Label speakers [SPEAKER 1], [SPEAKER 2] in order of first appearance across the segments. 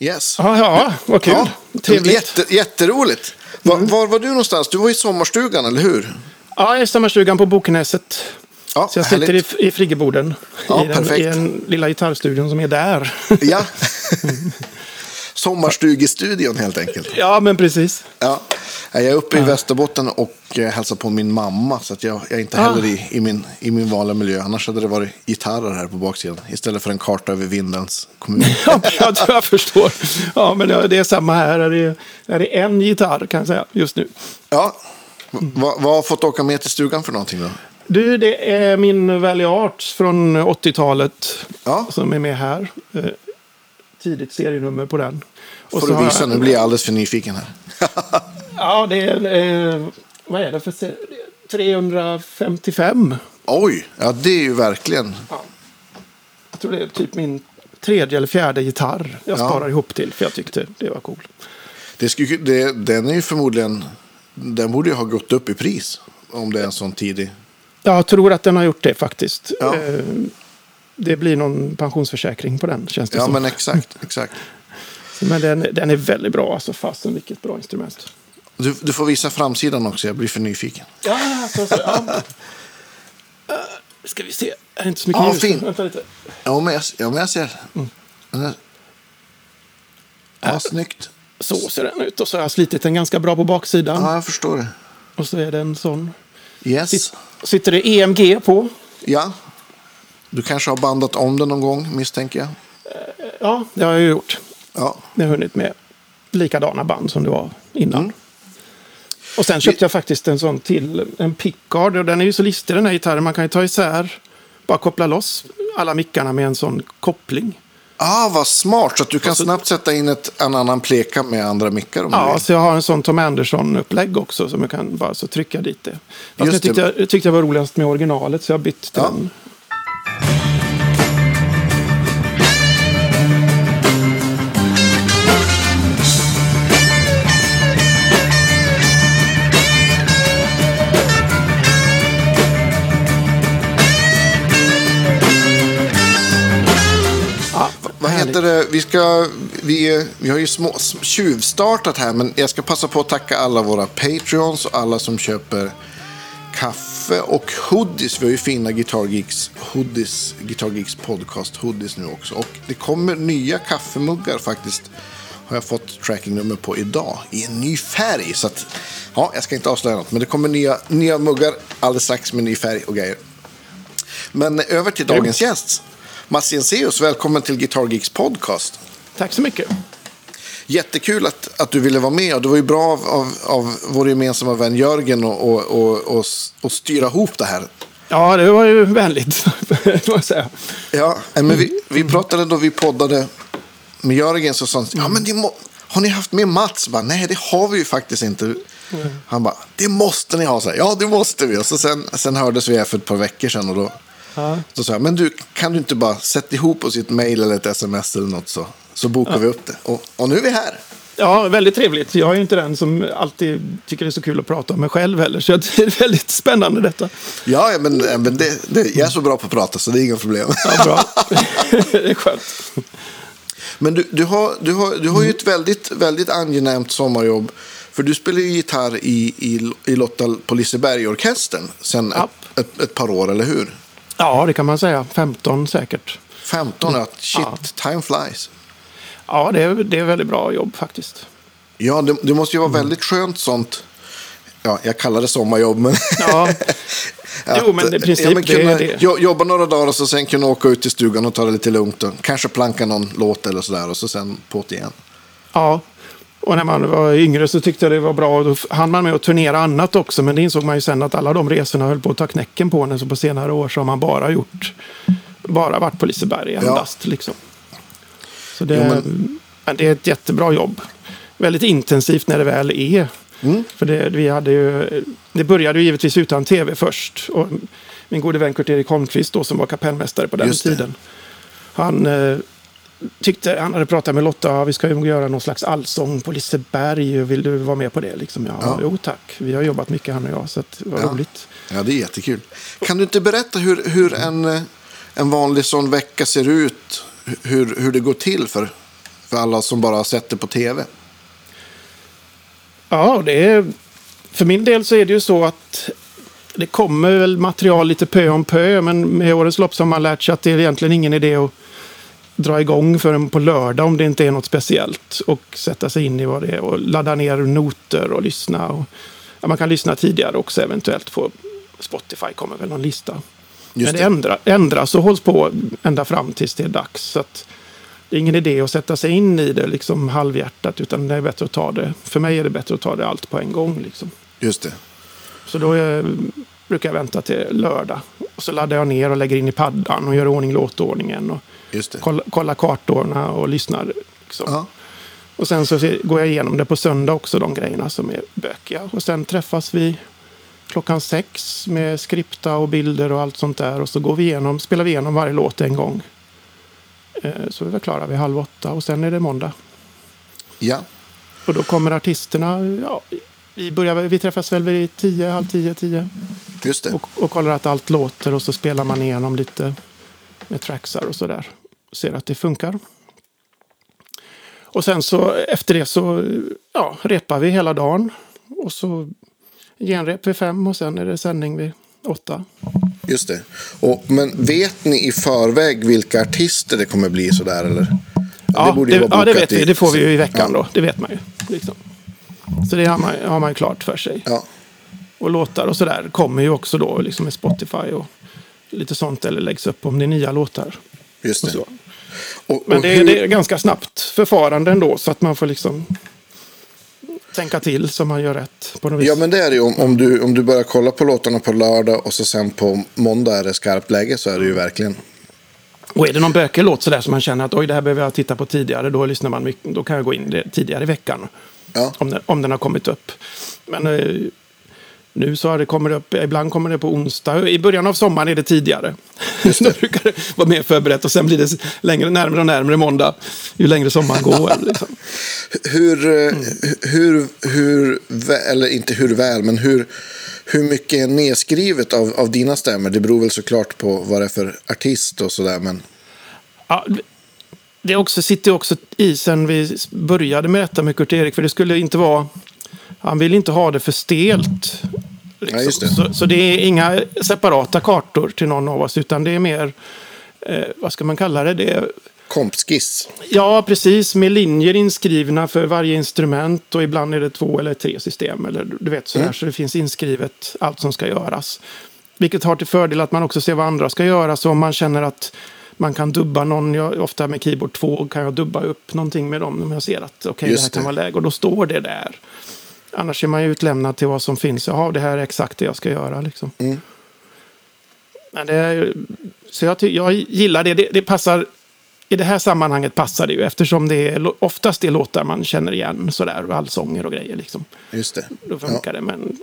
[SPEAKER 1] Yes.
[SPEAKER 2] Ja, ja vad kul.
[SPEAKER 1] Ja,
[SPEAKER 2] Trevligt.
[SPEAKER 1] Jätte, jätteroligt. Var, var var du någonstans? Du var i sommarstugan, eller hur?
[SPEAKER 2] Ja, jag är i sommarstugan på Bokenäset.
[SPEAKER 1] Ja,
[SPEAKER 2] Så jag sitter i,
[SPEAKER 1] härligt.
[SPEAKER 2] i friggeboden.
[SPEAKER 1] Ja,
[SPEAKER 2] I, den. I den lilla gitarrstudion som är där.
[SPEAKER 1] Ja. Sommarstugestudion helt enkelt.
[SPEAKER 2] ja, men precis.
[SPEAKER 1] Ja. Jag är uppe i Västerbotten och eh, hälsar på min mamma. Så att jag, jag är inte
[SPEAKER 2] Ah.
[SPEAKER 1] heller i, i, min, i min vanliga miljö. Annars hade det varit gitarrer här på baksidan. Istället för en karta över Vindelns kommun.
[SPEAKER 2] Ja, jag jag förstår. Ja, men det är samma här. Det är, det är en gitarr kan jag säga just nu.
[SPEAKER 1] Ja. V- vad har fått åka med till stugan för någonting då?
[SPEAKER 2] Du, det är min Valley Arts från 80-talet
[SPEAKER 1] Ja.
[SPEAKER 2] som är med här. Eh, Tidigt serienummer på den. Och
[SPEAKER 1] Får
[SPEAKER 2] så
[SPEAKER 1] du visa,
[SPEAKER 2] jag-
[SPEAKER 1] nu blir jag alldeles för nyfiken här.
[SPEAKER 2] Ja, det är... Eh, vad är det för... se- 355.
[SPEAKER 1] Oj, ja det är ju verkligen.
[SPEAKER 2] Jag tror det är typ min tredje eller fjärde gitarr jag
[SPEAKER 1] Ja.
[SPEAKER 2] sparar ihop till. För jag tyckte det var cool.
[SPEAKER 1] Det skulle, det, den är ju förmodligen, den borde ju ha gått upp i pris. Om det är en sån tidig.
[SPEAKER 2] Jag tror att den har gjort det faktiskt.
[SPEAKER 1] Ja.
[SPEAKER 2] Det blir någon pensionsförsäkring på den känns det
[SPEAKER 1] Ja
[SPEAKER 2] som.
[SPEAKER 1] men exakt, exakt.
[SPEAKER 2] Men den, den är väldigt bra. Alltså fasen vilket bra instrument.
[SPEAKER 1] Du, du får visa framsidan också, jag blir för nyfiken.
[SPEAKER 2] Ja, så, så, ja. Ska vi se. Är det inte så mycket
[SPEAKER 1] Ja,
[SPEAKER 2] ljus?
[SPEAKER 1] fin.
[SPEAKER 2] Vänta lite.
[SPEAKER 1] Ja men jag, ja, men jag ser.
[SPEAKER 2] Mm.
[SPEAKER 1] Ja, snyggt.
[SPEAKER 2] Så ser den ut. Och så har jag slitit den ganska bra på baksidan.
[SPEAKER 1] Ja, jag förstår det.
[SPEAKER 2] Och så är det en sån.
[SPEAKER 1] Yes.
[SPEAKER 2] Sitt, sitter det EMG på.
[SPEAKER 1] Ja. Du kanske har bandat om den någon gång, misstänker jag.
[SPEAKER 2] Ja, det har jag gjort.
[SPEAKER 1] Ja.
[SPEAKER 2] Jag har hunnit med likadana band som det var innan.
[SPEAKER 1] Mm.
[SPEAKER 2] Och sen köpte jag faktiskt en sån till, en pickguard. Och den är ju så listig den här gitarren. Man kan ju ta isär, bara koppla loss alla mickarna med en sån koppling.
[SPEAKER 1] Ah, vad smart. Så att du kan snabbt sätta in ett, en annan pleka med andra mickar om
[SPEAKER 2] Ja, så jag har en sån Tom Anderson-upplägg också som jag kan bara så trycka dit det. Fast
[SPEAKER 1] Just
[SPEAKER 2] jag tyckte,
[SPEAKER 1] det.
[SPEAKER 2] jag tyckte jag var roligast med originalet så jag har bytt
[SPEAKER 1] Ja.
[SPEAKER 2] den.
[SPEAKER 1] Vi, ska, vi, vi har ju små, tjuvstartat här, men jag ska passa på att tacka alla våra Patreons och alla som köper kaffe och hoodies. Vi har ju fina Guitar Geeks hoodies, Guitar Geeks podcast hoodies nu också. Och det kommer nya kaffemuggar faktiskt. Har jag fått trackingnummer på idag i en ny färg. Så att, ja, jag ska inte avslöja något, men det kommer nya, nya muggar alldeles strax med ny färg och grejer. Men över till dagens gäst. Mats Jenseus, välkommen till Guitar Geeks podcast.
[SPEAKER 2] Tack så mycket.
[SPEAKER 1] Jättekul att, att du ville vara med. Och det var ju bra av, av, av vår gemensamma vän Jörgen att och, och, och, och styra ihop det här.
[SPEAKER 2] Ja, det var ju vänligt, får jag säga.
[SPEAKER 1] Ja, men vi, vi pratade då vi poddade med Jörgen så sa han, ja men må, har ni haft med Mats? Bara, Nej, det har vi ju faktiskt inte. Han bara, det måste ni ha. Så här, ja, det måste vi. Och så sen, sen hördes vi här för ett par veckor sedan och då,
[SPEAKER 2] Ja.
[SPEAKER 1] då sa jag, men du, kan du inte bara sätta ihop oss i ett mejl eller ett sms eller något så, så bokar vi upp det. Och, och nu är vi här.
[SPEAKER 2] Ja, väldigt trevligt. Jag är ju inte den som alltid tycker det är så kul att prata om mig själv heller. Så det är väldigt spännande detta.
[SPEAKER 1] Ja, ja, men, men det, det, jag är så bra på att prata så det är inga problem.
[SPEAKER 2] Ja, bra. det är skönt.
[SPEAKER 1] Men du, du, har, du, har, du har ju ett väldigt, väldigt angenämt sommarjobb. För du spelar ju gitarr i, i, i Lotta på Liseberg-orkestern sedan
[SPEAKER 2] Ja.
[SPEAKER 1] ett, ett, ett par år, eller hur?
[SPEAKER 2] Ja, det kan man säga. 15 säkert.
[SPEAKER 1] 15, ja. Shit,
[SPEAKER 2] Ja.
[SPEAKER 1] time flies.
[SPEAKER 2] Ja, det är, det är väldigt bra jobb faktiskt.
[SPEAKER 1] Ja, det, det måste ju vara väldigt skönt sånt. Ja, jag kallar det sommarjobb, men...
[SPEAKER 2] Ja. Jo, men i princip,
[SPEAKER 1] ja, men kunna
[SPEAKER 2] det är det.
[SPEAKER 1] jo- Jobba några dagar och så sen kunna åka ut till stugan och ta det lite lugnt. Och kanske planka någon låt eller sådär och så sen på det igen.
[SPEAKER 2] Ja. Och när man var yngre så tyckte jag det var bra. Då hann man med att turnera annat också. Men det insåg man ju sen att alla de resorna höll på att ta knäcken på en. Så på senare år så har man bara gjort, bara varit på Liseberg endast. Liksom. Så det,
[SPEAKER 1] Jo,
[SPEAKER 2] men... det är ett jättebra jobb. Väldigt intensivt när det väl är.
[SPEAKER 1] Mm.
[SPEAKER 2] För det, vi hade ju, det började ju givetvis utan tv först. Och min gode vän Kurt-Erik Holmqvist då, som var kapellmästare på den
[SPEAKER 1] Just det.
[SPEAKER 2] tiden. Han eh, tyckte, han hade pratat med Lotta, "Ja, vi ska ju göra någon slags allsång på Liseberg. Vill du vara med på det? Liksom, ja,
[SPEAKER 1] Ja.
[SPEAKER 2] Jo tack, vi har jobbat mycket han och jag, så det var
[SPEAKER 1] Ja.
[SPEAKER 2] roligt.
[SPEAKER 1] Ja, det är jättekul. Kan du inte berätta hur, hur en, en vanlig sån vecka ser ut? Hur, hur det går till för, För alla som bara har sett det på tv.
[SPEAKER 2] Ja, det är, för min del så är det ju så att det kommer väl material lite pö om pö, men med årens lopp så har man lärt sig att det är egentligen ingen idé att dra igång förrän på lördag om det inte är något speciellt. Och sätta sig in i vad det är och ladda ner noter och lyssna. Och, ja, man kan lyssna tidigare också eventuellt på Spotify kommer väl någon lista.
[SPEAKER 1] Just
[SPEAKER 2] Men det ändra, ändras och hålls på ända fram tills det är dags. Så det är ingen idé att sätta sig in i det liksom halvhjärtat utan det är bättre att ta det. För mig är det bättre att ta det allt på en gång. Liksom.
[SPEAKER 1] Just det.
[SPEAKER 2] Så då är, brukar jag vänta till lördag. Och så laddar jag ner och lägger in i paddan och gör ordning låtordningen. Och kolla, kolla kartorna och lyssnar. Liksom.
[SPEAKER 1] Ja.
[SPEAKER 2] Och sen så går jag igenom det på söndag också, de grejerna som är bökiga. Och sen träffas vi klockan sex med skripta och bilder och allt sånt där. Och så går vi igenom, spelar vi igenom varje låt en gång. Eh, Så vi klara vid halv åtta och sen är det måndag.
[SPEAKER 1] ja.
[SPEAKER 2] Och då kommer artisterna, ja, vi, börjar, vi träffas väl vid tio, halv tio, tio.
[SPEAKER 1] Just det.
[SPEAKER 2] Och, och kollar att allt låter och så spelar man igenom lite med tracksar och sådär. Ser att det funkar. Och sen så efter det så ja, repar vi hela dagen. Och så genrep vid fem och sen är det sändning vid åtta.
[SPEAKER 1] Just det. Och, men vet ni i förväg vilka artister det kommer bli sådär eller?
[SPEAKER 2] Ja,
[SPEAKER 1] borde
[SPEAKER 2] det,
[SPEAKER 1] vara
[SPEAKER 2] ja, det vet vi.
[SPEAKER 1] i-
[SPEAKER 2] Det får vi ju i veckan
[SPEAKER 1] Ja.
[SPEAKER 2] då. Det vet man ju. Liksom. Så det har man, har man ju klart för sig.
[SPEAKER 1] Ja.
[SPEAKER 2] Och låtar och sådär kommer ju också då liksom med Spotify och lite sånt. Eller läggs upp om det är nya låtar.
[SPEAKER 1] Just
[SPEAKER 2] Och
[SPEAKER 1] det. Och,
[SPEAKER 2] Men
[SPEAKER 1] och
[SPEAKER 2] det,
[SPEAKER 1] hur-
[SPEAKER 2] det är ganska snabbt förfarande ändå så att man får liksom tänka till så man gör rätt på något vis.
[SPEAKER 1] Ja men det är det ju. Om, om, du, om du börjar kolla på låtarna på lördag och så sen på måndag är det skarpt läge så är det ju verkligen.
[SPEAKER 2] Och är det någon bökig låt sådär som man känner att oj det här behöver jag titta på tidigare. Då lyssnar man mycket, då kan jag gå in det tidigare i veckan.
[SPEAKER 1] Ja.
[SPEAKER 2] Om, den, om den har kommit upp. Men eh, nu så har det kommit upp, ibland kommer det på onsdag. I början av sommaren är det tidigare. Då brukar det vara mer förberett och sen blir det längre, närmare och närmare måndag. Ju längre sommaren går. Liksom.
[SPEAKER 1] Hur, eh, hur, hur, vä- eller inte hur väl, men hur, hur mycket är nedskrivet av, av dina stämmor? Det beror väl såklart på vad det är för artist och sådär. Men
[SPEAKER 2] Ja, det också, sitter också i sen vi började med detta med Kurt-Erik. För det skulle inte vara... Han vill inte ha det för stelt. liksom.
[SPEAKER 1] Ja, det.
[SPEAKER 2] Så, så det är inga separata kartor till någon av oss. Utan det är mer... Eh, vad ska man kalla det? det är,
[SPEAKER 1] kompskiss.
[SPEAKER 2] ja, precis. Med linjer inskrivna för varje instrument. Och ibland är det två eller tre system. Eller, du vet, sådär, Så det finns inskrivet allt som ska göras. Vilket har till fördel att man också ser vad andra ska göra. Så om man känner att man kan dubba någon, jag, ofta med keyboard 2 kan jag dubba upp någonting med dem om jag ser att okej, det här kan
[SPEAKER 1] det.
[SPEAKER 2] vara läge. Och då står det där. Annars är man ju utlämnad till vad som finns. Jaha, det här är exakt det jag ska göra. Liksom.
[SPEAKER 1] Mm.
[SPEAKER 2] Men det är, så jag, jag gillar det. det. Det passar. I det här sammanhanget passar det ju eftersom det är oftast är låtar man känner igen. Sådär, allsånger och grejer. Liksom.
[SPEAKER 1] Just det.
[SPEAKER 2] Då funkar det. Men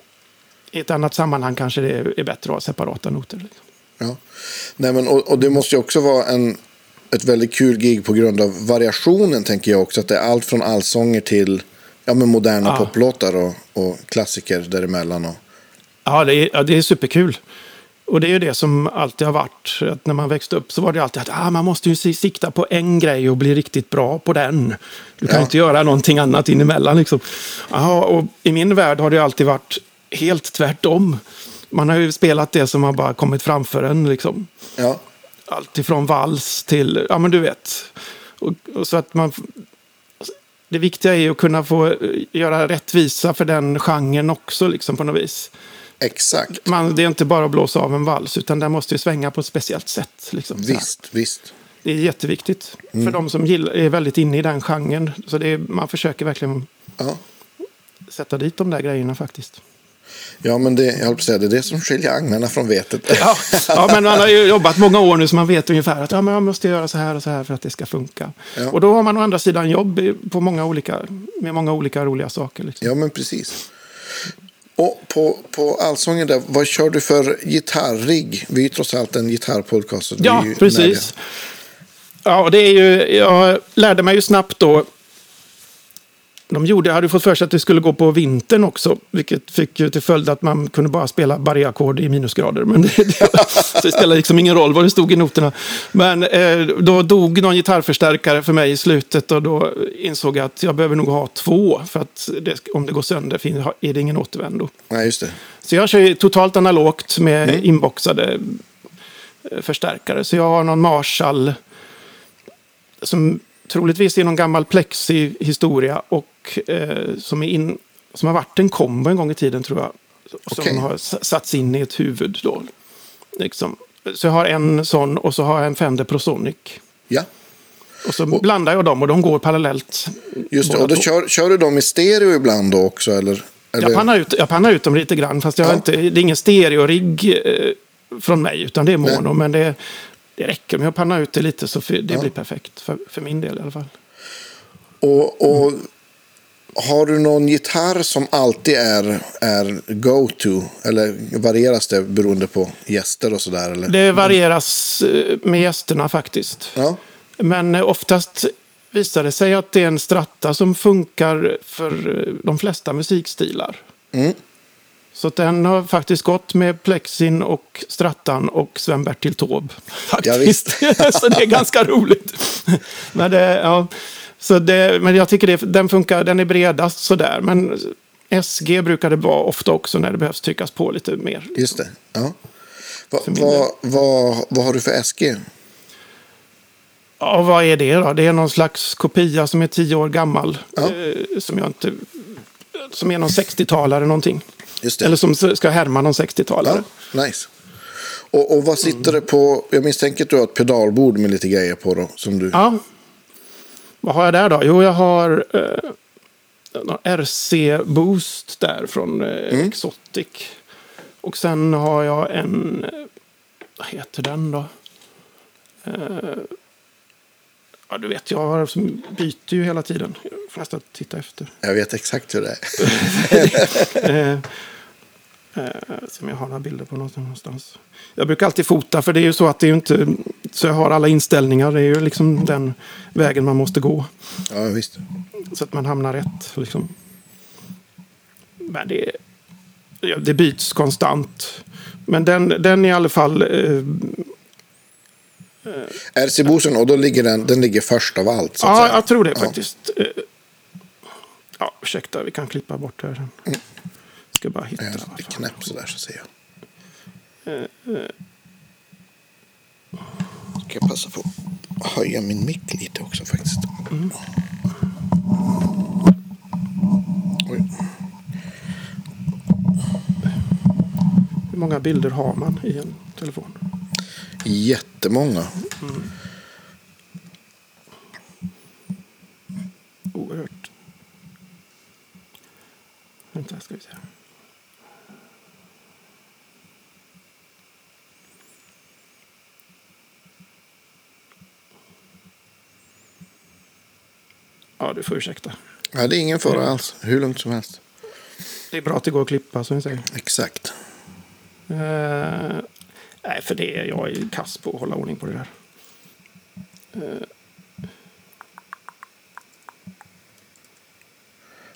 [SPEAKER 2] i ett annat sammanhang kanske det är bättre att ha separata noter. Liksom.
[SPEAKER 1] Ja. Nej, men, och, och det måste ju också vara en, ett väldigt kul gig på grund av variationen tänker jag också. Att det är allt från allsånger till ja, men moderna
[SPEAKER 2] Ja.
[SPEAKER 1] poplåtar och, och klassiker däremellan. Och,
[SPEAKER 2] Ja, det är, ja, det är superkul. Och det är ju det som alltid har varit. Att när man växte upp så var det alltid att ah, man måste ju si- sikta på en grej och bli riktigt bra på den. Du kan
[SPEAKER 1] Ja.
[SPEAKER 2] inte göra någonting annat inemellan. Liksom. Aha, och I min värld har det alltid varit helt tvärtom. Man har ju spelat det som har bara kommit framför en. Liksom.
[SPEAKER 1] ja,
[SPEAKER 2] Allt ifrån vals till, ja men du vet. Och, och så att man, det viktiga är att kunna få eh, göra rättvisa för den genren också liksom på något vis.
[SPEAKER 1] exakt.
[SPEAKER 2] Man, det är inte bara att blåsa av en vals, utan den måste ju svänga på ett speciellt sätt. Liksom.
[SPEAKER 1] Visst, visst.
[SPEAKER 2] Det är jätteviktigt för de som gillar, är väldigt inne i den genren. Så är, man försöker verkligen
[SPEAKER 1] Ja.
[SPEAKER 2] sätta dit de där grejerna faktiskt.
[SPEAKER 1] Ja, men det, jag säga, det är det som skiljer agnarna från vetet.
[SPEAKER 2] Ja, ja, men man har ju jobbat många år nu så man vet ungefär att ja, men man måste göra så här och så här för att det ska funka.
[SPEAKER 1] Ja.
[SPEAKER 2] Och då har man å andra sidan jobb på många olika, med många olika roliga saker. Liksom.
[SPEAKER 1] Ja, men precis. Och på, på Allsången där, vad kör du för gitarrigg? Vi är ju trots allt en gitarrpodcast.
[SPEAKER 2] Ja, precis. Ja, det är ju, jag lärde mig ju snabbt då de gjorde, hade fått för sig att det skulle gå på vintern också. Vilket fick ju till följd att man kunde bara spela barré-ackord i minusgrader. Men det, det, så det spelar liksom ingen roll vad det stod i noterna. Men eh, då dog någon gitarrförstärkare för mig i slutet. Och då insåg jag att jag behöver nog ha två. För att det, om det går sönder är det ingen återvändo.
[SPEAKER 1] Nej, just det.
[SPEAKER 2] Så jag kör totalt analogt med mm. inboxade eh, förstärkare. Så jag har någon Marshall som troligtvis är någon gammal plexi-historia och eh, som, är in, som har varit en kombo en gång i tiden tror jag. Som okay. har satts in i ett huvud då. Liksom. Så jag har en sån och så har jag en Fender Prosonic.
[SPEAKER 1] Ja.
[SPEAKER 2] Och så och, blandar jag dem och de går parallellt.
[SPEAKER 1] Just det, och då kör, kör, du dem i stereo ibland då också? Eller, eller?
[SPEAKER 2] Jag, pannar ut, jag pannar ut dem lite grann, fast jag ja. inte, det är ingen stereo-rigg eh, från mig, utan det är mono. Nej. Men det, det räcker med att panna ut det lite så det ja. blir perfekt. För, för min del i alla fall.
[SPEAKER 1] Och, och mm. Har du någon gitarr som alltid är, är go-to? Eller varieras det beroende på gäster och sådär?
[SPEAKER 2] Det varieras eh, med gästerna faktiskt.
[SPEAKER 1] Ja.
[SPEAKER 2] Men eh, oftast visar det sig att det är en stratta som funkar för eh, de flesta musikstilar.
[SPEAKER 1] Mm.
[SPEAKER 2] Så den har faktiskt gått med Plexin och Strattan och Sven-Bertil Taube. Faktiskt. Ja, så det är ganska roligt. men, det, ja, så det, men jag tycker det, den funkar, den är bredast sådär. Men SG brukar det vara ofta också när det behövs tryckas på lite mer.
[SPEAKER 1] Just det. Ja. Va, va, va, vad har du för SG?
[SPEAKER 2] Ja, vad är det då? Det är någon slags kopia som är tio år gammal. Ja. Eh, som jag inte... Som är någon 60-talare någonting. Eller som ska härma någon 60-talare.
[SPEAKER 1] Ja, nice. Och, och vad sitter det på? Jag misstänker att du har ett pedalbord med lite grejer på då. Som du...
[SPEAKER 2] Ja. Vad har jag där då? Jo, jag har eh, RC Boost där från eh, mm. Exotic. Och sen har jag en, eh, vad heter den då? Eh, Ja, du vet, jag byter ju hela tiden. Jag får nästan titta efter.
[SPEAKER 1] Jag vet exakt hur det
[SPEAKER 2] är. eh, eh, som jag har några bilder på någonstans. Jag brukar alltid fota, för det är ju så att det är inte... Så jag har alla inställningar. Det är ju liksom den vägen man måste gå.
[SPEAKER 1] Ja, visst.
[SPEAKER 2] Så att man hamnar rätt. Liksom. Men det, det byts konstant. Men den, den i alla fall... Eh,
[SPEAKER 1] RC-bosen, och då ligger den, den ligger först av allt?
[SPEAKER 2] ja, säga. jag tror det ja. faktiskt. Eh, ja, ursäkta, vi kan klippa bort det här. Mm. Ska bara hitta.
[SPEAKER 1] Jag är knäpp sådär så ser jag. Ska jag passa på att höja min mick lite också faktiskt. Mm.
[SPEAKER 2] Hur många bilder har man i en telefon?
[SPEAKER 1] Jättemånga.
[SPEAKER 2] Mm. Oerhört. Vänta, ska vi se. Ja, du får ursäkta.
[SPEAKER 1] Ja, det är ingen fara alls. Hur lugnt som helst.
[SPEAKER 2] Det är bra att det går att klippa, som vi säger.
[SPEAKER 1] Exakt.
[SPEAKER 2] Uh, Nej, för det är jag är kass på att hålla ordning på det där.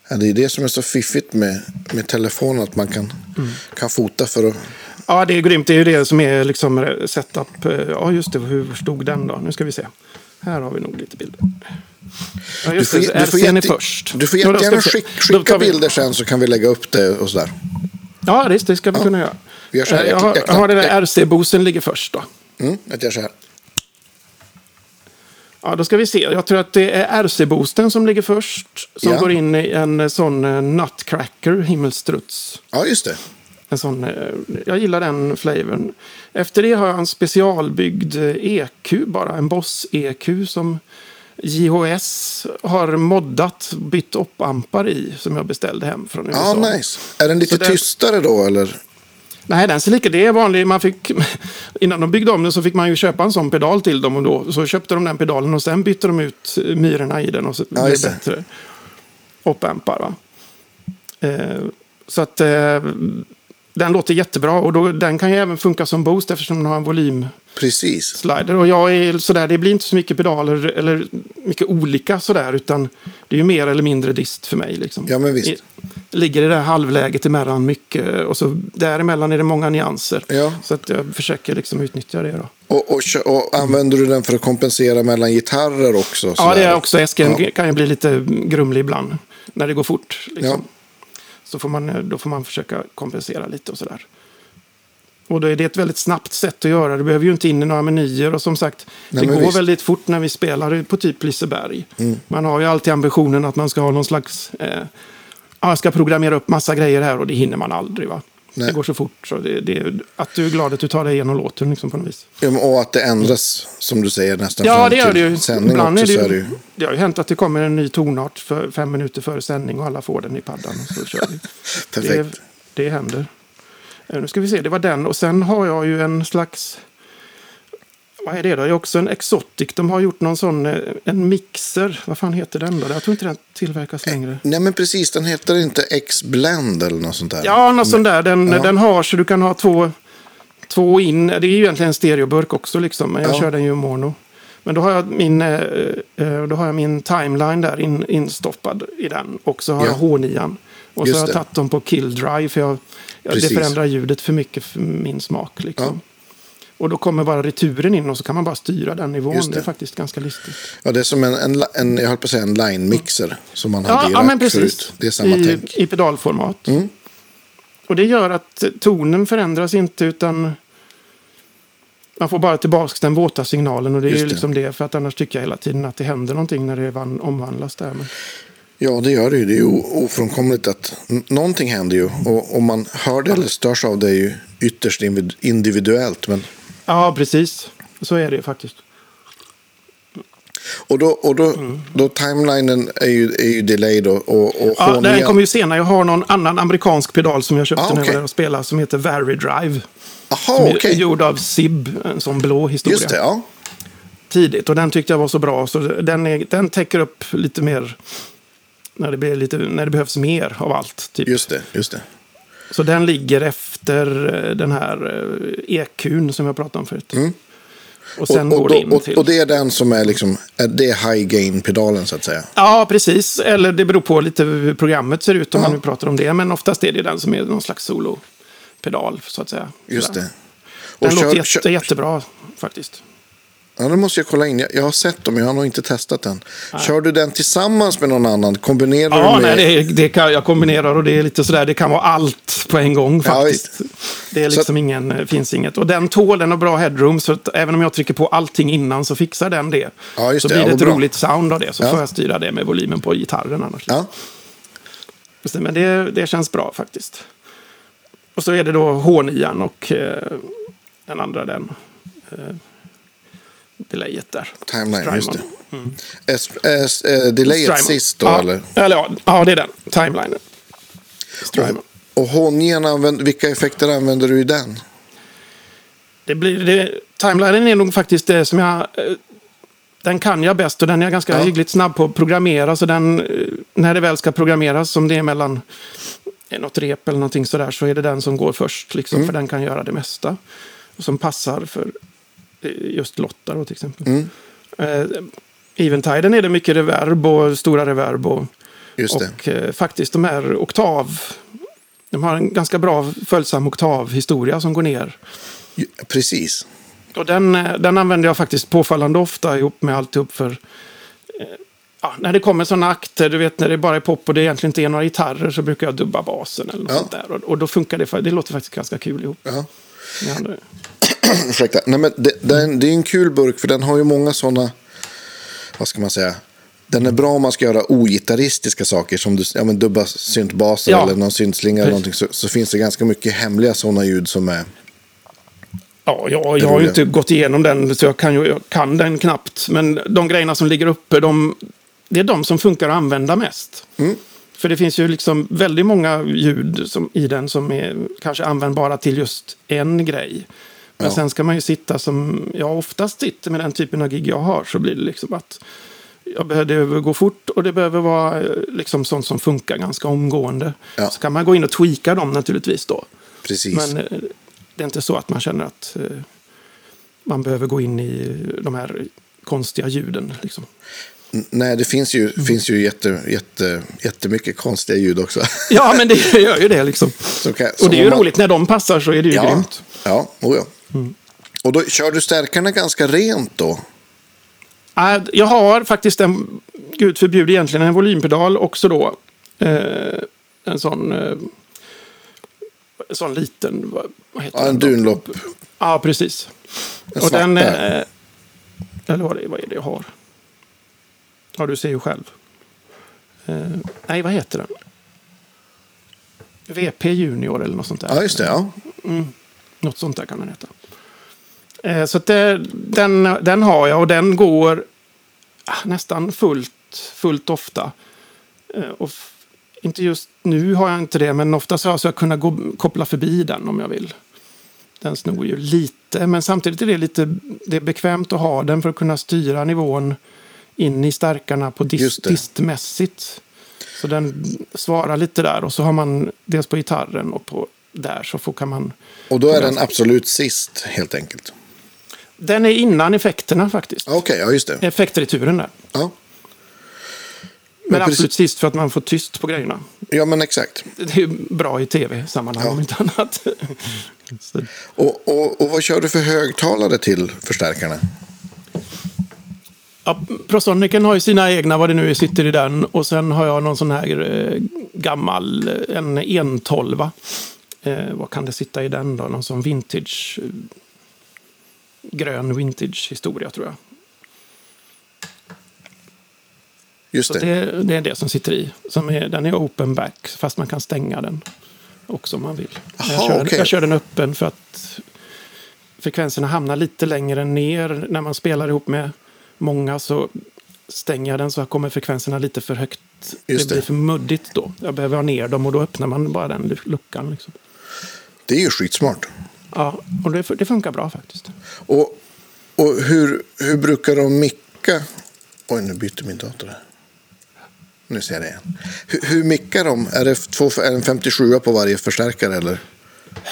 [SPEAKER 1] Ja, det är det som är så fiffigt med, med telefonen, att man kan, mm. kan fota för att...
[SPEAKER 2] Ja, det är grymt. Det är ju det som är liksom setup. Ja, just det. Hur stod den då? Nu ska vi se. Här har vi nog lite bilder.
[SPEAKER 1] Ja, du får, det. Du får, jätte, först. Du får jättegärna skick, skicka bilder sen så kan vi lägga upp det och sådär.
[SPEAKER 2] Ja, det, det ska vi ja. kunna göra.
[SPEAKER 1] Vi gör så här,
[SPEAKER 2] jag, har, jag har den där RC-boosten ligger först då.
[SPEAKER 1] Mm, jag gör så här.
[SPEAKER 2] Ja, då ska vi se. Jag tror att det är RC-boosten som ligger först. Som ja. går in i en sån uh, Nutcracker himmelstruts.
[SPEAKER 1] Ja, just det.
[SPEAKER 2] En sån, jag gillar den flavorn. Efter det har jag en specialbyggd EQ eh, e bara. En Boss-EQ som JHS har moddat, bytt upp-ampar i. Som jag beställde hem från USA.
[SPEAKER 1] Ja, nice. Är den lite Så tystare då eller?
[SPEAKER 2] Nej, den ser lika. Det är vanlig. Man fick, innan de byggde om den så fick man ju köpa en sån pedal till dem. Och då, så köpte de den pedalen och sen bytte de ut myrorna i den. Och så ja, blev det bättre oppampar. Va? Eh, så att eh, den låter jättebra. Och då, den kan ju även funka som boost eftersom den har en volym,
[SPEAKER 1] Precis.
[SPEAKER 2] slider. Och jag är sådär, det blir inte så mycket pedaler eller mycket olika sådär. Utan det är ju mer eller mindre dist för mig. Liksom.
[SPEAKER 1] Ja, men visst.
[SPEAKER 2] I, ligger i det här halvläget emellan mycket. Och så däremellan är det många nyanser.
[SPEAKER 1] Ja.
[SPEAKER 2] Så att jag försöker liksom utnyttja det då.
[SPEAKER 1] Och, och, och använder du den för att kompensera mellan gitarrer också?
[SPEAKER 2] Ja,
[SPEAKER 1] sådär?
[SPEAKER 2] det är också. Esken
[SPEAKER 1] Ja.
[SPEAKER 2] kan ju bli lite grumlig ibland. När det går fort. Liksom.
[SPEAKER 1] Ja.
[SPEAKER 2] Så får man, då får man försöka kompensera lite och sådär. Och då är det ett väldigt snabbt sätt att göra. Du behöver ju inte in i några menyer. Och som sagt,
[SPEAKER 1] Nej,
[SPEAKER 2] det går
[SPEAKER 1] visst.
[SPEAKER 2] väldigt fort när vi spelar på typ Liseberg. Man har ju alltid ambitionen att man ska ha någon slags... Eh, ja, jag ska programmera upp massa grejer här och det hinner man aldrig. va?
[SPEAKER 1] Nej.
[SPEAKER 2] Det går så fort. Så det, det, att du är glad att du tar dig igenom låten liksom, på något vis.
[SPEAKER 1] Ja, Och att det ändras, som du säger, nästan
[SPEAKER 2] Ja, det gör det ju. Ibland är det,
[SPEAKER 1] så är det
[SPEAKER 2] ju,
[SPEAKER 1] ju...
[SPEAKER 2] det har ju hänt att det kommer en ny tonart för fem minuter före sändning och alla får den i paddan. Och så kör vi.
[SPEAKER 1] Perfekt.
[SPEAKER 2] Det, det händer. Eh, Nu ska vi se, det var den. Och sen har jag ju en slags... Vad är det då? Det är också en Exotic. De har gjort någon sån, eh, en mixer. Vad fan heter den då? Jag tror inte den tillverkas längre.
[SPEAKER 1] Nej, men precis. Den heter inte X-Blend eller något sånt där.
[SPEAKER 2] Ja, någon sån där. Den,
[SPEAKER 1] Ja.
[SPEAKER 2] den har så du kan ha två, två in. Det är ju egentligen en stereoburk också liksom. Men jag
[SPEAKER 1] Ja.
[SPEAKER 2] kör den ju mono. Men då har jag min, eh, eh, då har jag min timeline där in, instoppad i den. Och så har
[SPEAKER 1] Ja.
[SPEAKER 2] jag H9. Och
[SPEAKER 1] Just
[SPEAKER 2] så har jag tagit dem på kill drive. För jag, jag, det förändrar ljudet för mycket för min smak. Liksom. Och då kommer bara returen in och så kan man bara styra den nivån.
[SPEAKER 1] Just
[SPEAKER 2] Det.
[SPEAKER 1] det.
[SPEAKER 2] är faktiskt ganska listigt.
[SPEAKER 1] Ja, det är som en, en, en jag höll på att säga en line-mixer som man hade
[SPEAKER 2] Ja,
[SPEAKER 1] i
[SPEAKER 2] ja men
[SPEAKER 1] rack
[SPEAKER 2] precis.
[SPEAKER 1] förut. Det är samma
[SPEAKER 2] I,
[SPEAKER 1] tänk.
[SPEAKER 2] I pedalformat.
[SPEAKER 1] Mm.
[SPEAKER 2] Och det gör att tonen förändras inte utan man får bara tillbaka den våta signalen. Och det är
[SPEAKER 1] Just
[SPEAKER 2] ju
[SPEAKER 1] det.
[SPEAKER 2] liksom det. För att annars tycker jag hela tiden att det händer någonting när det van- omvandlas där. Men,
[SPEAKER 1] Ja, det gör det ju. Det är ju ofrånkomligt att någonting händer ju. Och om man hör det eller störs av det är ju ytterst individuellt. Men,
[SPEAKER 2] ja, precis. Så är det faktiskt.
[SPEAKER 1] och då, och då,
[SPEAKER 2] Mm.
[SPEAKER 1] då timelinen är ju, är ju delayed och, och, och
[SPEAKER 2] Ja, den kommer ju senare. Jag har någon annan amerikansk pedal som jag köpte
[SPEAKER 1] Ah,
[SPEAKER 2] när jag och spelade. Som heter Vary Drive.
[SPEAKER 1] Jaha,
[SPEAKER 2] Som är
[SPEAKER 1] okej.
[SPEAKER 2] gjord av Sib. En sån blå historia.
[SPEAKER 1] Just det, ja.
[SPEAKER 2] tidigt. Och den tyckte jag var så bra. Så den, är, den täcker upp lite mer när det, blir lite, när det behövs mer av allt. Typ.
[SPEAKER 1] Just det, just det.
[SPEAKER 2] Så den ligger efter eh, den här eh, EQn som jag pratade om förut. Och sen
[SPEAKER 1] Mm. och, och,
[SPEAKER 2] går in
[SPEAKER 1] och,
[SPEAKER 2] till...
[SPEAKER 1] och det är den som är liksom, är det high gain-pedalen så att säga.
[SPEAKER 2] Ja, precis. Eller det beror på lite hur programmet ser ut om
[SPEAKER 1] Ja.
[SPEAKER 2] man nu pratar om det. Men oftast är det den som är någon slags solopedal, så att säga.
[SPEAKER 1] Just det.
[SPEAKER 2] Den
[SPEAKER 1] Och
[SPEAKER 2] låter
[SPEAKER 1] kör-
[SPEAKER 2] jätte,
[SPEAKER 1] kör-
[SPEAKER 2] jättebra faktiskt.
[SPEAKER 1] Ja, det måste jag kolla in. Jag, jag har sett dem, jag har nog inte testat den. Kör du den tillsammans med någon annan? Kombinerar
[SPEAKER 2] Ja,
[SPEAKER 1] du med...
[SPEAKER 2] nej, det, det kan, jag kombinerar och det är lite sådär, det kan vara allt på en gång
[SPEAKER 1] Ja,
[SPEAKER 2] faktiskt.
[SPEAKER 1] visst.
[SPEAKER 2] det är
[SPEAKER 1] Så-
[SPEAKER 2] liksom ingen, eh, finns inget. Och den tål, den har bra headroom, så även om jag trycker på allting innan så fixar den det.
[SPEAKER 1] Ja,
[SPEAKER 2] så
[SPEAKER 1] det.
[SPEAKER 2] blir
[SPEAKER 1] Ja,
[SPEAKER 2] det ett
[SPEAKER 1] bra.
[SPEAKER 2] roligt sound av det, så
[SPEAKER 1] Ja.
[SPEAKER 2] får jag styra det med volymen på gitarren annars.
[SPEAKER 1] Ja,
[SPEAKER 2] det, Men det, det känns bra faktiskt. Och så är det då H9 och eh, den andra den. Eh, delayet där.
[SPEAKER 1] timeline, just det.
[SPEAKER 2] Strymon.
[SPEAKER 1] S, S, eh, delayet
[SPEAKER 2] Strymon.
[SPEAKER 1] sist då,
[SPEAKER 2] ja,
[SPEAKER 1] eller?
[SPEAKER 2] eller ja, ja, det är den. Timelinen. Strymon.
[SPEAKER 1] Och H9, använd, vilka effekter använder du i den?
[SPEAKER 2] Det blir, det, timelinen är nog faktiskt det som jag... eh, Den kan jag bäst och den är jag ganska
[SPEAKER 1] Ja.
[SPEAKER 2] hyggligt snabb på att programmera. Så den, eh, när det väl ska programmeras, som det är mellan något rep eller någonting sådär, så är det den som går först. Liksom,
[SPEAKER 1] Mm.
[SPEAKER 2] För den kan göra det mesta. Och som passar för just lottar då, till exempel.
[SPEAKER 1] Mm.
[SPEAKER 2] Eh, Eventiden är det mycket reverb och stora reverb. Och, och eh, faktiskt de här oktav... De har en ganska bra följsam oktavhistoria som går ner.
[SPEAKER 1] Precis.
[SPEAKER 2] Och den, eh, den använder jag faktiskt påfallande ofta ihop med alltihop för... eh, Ja, när det kommer sådana akter, du vet när det bara är pop och det egentligen inte är några gitarrer så brukar jag dubba basen eller något
[SPEAKER 1] Ja.
[SPEAKER 2] sånt där. Och, och då funkar det, det låter faktiskt ganska kul ihop.
[SPEAKER 1] Ja. Ursäkta. Nej, men det, den, det är en kul burk för den har ju många sådana, vad ska man säga, den är bra om man ska göra ogitarristiska saker som du, ja, men dubba syntbaser
[SPEAKER 2] Ja.
[SPEAKER 1] eller någon syntslinga eller någonting så, så finns det ganska mycket hemliga sådana ljud som är,
[SPEAKER 2] Ja, jag, jag har ju inte gått igenom den så jag kan, ju, jag kan den knappt. Men de grejerna som ligger uppe, de, det är de som funkar att använda mest.
[SPEAKER 1] Mm.
[SPEAKER 2] För det finns ju liksom väldigt många ljud som, i den som är kanske användbara till just en grej. Men
[SPEAKER 1] Ja.
[SPEAKER 2] sen ska man ju sitta som jag oftast sitter med den typen av gig jag har. Så blir det liksom att jag behöver gå fort och det behöver vara eh, liksom sånt som funkar ganska omgående.
[SPEAKER 1] Ja.
[SPEAKER 2] Så kan man gå in och tweaka dem naturligtvis då.
[SPEAKER 1] precis.
[SPEAKER 2] Men eh, det är inte så att man känner att eh, man behöver gå in i de här konstiga ljuden. Liksom.
[SPEAKER 1] Nej, det finns ju,
[SPEAKER 2] Mm.
[SPEAKER 1] finns ju jätte, jätte, jättemycket konstiga ljud också.
[SPEAKER 2] Ja, men det gör ju det liksom.
[SPEAKER 1] Som kan,
[SPEAKER 2] Och det är ju
[SPEAKER 1] man-
[SPEAKER 2] roligt, när de passar så är det ju
[SPEAKER 1] Ja,
[SPEAKER 2] grymt.
[SPEAKER 1] ja, oh ja. Och då kör du stärkarna ganska rent då?
[SPEAKER 2] Äh, Jag har faktiskt en, gud förbjude egentligen, en volympedal också då. Eh, en sån, eh, en sån liten, vad, heter
[SPEAKER 1] Ja, en dunlopp.
[SPEAKER 2] Ja, precis.
[SPEAKER 1] En
[SPEAKER 2] Och den, eh, eller vad, det, vad är det jag har? Ja, du ser ju själv. Eh, nej, vad heter den? VP Junior eller något sånt där.
[SPEAKER 1] Ja, just det. Ja.
[SPEAKER 2] Något sånt där kan den heta. Eh, så det, den, den har jag och den går ah, nästan fullt, fullt ofta. Eh, och inte just nu har jag inte det, men oftast har jag kunnat gå, koppla förbi den om jag vill. Den snor ju lite, men samtidigt är det lite det är bekvämt att ha den för att kunna styra nivån in i stärkarna på dis,
[SPEAKER 1] Just det.
[SPEAKER 2] distmässigt. Så den svarar lite där och så har man dels på gitarren och på där så får, kan man
[SPEAKER 1] Och då är den absolut sist, helt enkelt.
[SPEAKER 2] Den är innan effekterna faktiskt.
[SPEAKER 1] Okej, ja just det.
[SPEAKER 2] Effektreturen där.
[SPEAKER 1] Ja.
[SPEAKER 2] Men
[SPEAKER 1] precis.
[SPEAKER 2] absolut sist för att man får tyst på grejerna.
[SPEAKER 1] ja, men exakt.
[SPEAKER 2] Det är bra i tv-sammanhang
[SPEAKER 1] Ja.
[SPEAKER 2] om inte annat.
[SPEAKER 1] Och, och, och vad kör du för högtalare till förstärkarna?
[SPEAKER 2] ja, Prosonicen har ju sina egna, vad det nu sitter i den. Och sen har jag någon sån här eh, gammal, eh, en 112. Eh, vad kan det sitta i den då? Någon sån vintage, eh, grön vintage-historia tror jag.
[SPEAKER 1] Just
[SPEAKER 2] Så
[SPEAKER 1] det.
[SPEAKER 2] det, det är det som sitter i. Som är, den är open back, fast man kan stänga den också om man vill.
[SPEAKER 1] Jaha,
[SPEAKER 2] jag, kör, den-
[SPEAKER 1] okej.
[SPEAKER 2] jag kör den öppen för att frekvenserna hamnar lite längre ner. När man spelar ihop med många så stänger jag den så kommer frekvenserna lite för högt.
[SPEAKER 1] Just
[SPEAKER 2] det blir
[SPEAKER 1] det.
[SPEAKER 2] för muddigt då. Jag behöver ha ner dem och då öppnar man bara den luckan. Liksom.
[SPEAKER 1] Det är ju skitsmart.
[SPEAKER 2] Ja, och det, det funkar bra faktiskt.
[SPEAKER 1] Och, och hur, hur brukar de micka? Oj, nu byter min dator här. Nu ser jag det igen. Hur, hur mickar de? Är det två, är det en 57 på varje förstärkare eller?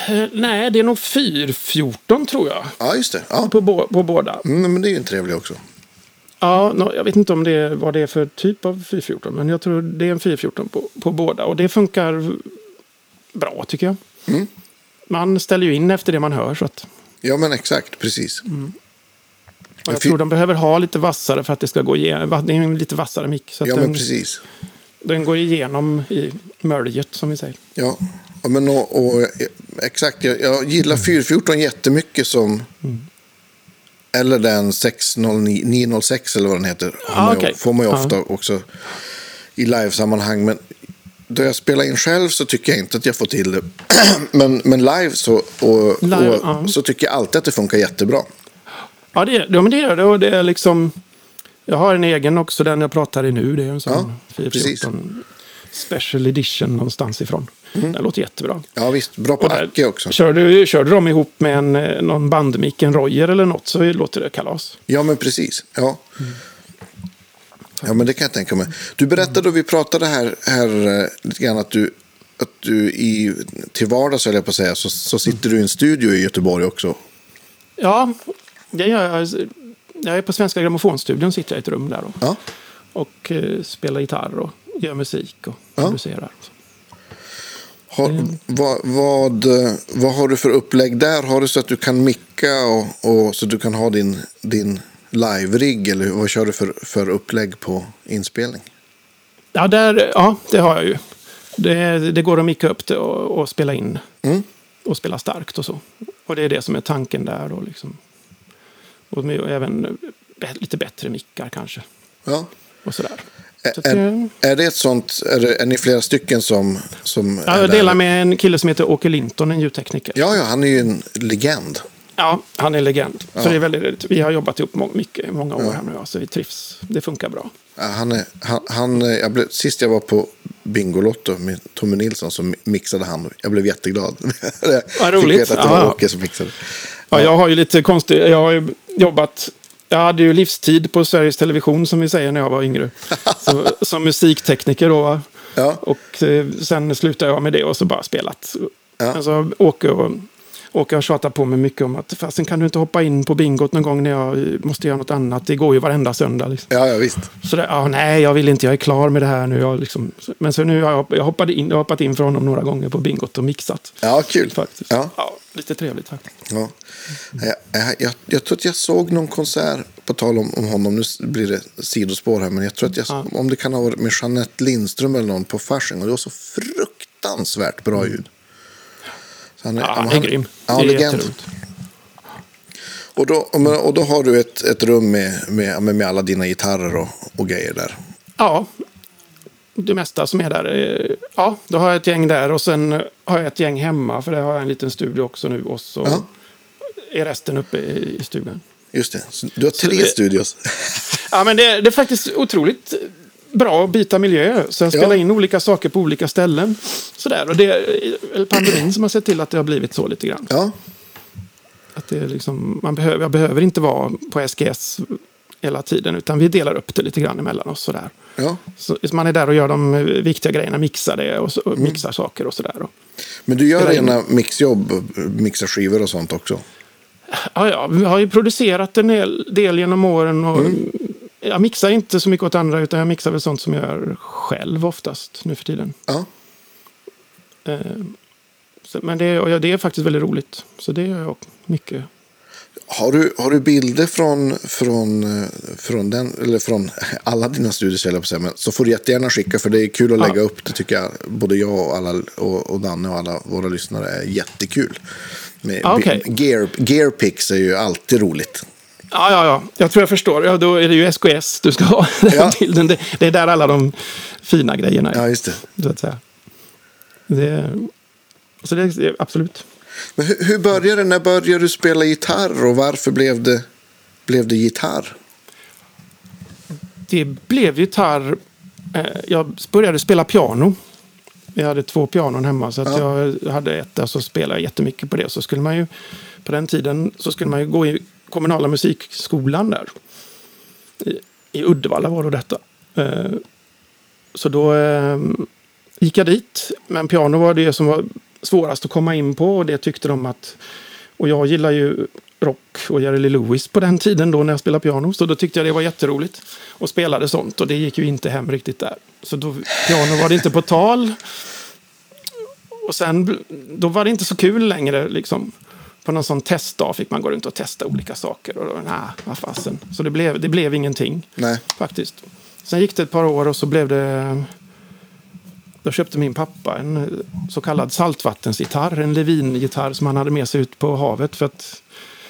[SPEAKER 2] Eh, nej, det är nog 414 tror jag.
[SPEAKER 1] Ja, just det. Ja.
[SPEAKER 2] På, bo, på båda.
[SPEAKER 1] Mm, men det är ju en trevlig också.
[SPEAKER 2] Ja, nå- jag vet inte om det är, vad det är för typ av 414, men jag tror det är en 414 på, på båda. Och det funkar bra tycker jag.
[SPEAKER 1] Mm.
[SPEAKER 2] Man ställer ju in efter det man hör. Så att,
[SPEAKER 1] Ja, men exakt. Precis.
[SPEAKER 2] och jag
[SPEAKER 1] Fi-
[SPEAKER 2] tror de behöver ha lite vassare för att det ska gå igenom. Det är en lite vassare mick.
[SPEAKER 1] Ja,
[SPEAKER 2] den,
[SPEAKER 1] men precis.
[SPEAKER 2] den går igenom i möljet som vi säger.
[SPEAKER 1] Ja, ja, men och, och, exakt. Jag, jag gillar 414 jättemycket som... Eller den 609 906 eller vad den heter.
[SPEAKER 2] Ah,
[SPEAKER 1] man ju-
[SPEAKER 2] okej.
[SPEAKER 1] Får man ju
[SPEAKER 2] Ja.
[SPEAKER 1] ofta också i livesammanhang. Men då jag spelar in själv så tycker jag inte att jag får till det. men, men live, så, och,
[SPEAKER 2] Live,
[SPEAKER 1] och,
[SPEAKER 2] ja.
[SPEAKER 1] så tycker jag alltid att det funkar jättebra.
[SPEAKER 2] Ja, det, ja men det gör det. Och det är liksom, jag har en egen också, den jag pratar i nu. Det är en sån
[SPEAKER 1] Ja,
[SPEAKER 2] 414 special edition någonstans ifrån. Den låter jättebra.
[SPEAKER 1] Ja, visst. Bra på Acke också.
[SPEAKER 2] Kör du, kör du dem ihop med en, eh, någon bandmick, en Royer eller något, så låter det kalas.
[SPEAKER 1] Ja, men precis. Ja. Ja, men det kan jag tänka mig. Du berättade då vi pratade här, här eh, lite grann att du, att du i, till vardags, höll jag på att säga, så, så sitter du i en studio i Göteborg också.
[SPEAKER 2] Ja, det gör jag. Jag är på Svenska Grammofonstudion, sitter jag i ett rum där och,
[SPEAKER 1] Ja.
[SPEAKER 2] och eh, spelar gitarr och gör musik och
[SPEAKER 1] Ja.
[SPEAKER 2] producerar.
[SPEAKER 1] Har, vad, vad, eh, vad har du för upplägg där? Har du så att du kan micka och, och så att du kan ha din, din live-rigg? Eller vad kör du för, för upplägg på inspelning?
[SPEAKER 2] Ja, där, ja, det har jag ju. Det, det går att micka upp det och, och spela in.
[SPEAKER 1] Mm.
[SPEAKER 2] Och spela starkt och så. Och det är det som är tanken där. Och, liksom. och även bä- lite bättre mickar kanske.
[SPEAKER 1] Ja.
[SPEAKER 2] Och sådär. Så
[SPEAKER 1] Är,
[SPEAKER 2] eh,
[SPEAKER 1] är det ett sånt, är, det, är ni flera stycken som, som
[SPEAKER 2] ja, jag
[SPEAKER 1] där?
[SPEAKER 2] delar med en kille som heter Åke Linton, en ljudtekniker.
[SPEAKER 1] Ja, ja, han är ju en legend.
[SPEAKER 2] Ja, han är legend.
[SPEAKER 1] Ja.
[SPEAKER 2] Så det är väldigt, vi har jobbat ihop må- mycket, många år här nu. ja, Så vi trivs. Det funkar bra.
[SPEAKER 1] Ja, Han är, han, han, eh, jag blev, sist jag var på Bingolotto med Tommy Nilsson så mixade han. Jag blev jätteglad.
[SPEAKER 2] Vad roligt.
[SPEAKER 1] Fick veta att det var
[SPEAKER 2] Ja.
[SPEAKER 1] Åke som mixade.
[SPEAKER 2] Ja, jag har ju lite konstigt. Jag har ju jobbat. Jag hade ju livstid på Sveriges Television som vi säger när jag var yngre. Så, som musiktekniker då.
[SPEAKER 1] Ja.
[SPEAKER 2] Och eh, sen slutade jag med det och så bara spelat.
[SPEAKER 1] Ja.
[SPEAKER 2] Alltså Åke och Och jag har tjatat på mig mycket om att fasen kan du inte hoppa in på bingot någon gång när jag måste göra något annat. Det går ju varenda söndag. Liksom.
[SPEAKER 1] Ja, ja visst.
[SPEAKER 2] Så det, ja, nej, jag vill inte, jag är klar med det här nu. Jag liksom, men så nu har jag, jag, hoppade in, jag har hoppat in för honom några gånger på bingot och mixat.
[SPEAKER 1] Ja, kul.
[SPEAKER 2] Faktiskt.
[SPEAKER 1] Ja.
[SPEAKER 2] Ja, lite trevligt faktiskt.
[SPEAKER 1] Ja. Jag, jag, jag, jag tror att jag såg någon konsert, på tal om, om honom, nu blir det sidospår här, men jag tror att jag,
[SPEAKER 2] Ja.
[SPEAKER 1] om det kan ha varit med Jeanette Lindström eller någon på Fasching, och det var så fruktansvärt bra ljud. Så han
[SPEAKER 2] Ja, han är grym.
[SPEAKER 1] Ja, legend. Och då, och då har du ett, ett rum med, med, med alla dina gitarrer och, och grejer där.
[SPEAKER 2] Ja, det mesta som är där. Ja, då har jag ett gäng där och sen har jag ett gäng hemma. För det har jag en liten studio också nu. Och så
[SPEAKER 1] Ja.
[SPEAKER 2] är resten uppe i stugan.
[SPEAKER 1] Just det, så du har tre
[SPEAKER 2] det-
[SPEAKER 1] studios.
[SPEAKER 2] Ja, men det, det är faktiskt otroligt bra att byta miljö. Sen spela
[SPEAKER 1] Ja.
[SPEAKER 2] in olika saker på olika ställen. Sådär. Och det är pandemin som har sett till att det har blivit så lite grann.
[SPEAKER 1] Ja,
[SPEAKER 2] Att det är liksom, man behöver, jag behöver inte vara på SGS hela tiden. Utan vi delar upp det lite grann emellan oss. Sådär.
[SPEAKER 1] ja.
[SPEAKER 2] Så man är där och gör de viktiga grejerna, mixar det och, så, och mixar saker och sådär. Och-
[SPEAKER 1] Men du gör rena mixjobb, mixar skivor och sånt också.
[SPEAKER 2] Ja, ja, vi har ju producerat en del genom åren. Och Jag mixar inte så mycket åt andra, utan jag mixar väl sånt som jag gör själv oftast nu för tiden.
[SPEAKER 1] Ja.
[SPEAKER 2] Eh, så, men det, ja, det är faktiskt väldigt roligt. Så det gör jag mycket.
[SPEAKER 1] Har du, har du bilder från, från, eh, från, den, eller från alla dina att säga, men så får du jättegärna skicka, för det är kul att
[SPEAKER 2] Ja.
[SPEAKER 1] lägga upp. Det tycker jag, både jag och, alla, och, och Danne och alla våra lyssnare är jättekul. Med,
[SPEAKER 2] Ja, okej.
[SPEAKER 1] gear, gearpix är ju alltid roligt.
[SPEAKER 2] Ja, ja, ja. Jag tror jag förstår. Ja, då är det ju SKS du ska ha
[SPEAKER 1] Ja.
[SPEAKER 2] till den. Det, det är där alla de fina grejerna är.
[SPEAKER 1] Ja, just det.
[SPEAKER 2] Så att säga. Det, så det är absolut.
[SPEAKER 1] Men hur, hur började det? När började du spela gitarr och varför blev det, blev det gitarr?
[SPEAKER 2] Det blev gitarr. Eh, jag började spela piano. Vi hade två pianon hemma. Så att
[SPEAKER 1] Ja.
[SPEAKER 2] jag hade ett där så spelade jag jättemycket på det. Så skulle man ju, på den tiden så skulle man ju gå i kommunala musikskolan där. I, i Uddevalla var då detta. Eh, så då eh, gick jag dit. Men piano var det som var svårast att komma in på. Och det tyckte de att... Och jag gillar ju rock och Jerry Lee Lewis på den tiden då när jag spelade piano. Så då tyckte jag det var jätteroligt. Och spelade sånt. Och det gick ju inte hem riktigt där. Så då, piano var det inte på tal. Och sen då var det inte så kul längre. Liksom. På någon sån testdag fick man gå runt och testa olika saker. Och då, vad fasen. Så det blev, det blev ingenting
[SPEAKER 1] Nej.
[SPEAKER 2] faktiskt. Sen gick det ett par år och så blev det... Då köpte min pappa en eh, så kallad saltvattensgitarr. En Levin-gitarr som han hade med sig ut på havet. För att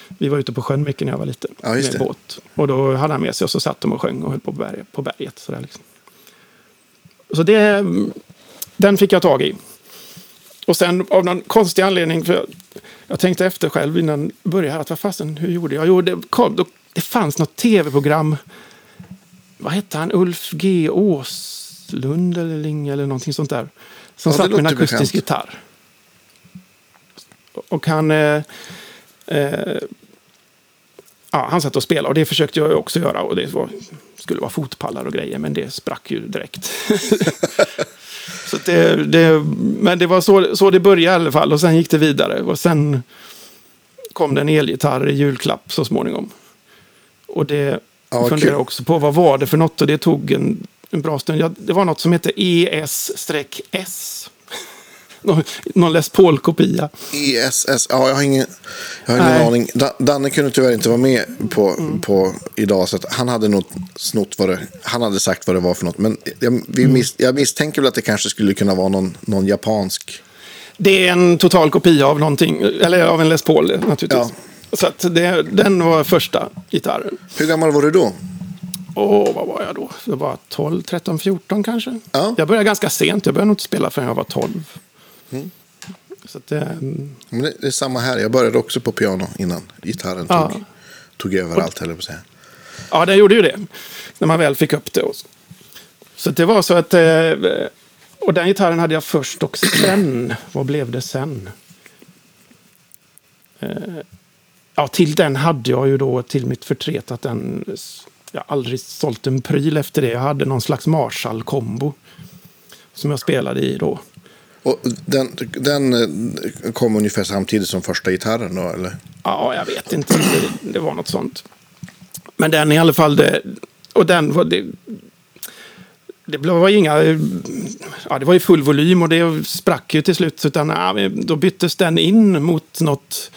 [SPEAKER 2] vi var ute på sjön mycket när jag var liten.
[SPEAKER 1] Ja,
[SPEAKER 2] med
[SPEAKER 1] det.
[SPEAKER 2] båt. Och då hade han med sig och så satt de och sjöng och höll på berget. På berget sådär liksom. Så det, den fick jag tag i. Och sen av någon konstig anledning, för jag, jag tänkte efter själv innan jag började här, att vad fasen, hur gjorde jag? Jo, det, kom, då, det fanns något tv-program, vad hette han, Ulf G. Åslund eller Ling eller någonting sånt där. Som
[SPEAKER 1] Ja,
[SPEAKER 2] satt med en akustisk
[SPEAKER 1] bekant.
[SPEAKER 2] gitarr. Och han... Eh, eh, ja, han satt och spelade och det försökte jag också göra. Och det var, skulle vara fotpallar och grejer, men det sprack ju direkt. så det, det, men det var så, så det började i alla fall. Och sen gick det vidare. Och sen kom det en elgitarr i julklapp så småningom. Och det
[SPEAKER 1] Ja,
[SPEAKER 2] jag funderade
[SPEAKER 1] kul.
[SPEAKER 2] också på vad var det för något. Och det tog en, en bra stund. Ja, det var något som hette ES-S. Någon, någon Les Paul-kopia.
[SPEAKER 1] ISS, ja, jag har ingen, jag har ingen
[SPEAKER 2] Nej.
[SPEAKER 1] aning. Da, Danne kunde tyvärr inte vara med på, på idag. Så att han hade nog snott vad det, han hade sagt vad det var för något. Men jag, vi mis, jag misstänker väl att det kanske skulle kunna vara någon, någon japansk.
[SPEAKER 2] Det är en total kopia av någonting, eller av en Les Paul naturligtvis. Så att det, den var första gitarren.
[SPEAKER 1] Hur gammal var du då?
[SPEAKER 2] Och vad var jag då? Jag var 12, 13, 14 kanske.
[SPEAKER 1] Ja.
[SPEAKER 2] Jag började ganska sent. Jag började nog inte spela förrän jag var 12. Så att,
[SPEAKER 1] Men det, det är samma här. Jag började också på piano innan gitarren
[SPEAKER 2] Ja.
[SPEAKER 1] tog, tog över allt, höll jag på att säga.
[SPEAKER 2] ja, det gjorde ju det. När man väl fick upp det. Och så det var så att... Eh, och den gitarren hade jag först och sen. Vad blev det sen? Eh, ja, till den hade jag ju då till mitt förtret att den... Jag har aldrig sålt en pryl efter det. Jag hade någon slags Marshall-kombo. Som jag spelade i då.
[SPEAKER 1] Och den, den eh, kom ungefär samtidigt som första gitarren då, eller?
[SPEAKER 2] Ja, jag vet inte. Det, det var något sånt. Men den i alla fall, det, och den var det, det var inga, ja det var ju full volym och det sprack ju till slut. Utan ja, då byttes den in mot något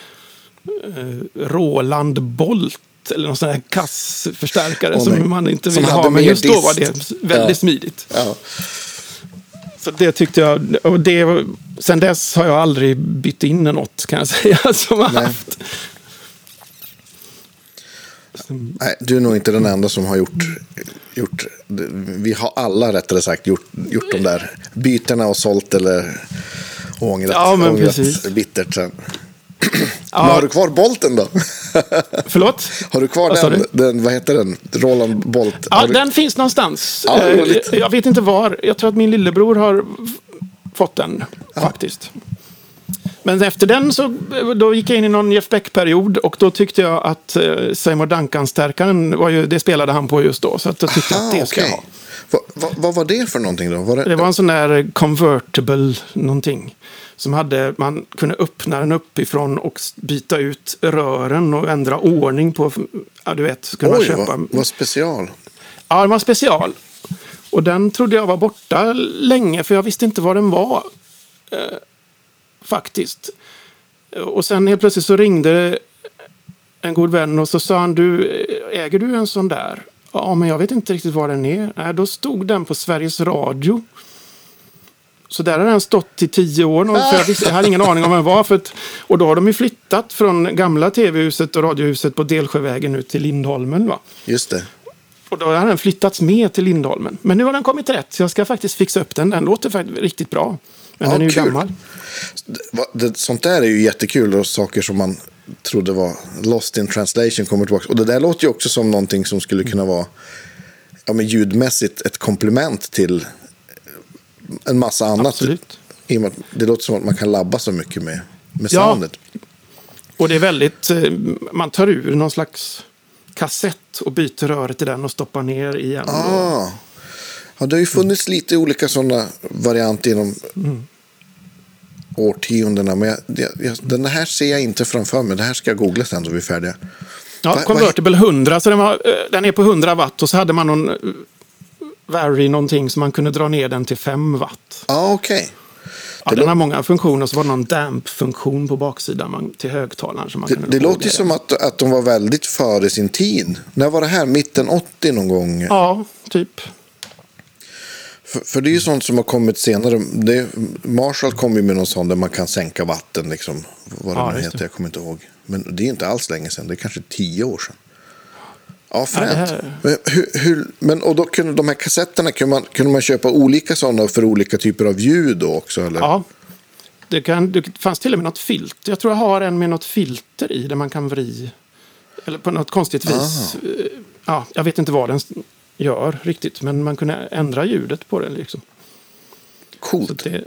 [SPEAKER 2] eh, Roland Bolt eller någon sån här kassförstärkare
[SPEAKER 1] Åh,
[SPEAKER 2] som man inte ville ha. Men just då var det väldigt
[SPEAKER 1] Ja.
[SPEAKER 2] smidigt.
[SPEAKER 1] Ja.
[SPEAKER 2] Så det tyckte jag, och det, sen dess har jag aldrig bytt in något kan jag säga. Som har
[SPEAKER 1] Nej.
[SPEAKER 2] haft.
[SPEAKER 1] Nej, du är nog inte den enda som har gjort, gjort vi har alla rättare sagt gjort, gjort de där bytena och sålt eller ångrat,
[SPEAKER 2] Ja,
[SPEAKER 1] ångrat bittert sen.
[SPEAKER 2] Ja.
[SPEAKER 1] Har du kvar bolten då?
[SPEAKER 2] Förlåt?
[SPEAKER 1] har du kvar
[SPEAKER 2] sa
[SPEAKER 1] den, den, vad heter den, Roland Bolt?
[SPEAKER 2] Ja,
[SPEAKER 1] du-
[SPEAKER 2] den finns någonstans.
[SPEAKER 1] Ja,
[SPEAKER 2] Eh, jag vet inte var. Jag tror att min lillebror har fått den faktiskt. Men efter den så då gick jag in i någon Jeff Beck-period och då tyckte jag att eh, Seymour Duncan-stärkaren, var ju, det spelade han på just då. Så att då tyckte jag att det ska jag ha.
[SPEAKER 1] Vad, vad, vad var det för någonting då? Var det,
[SPEAKER 2] Det var en sån där convertible någonting. Som hade, man kunde öppna den uppifrån och byta ut rören och ändra ordning på, ja du vet, kunna
[SPEAKER 1] Oj,
[SPEAKER 2] köpa.
[SPEAKER 1] vad, vad special.
[SPEAKER 2] Ja, den var special. Och den trodde jag var borta länge, för jag visste inte vad den var. Eh, faktiskt. Och sen helt plötsligt så ringde en god vän och så sa han, du, eh, äger du en sån där? Ja, men jag vet inte riktigt var den är. Nej, då stod den på Sveriges Radio. Så där har den stått i tio år. nu, För jag, visste, jag hade ingen aning om den var. För att, och då har de ju flyttat från gamla tv-huset och radiohuset på Delsjövägen ut till Lindholmen. Va?
[SPEAKER 1] Just det.
[SPEAKER 2] Och då har den flyttats med till Lindholmen. Men nu har den kommit rätt, så jag ska faktiskt fixa upp den. Den låter faktiskt riktigt bra. Men
[SPEAKER 1] Ja,
[SPEAKER 2] den är ju
[SPEAKER 1] kul.
[SPEAKER 2] gammal.
[SPEAKER 1] Sånt där är ju jättekul och saker som man trodde var lost in translation kommer tillbaka. Och det där låter ju också som någonting som skulle kunna vara ja, men ljudmässigt ett komplement till en massa annat.
[SPEAKER 2] Absolut.
[SPEAKER 1] Det låter som att man kan labba så mycket med, med
[SPEAKER 2] Ja.
[SPEAKER 1] soundet.
[SPEAKER 2] Och det är väldigt... eh, Man tar ur någon slags kassett och byter röret i den och stoppar ner igen.
[SPEAKER 1] Ah. Ja, det har ju funnits lite olika sådana varianter genom årtiondena. Men jag, jag, jag, den här ser jag inte framför mig. Det här ska jag googla sen så vi är färdiga.
[SPEAKER 2] Ja,
[SPEAKER 1] Va-
[SPEAKER 2] Convertible 100, så den, var, eh, den är på 100 watt. Och så hade man någon eh, Vary någonting så man kunde dra ner den till 5 watt.
[SPEAKER 1] Ja, okej.
[SPEAKER 2] Ja,
[SPEAKER 1] Det
[SPEAKER 2] den har många funktioner. Så var det någon damp-funktion på baksidan man, till högtalaren. Som man
[SPEAKER 1] Det,
[SPEAKER 2] kunde
[SPEAKER 1] det låter som att, att de var väldigt före sin tid. När var det här? Mitten 80 någon gång?
[SPEAKER 2] Ja, typ.
[SPEAKER 1] För, för det är ju sånt som har kommit senare. Det, Marshall kom ju med någon sån där man kan sänka vatten. Liksom, vad det
[SPEAKER 2] Ja,
[SPEAKER 1] nu heter,
[SPEAKER 2] det.
[SPEAKER 1] jag kommer inte ihåg. Men det är inte alls länge sedan. Det är kanske tio år sedan. Ja,
[SPEAKER 2] Ja,
[SPEAKER 1] fränt.
[SPEAKER 2] här-
[SPEAKER 1] Men, hur, hur, men och då kunde de här kassetterna, kunde man, kunde man köpa olika sådana för olika typer av ljud då också? Eller?
[SPEAKER 2] Ja. Det, kan, det fanns till och med något filter. Jag tror jag har en med något filter i där man kan vri. Eller på något konstigt vis.
[SPEAKER 1] Ah.
[SPEAKER 2] Eh, Ja, jag vet inte vad den gör riktigt. Men man kunde ändra ljudet på den. Liksom. Så
[SPEAKER 1] Coolt.
[SPEAKER 2] det,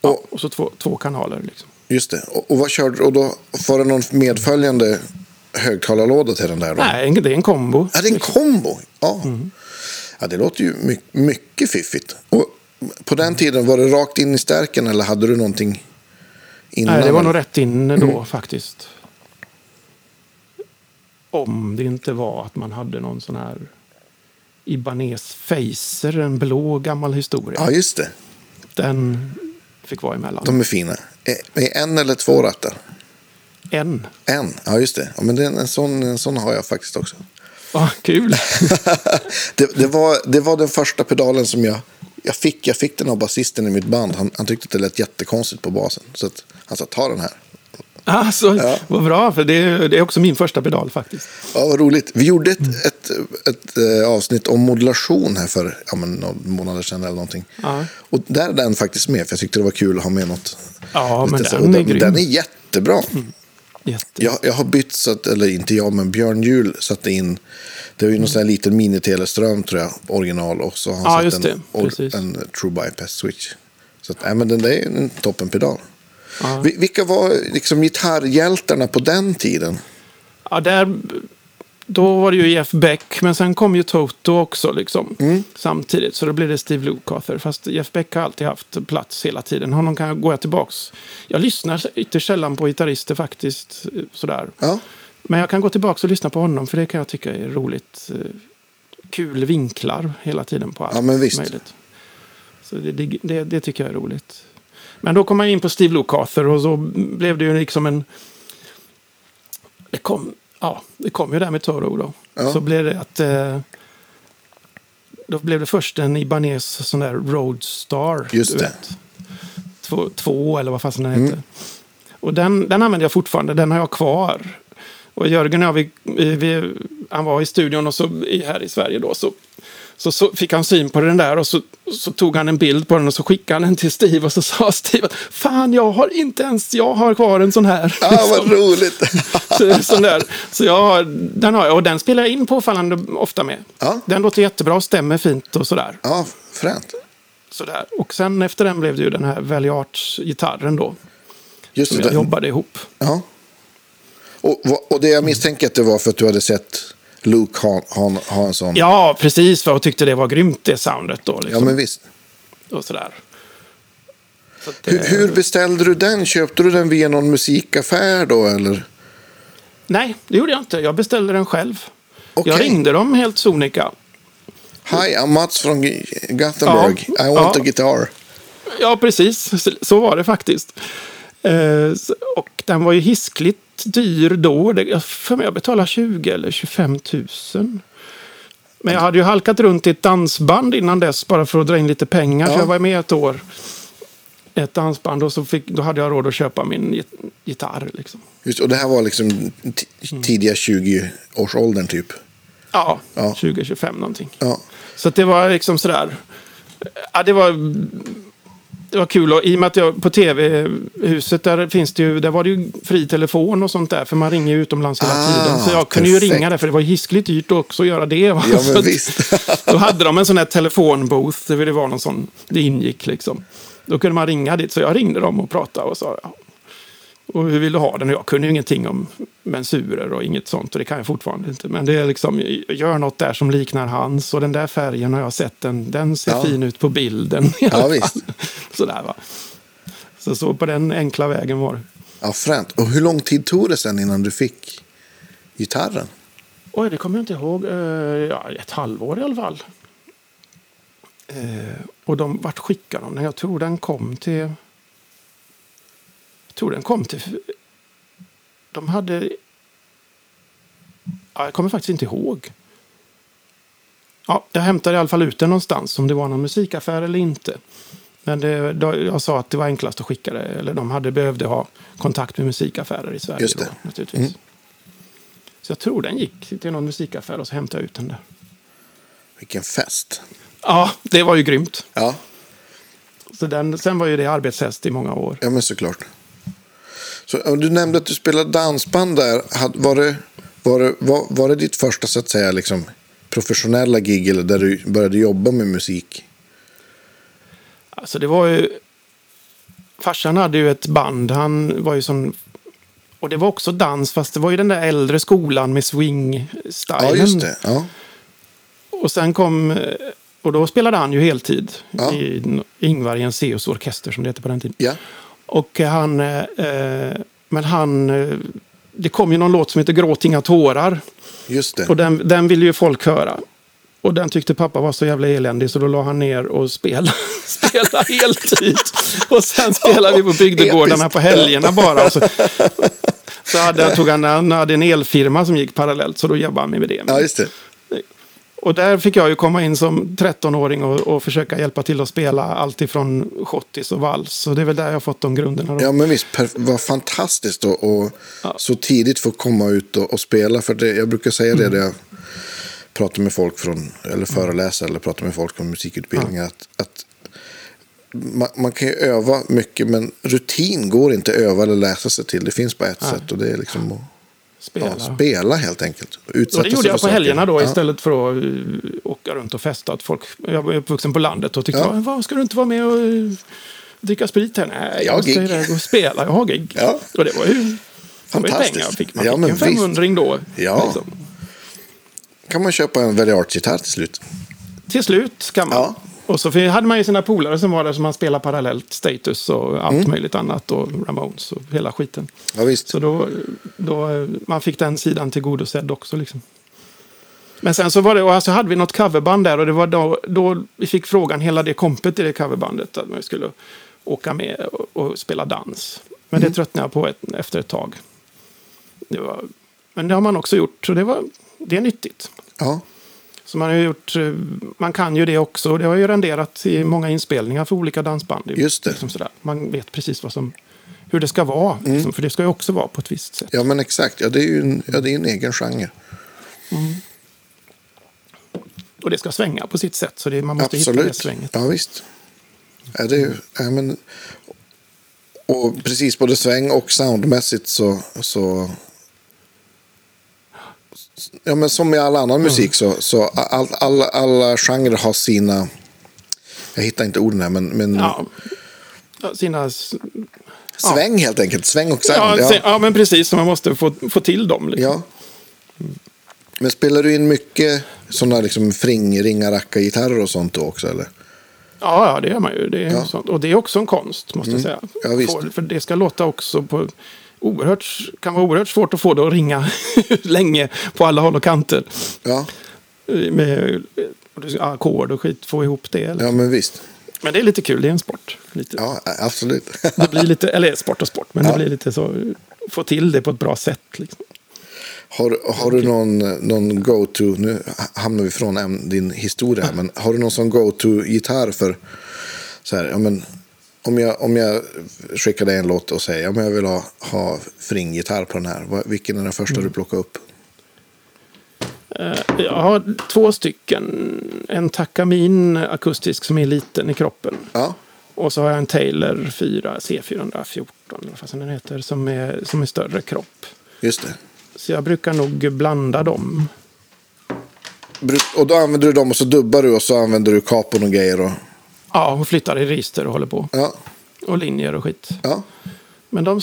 [SPEAKER 2] ja,
[SPEAKER 1] Och-
[SPEAKER 2] och så två, två kanaler. Liksom.
[SPEAKER 1] Just det. Och, och vad körde Och då var det någon medföljande högtalarlåda till den där? Då?
[SPEAKER 2] Nej, det är en kombo.
[SPEAKER 1] Ja, det är en kombo. Ja. ja, det låter ju my- mycket fiffigt. Och på den tiden, var det rakt in i stärken eller hade du någonting innan?
[SPEAKER 2] Nej, det var nog rätt in då
[SPEAKER 1] Mm.
[SPEAKER 2] faktiskt. Om det inte var att man hade någon sån här Ibanez Facer, en blå gammal historia.
[SPEAKER 1] Ja, just det.
[SPEAKER 2] Den fick vara emellan.
[SPEAKER 1] De är fina. Eh, Med en eller två rattar?
[SPEAKER 2] En.
[SPEAKER 1] En, ja just det. Ja, men det en, sån, en sån har jag faktiskt också.
[SPEAKER 2] Ah, kul.
[SPEAKER 1] det, det, var, det var den första pedalen som jag, jag fick. Jag fick den av basisten i mitt band. Han, han tyckte att det lät jättekonstigt på basen. Så att, han sa, ta den här.
[SPEAKER 2] Alltså,
[SPEAKER 1] Ja.
[SPEAKER 2] Vad bra, för det, är- det är också min första pedal faktiskt.
[SPEAKER 1] Ja, vad roligt. Vi gjorde ett,
[SPEAKER 2] Mm.
[SPEAKER 1] ett, ett, eh, avsnitt om modulation här för ja, men, några månader sedan eller någonting.
[SPEAKER 2] Ja.
[SPEAKER 1] Och där är den faktiskt med, för jag tyckte det var kul att ha med något.
[SPEAKER 2] Ja, men
[SPEAKER 1] lite så.
[SPEAKER 2] den är
[SPEAKER 1] den,
[SPEAKER 2] grym.
[SPEAKER 1] den är jättebra.
[SPEAKER 2] Jätte.
[SPEAKER 1] Jag, jag har bytt, så att, eller inte jag, men Björn Juhl satte in, det var ju någon sån här liten mini-teleström tror jag, original. Och så har han
[SPEAKER 2] Ja,
[SPEAKER 1] satt en, or- en True Bypass Switch. Så att, nej, men den där är en toppenpedal.
[SPEAKER 2] Ja.
[SPEAKER 1] Vi- Vilka var liksom gitarrhjältarna på den tiden?
[SPEAKER 2] Ja, där, då var det ju Jeff Beck, men sen kom ju Toto också liksom,
[SPEAKER 1] Mm.
[SPEAKER 2] samtidigt. Så då blev det Steve Lukather. Fast Jeff Beck har alltid haft plats hela tiden. Honom kan jag gå tillbaks. Jag lyssnar ytterst sällan på gitarrister faktiskt. Sådär.
[SPEAKER 1] Ja,
[SPEAKER 2] Men jag kan gå tillbaka och lyssna på honom, för det kan jag tycka är roligt. eh, Kul vinklar hela tiden på allt
[SPEAKER 1] Ja, men visst.
[SPEAKER 2] möjligt. Så det, det, det, tycker jag är roligt. Men då kom jag in på Steve Lukather och så blev det ju liksom en... Det kom, ja, det kom ju där med Toro då.
[SPEAKER 1] Ja.
[SPEAKER 2] Så blev det att... Eh, då blev det först en Ibanez sån där Roadstar.
[SPEAKER 1] Just det.
[SPEAKER 2] Två, två eller vad fasen den hette. Och den, den använder jag fortfarande. Den har jag kvar. Och Jörgen och jag, vi, vi, han var i studion och så, här i Sverige då. Så, så, så fick han syn på den där och så, så tog han en bild på den och så skickade han den till Steve. Och så sa Steve att fan jag har inte ens, jag har kvar en sån här.
[SPEAKER 1] ah, vad roligt.
[SPEAKER 2] Så, sån där. så jag har, den har jag och den spelar jag in påfallande ofta med.
[SPEAKER 1] Ja.
[SPEAKER 2] Den låter jättebra, stämmer fint och sådär.
[SPEAKER 1] ja, fränt.
[SPEAKER 2] sådär. Och sen efter den blev det ju den här Valley Arts-gitarren då.
[SPEAKER 1] Just
[SPEAKER 2] Som
[SPEAKER 1] det.
[SPEAKER 2] jag jobbade ihop.
[SPEAKER 1] Ja. Och, och det jag misstänker att det var för att du hade sett Luke ha, ha, ha en sån.
[SPEAKER 2] Ja, precis. För jag tyckte det var grymt det soundet då.
[SPEAKER 1] Ja,
[SPEAKER 2] Liksom.
[SPEAKER 1] men visst.
[SPEAKER 2] Och sådär. Så att,
[SPEAKER 1] Hur, hur beställde du den? Köpte du den via någon musikaffär då eller?
[SPEAKER 2] Nej, det gjorde jag inte. Jag beställde den själv.
[SPEAKER 1] Okej.
[SPEAKER 2] Jag ringde dem helt sonika.
[SPEAKER 1] Hi, I'm Mats från Gothenburg.
[SPEAKER 2] Ja.
[SPEAKER 1] I want
[SPEAKER 2] Ja.
[SPEAKER 1] a guitar.
[SPEAKER 2] Ja, precis. Så, var det faktiskt. Eh, och den var ju hiskligt dyr då. Det, för mig jag betalade 20 eller 25 000. Men jag hade ju halkat runt i ett dansband innan dess bara för att dra in lite pengar.
[SPEAKER 1] Ja.
[SPEAKER 2] Så jag var med ett år. Ett dansband och så fick, då hade jag råd att köpa min git- gitarr. Liksom.
[SPEAKER 1] Just, och det här var liksom t- tidiga 20-årsåldern typ.
[SPEAKER 2] Ja,
[SPEAKER 1] Ja.
[SPEAKER 2] 20-25 någonting.
[SPEAKER 1] Ja.
[SPEAKER 2] Så det var liksom sådär. Ja, det var, det var kul. Och I och med att jag på tv-huset där finns det ju, där var det ju fri telefon och sånt där. För man ringer ju utomlands hela
[SPEAKER 1] Ah,
[SPEAKER 2] tiden. Så jag kunde ju
[SPEAKER 1] perfekt.
[SPEAKER 2] ringa där för det var hiskligt dyrt också att göra det.
[SPEAKER 1] Ja, men visst.
[SPEAKER 2] Då hade de en sån här telefonbooth. Det var någon sån, det ingick liksom. Då kunde man ringa dit. Så jag ringde dem och pratade och sa ja. Och hur vill du ha den? Jag kunde ju ingenting om mensurer och inget sånt. Och det kan jag fortfarande inte. Men det är liksom, gör något där som liknar hans. Och den där färgen har jag sett. Den, den ser
[SPEAKER 1] Ja.
[SPEAKER 2] fin ut på bilden.
[SPEAKER 1] Ja, visst.
[SPEAKER 2] Sådär va. Så, så på den enkla vägen var det.
[SPEAKER 1] Ja, fränt. Och hur lång tid tog det sen innan du fick gitarren?
[SPEAKER 2] Oj, det kommer jag inte ihåg. Eh, ja, ett halvår i alla fall. Eh, och de, vart skickade de den? Jag tror den kom till... Tror den kom till... De hade... Ja, jag kommer faktiskt inte ihåg. Ja, jag hämtade i alla fall ut den någonstans, om det var någon musikaffär eller inte. Men det, då, jag sa att det var enklast att skicka det. Eller de hade behövde ha kontakt med musikaffärer i Sverige.
[SPEAKER 1] Just det.
[SPEAKER 2] Då, naturligtvis.
[SPEAKER 1] Mm.
[SPEAKER 2] Så jag tror den gick till någon musikaffär och så hämtade jag ut den där.
[SPEAKER 1] Vilken fest.
[SPEAKER 2] Ja, det var ju grymt.
[SPEAKER 1] Ja,
[SPEAKER 2] Så den, sen var ju det arbetshäst i många år.
[SPEAKER 1] ja men såklart. Så, du nämnde att du spelade dansband där. Var det, var, det, var, var det ditt första så att säga liksom, professionella gig eller där du började jobba med musik?
[SPEAKER 2] Alltså det var ju... Farsan hade ju ett band. Han var ju sån... Och det var också dans, fast det var ju den där äldre skolan med swing-stilen.
[SPEAKER 1] Ja, just det. Ja.
[SPEAKER 2] Och sen kom... Och då spelade han ju heltid
[SPEAKER 1] Ja.
[SPEAKER 2] i Ingvar Jenseus orkester, som det hette på den tiden.
[SPEAKER 1] ja,
[SPEAKER 2] Och han... eh, eh, Men han... eh, Det kom ju någon låt som heter Gråt inga tårar.
[SPEAKER 1] just det.
[SPEAKER 2] Och den, den ville ju folk höra. Och den tyckte pappa var så jävla eländig så då la han ner och spelade, spelade heltid. Och sen spelade vi på bygdegårdarna på helgerna bara. Så så hade, tog han, han hade en elfirma som gick parallellt så då jobbade han med det.
[SPEAKER 1] Ja, just det.
[SPEAKER 2] Och där fick jag ju komma in som 13-åring och, och försöka hjälpa till att spela allt ifrån schottis och vals. Så det är väl där jag har fått de grunderna. Då.
[SPEAKER 1] Ja, men visst. Vad fantastiskt att och
[SPEAKER 2] Ja.
[SPEAKER 1] så tidigt få komma ut och, och spela. För det, jag brukar säga det när jag pratar med folk från, eller föreläser eller pratar med folk från musikutbildningar. Att, att man, man kan ju öva mycket, men rutin går inte att öva eller läsa sig till. Det finns bara ett
[SPEAKER 2] Nej.
[SPEAKER 1] sätt och det är liksom att
[SPEAKER 2] spela.
[SPEAKER 1] ja, spela helt enkelt. Utsätta
[SPEAKER 2] Och det gjorde jag på helgerna då
[SPEAKER 1] Ja.
[SPEAKER 2] istället för att uh, åka runt och festa. Att folk, jag var uppvuxen på landet och tyckte,
[SPEAKER 1] Ja.
[SPEAKER 2] vad ska du inte vara med och uh, dricka sprit här? Nej,
[SPEAKER 1] Jag
[SPEAKER 2] jag måste
[SPEAKER 1] gig."
[SPEAKER 2] iväg och spela, jag har gig.
[SPEAKER 1] Ja.
[SPEAKER 2] Och det var ju
[SPEAKER 1] Fantastiskt.
[SPEAKER 2] pengar jag fick. Man
[SPEAKER 1] Ja,
[SPEAKER 2] fick en
[SPEAKER 1] visst.
[SPEAKER 2] 500 då.
[SPEAKER 1] Ja.
[SPEAKER 2] Liksom.
[SPEAKER 1] kan man köpa en Veliart-gitarr till slut.
[SPEAKER 2] Till slut kan man.
[SPEAKER 1] Ja.
[SPEAKER 2] Och så hade man ju sina polare som var där som man spelade parallellt. Status och allt möjligt annat. Och Ramones och hela skiten.
[SPEAKER 1] Ja, visst.
[SPEAKER 2] Så då, då man fick den sidan tillgodosedd också. Liksom. Men sen så var det, och alltså hade vi något coverband där och det var då, då vi fick frågan, hela det kompet i det coverbandet, att man skulle åka med och, och spela dans. Men det tröttnade jag på ett, efter ett tag. Det var, men det har man också gjort, så det, var, det är nyttigt.
[SPEAKER 1] Ja,
[SPEAKER 2] Så man, har gjort, eh, man kan ju det också. och Det har ju renderat i många inspelningar för olika dansband.
[SPEAKER 1] Just det.
[SPEAKER 2] Liksom sådär. Man vet precis vad som, hur det ska vara. Liksom, för det ska ju också vara på ett visst sätt.
[SPEAKER 1] ja men exakt. Ja, det är ju en, ja, det är en egen genre.
[SPEAKER 2] Och det ska svänga på sitt sätt. Så det, man måste hitta det
[SPEAKER 1] Absolut.
[SPEAKER 2] svänget.
[SPEAKER 1] Ja, visst. Ja, det är, ju- ja, men, och precis både sväng och soundmässigt så... så ja, men som i all annan musik så, så all, alla, alla genrer har sina... Jag hittar inte orden här, men, men
[SPEAKER 2] Ja. Ja, Sina,
[SPEAKER 1] sväng helt enkelt. Sväng och sound.
[SPEAKER 2] ja,
[SPEAKER 1] Ja,
[SPEAKER 2] ja, men precis. Så man måste få, få till dem. Liksom.
[SPEAKER 1] ja. Men spelar du in mycket sådana liksom fring, ringa, racka gitarrer och sånt då också? Eller?
[SPEAKER 2] Ja, ja, det gör man ju. Det är
[SPEAKER 1] Ja. Mm.
[SPEAKER 2] sånt. Och det är också en konst, måste jag säga.
[SPEAKER 1] Ja, visst.
[SPEAKER 2] Får- för det ska låta också på... Oerhört, kan vara oerhört svårt att få det att ringa länge på alla håll och kanter.
[SPEAKER 1] Ja,
[SPEAKER 2] Med ackord och skit, få ihop det. Eller?
[SPEAKER 1] ja, men visst.
[SPEAKER 2] Men det är lite kul, det är en sport. Lite.
[SPEAKER 1] Ja, absolut.
[SPEAKER 2] Det blir lite, eller sport och sport, men
[SPEAKER 1] Ja.
[SPEAKER 2] det blir lite så, få till det på ett bra sätt. Liksom.
[SPEAKER 1] Har, har du någon, någon go-to, nu hamnar vi från din historia, men har du någon sån go-to-gitarr för så här, ja men om jag, om jag skickar dig en låt och säger, men jag vill ha, ha fringgitarr på den här, vilken är den första du plockar upp?
[SPEAKER 2] Eh, Jag har två stycken. En Takamin akustisk som är liten i kroppen.
[SPEAKER 1] Ja,
[SPEAKER 2] Och så har jag en Taylor 4, C414, eller vad den heter, som är, som är större kropp.
[SPEAKER 1] just det.
[SPEAKER 2] Så jag brukar nog blanda dem.
[SPEAKER 1] Och då använder du dem och så dubbar du och så använder du kapon och grejer och,
[SPEAKER 2] Ja, och flyttar i register och håller på.
[SPEAKER 1] ja,
[SPEAKER 2] Och linjer och skit.
[SPEAKER 1] ja,
[SPEAKER 2] Men de,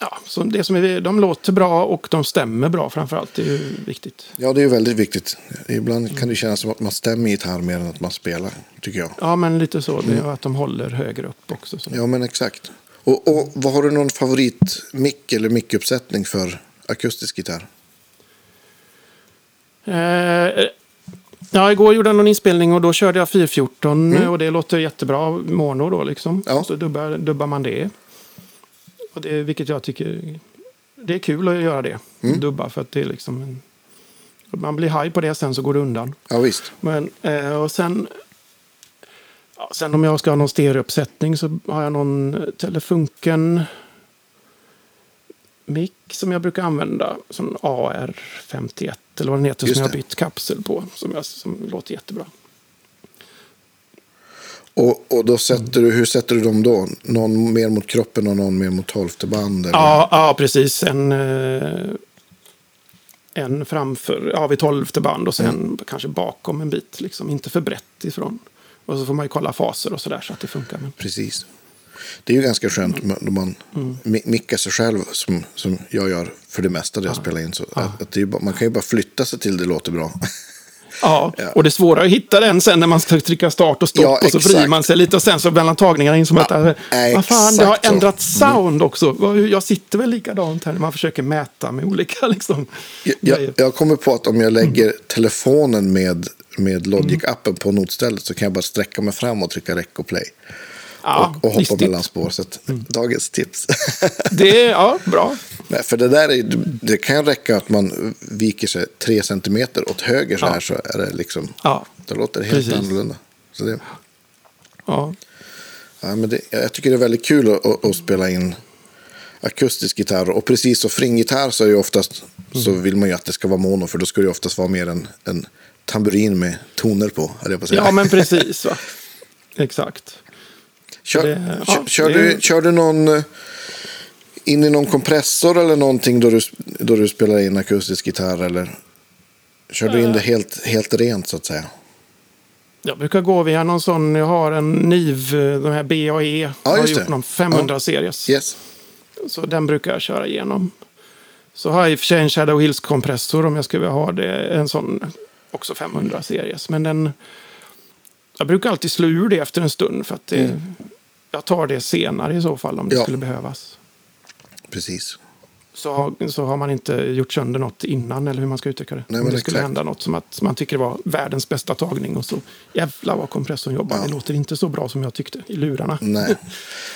[SPEAKER 2] ja, så det som är, de låter bra och de stämmer bra framförallt. Det är ju viktigt.
[SPEAKER 1] ja, det är ju väldigt viktigt. Ibland kan det kännas som att man stämmer gitarr mer än att man spelar, tycker jag.
[SPEAKER 2] Ja, men lite så. Det är att de håller högre upp också. Så.
[SPEAKER 1] Ja, men exakt. Och, och vad har du någon favoritmick eller mickuppsättning för akustisk gitarr?
[SPEAKER 2] Eh, ja, igår gjorde jag någon inspelning och då körde jag 414 och det låter jättebra mono då liksom.
[SPEAKER 1] Ja.
[SPEAKER 2] Så dubbar, dubbar man det. Och det. Vilket jag tycker det är kul att göra det. Dubba för att det är liksom en, man blir high på det sen så går det undan.
[SPEAKER 1] Ja, visst.
[SPEAKER 2] Men, eh, och sen, ja, sen om jag ska ha någon stereouppsättning så har jag någon Telefunken mick som jag brukar använda. Som AR51 eller vad den heter
[SPEAKER 1] Just
[SPEAKER 2] som jag har
[SPEAKER 1] det.
[SPEAKER 2] bytt kapsel på. Som, jag, som låter jättebra.
[SPEAKER 1] Och, och då sätter du, hur sätter du dem då? Någon mer mot kroppen och någon mer mot tolfte band? Eller?
[SPEAKER 2] Ja, ja precis. En, eh, en framför, ja vid tolfte band och sen kanske bakom en bit. Liksom, inte för brett ifrån. Och så får man ju kolla faser och sådär så att det funkar. Men...
[SPEAKER 1] Precis. Det är ju ganska skönt då man mi- mickar sig själv som, som jag gör för det mesta när jag spelar in. Så att, att det man kan ju bara flytta sig till det låter bra.
[SPEAKER 2] Ja, och det är svåra är att hitta den sen när man ska trycka start och stopp.
[SPEAKER 1] Ja,
[SPEAKER 2] och så vrider man sig lite och sen så mellan tagningarna in som att äh, vad fan, det har ändrat sound också. Jag sitter väl likadant här när man försöker mäta med olika liksom,
[SPEAKER 1] Jag, jag, jag kommer på att om jag lägger telefonen med, med Logic-appen på notstället så kan jag bara sträcka mig fram och trycka rec och play.
[SPEAKER 2] Ja,
[SPEAKER 1] och, och hoppa mellan spår. Så att, dagens tips.
[SPEAKER 2] Det är, ja, bra.
[SPEAKER 1] Nej, för det där är, det kan räcka att man viker sig tre centimeter åt höger så
[SPEAKER 2] Ja.
[SPEAKER 1] här så är det liksom,
[SPEAKER 2] Ja,
[SPEAKER 1] då låter det helt
[SPEAKER 2] Precis.
[SPEAKER 1] annorlunda. Så det,
[SPEAKER 2] ja.
[SPEAKER 1] ja, men det, jag tycker det är väldigt kul att, att, att spela in akustisk gitarr. Och precis som fringgitarr så är ju oftast så
[SPEAKER 2] Mm.
[SPEAKER 1] vill man ju att det ska vara mono för då ska det oftast vara mer en, en tamburin med toner på. Jag på
[SPEAKER 2] ja, men precis. Va? Exakt.
[SPEAKER 1] Kör,
[SPEAKER 2] det- ja,
[SPEAKER 1] kör,
[SPEAKER 2] det-
[SPEAKER 1] du, kör du någon eh, in i någon kompressor eller någonting då du, då du spelar in akustisk gitarr? Eller kör du
[SPEAKER 2] Eh.
[SPEAKER 1] in det helt, helt rent så att säga?
[SPEAKER 2] Jag brukar gå via någon sån, jag har en NIV, de här BAE.
[SPEAKER 1] Ja,
[SPEAKER 2] jag har gjort
[SPEAKER 1] det.
[SPEAKER 2] någon 500 series.
[SPEAKER 1] Yes.
[SPEAKER 2] Så den brukar jag köra igenom. Så har jag i och för sig en Shadow Hills-kompressor om jag skulle vilja ha det. En sån också 500 series. Men den... Jag brukar alltid slå ur det efter en stund för att det, jag tar det senare i så fall om det
[SPEAKER 1] Ja.
[SPEAKER 2] skulle behövas.
[SPEAKER 1] Precis.
[SPEAKER 2] Så har, så har man inte gjort sönder något innan eller hur man ska uttrycka det.
[SPEAKER 1] Nej,
[SPEAKER 2] om
[SPEAKER 1] men
[SPEAKER 2] det skulle
[SPEAKER 1] exakt.
[SPEAKER 2] hända något som att man tycker det var världens bästa tagning och så jävlar vad kompressorn jobbar.
[SPEAKER 1] Ja.
[SPEAKER 2] Det låter inte så bra som jag tyckte i lurarna.
[SPEAKER 1] Nej.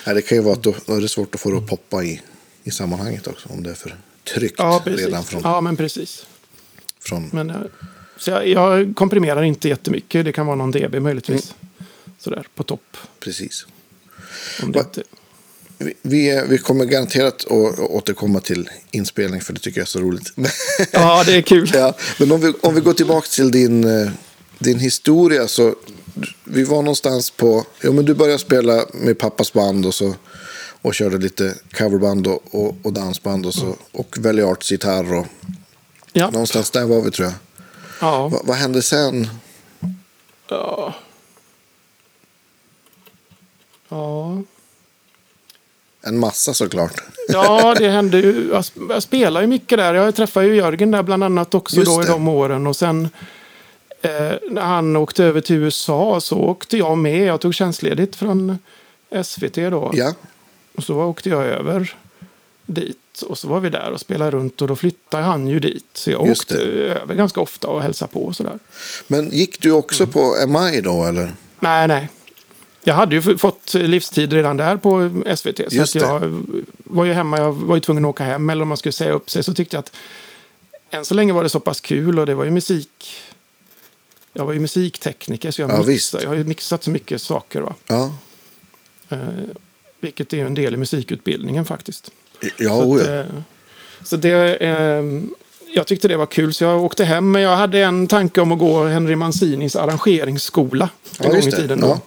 [SPEAKER 1] Nej, det kan ju vara att då, då är det svårt att få det att poppa i, i sammanhanget också. Om det är för tryggt
[SPEAKER 2] Ja,
[SPEAKER 1] redan från...
[SPEAKER 2] Ja, men precis.
[SPEAKER 1] från
[SPEAKER 2] Men, eh, så jag, jag komprimerar inte jättemycket. Det kan vara någon dB möjligtvis. Sådär på topp.
[SPEAKER 1] Precis.
[SPEAKER 2] Om det
[SPEAKER 1] Va-
[SPEAKER 2] inte...
[SPEAKER 1] Vi, vi, kommer garanterat att återkomma till inspelning för det tycker jag är så roligt.
[SPEAKER 2] Ja, det är kul.
[SPEAKER 1] ja, men om vi, om vi går tillbaka till din, eh, din historia så vi var någonstans på, ja men du började spela med pappas band och så och körde lite coverband och, och, och dansband och så och Valley Arts gitarr och
[SPEAKER 2] Ja.
[SPEAKER 1] någonstans där var vi tror jag.
[SPEAKER 2] Ja.
[SPEAKER 1] Va, vad hände sen?
[SPEAKER 2] Ja. Ja.
[SPEAKER 1] En massa såklart.
[SPEAKER 2] Ja, det hände ju. Jag, sp- jag spelar ju mycket där. Jag träffade ju Jörgen där bland annat också
[SPEAKER 1] Just
[SPEAKER 2] då i
[SPEAKER 1] det.
[SPEAKER 2] de åren. Och sen eh, när han åkte över till USA så åkte jag med. Jag tog tjänstledigt från SVT då.
[SPEAKER 1] Ja,
[SPEAKER 2] Och så åkte jag över dit. Och så var vi där och spelade runt och då flyttade han ju dit. Så jag
[SPEAKER 1] Just
[SPEAKER 2] åkte över ganska ofta och hälsade på och sådär.
[SPEAKER 1] men gick du också
[SPEAKER 2] Mm.
[SPEAKER 1] på MI då eller?
[SPEAKER 2] Nej, nej. Jag hade ju fått livstid redan där på SVT. Så jag var ju hemma, jag var ju tvungen att åka hem. Eller om man skulle säga upp sig så tyckte jag att än så länge var det så pass kul och det var ju musik. Jag var ju musiktekniker så jag,
[SPEAKER 1] Ja,
[SPEAKER 2] mixade, jag har ju mixat så mycket saker. Va?
[SPEAKER 1] Ja,
[SPEAKER 2] Eh, vilket är en del i musikutbildningen faktiskt.
[SPEAKER 1] ja,
[SPEAKER 2] Så, att, eh, så det, eh, jag tyckte det var kul så jag åkte hem. Men jag hade en tanke om att gå Henry Mancinis arrangeringsskola en
[SPEAKER 1] Ja,
[SPEAKER 2] gång i tiden. Då.
[SPEAKER 1] Ja.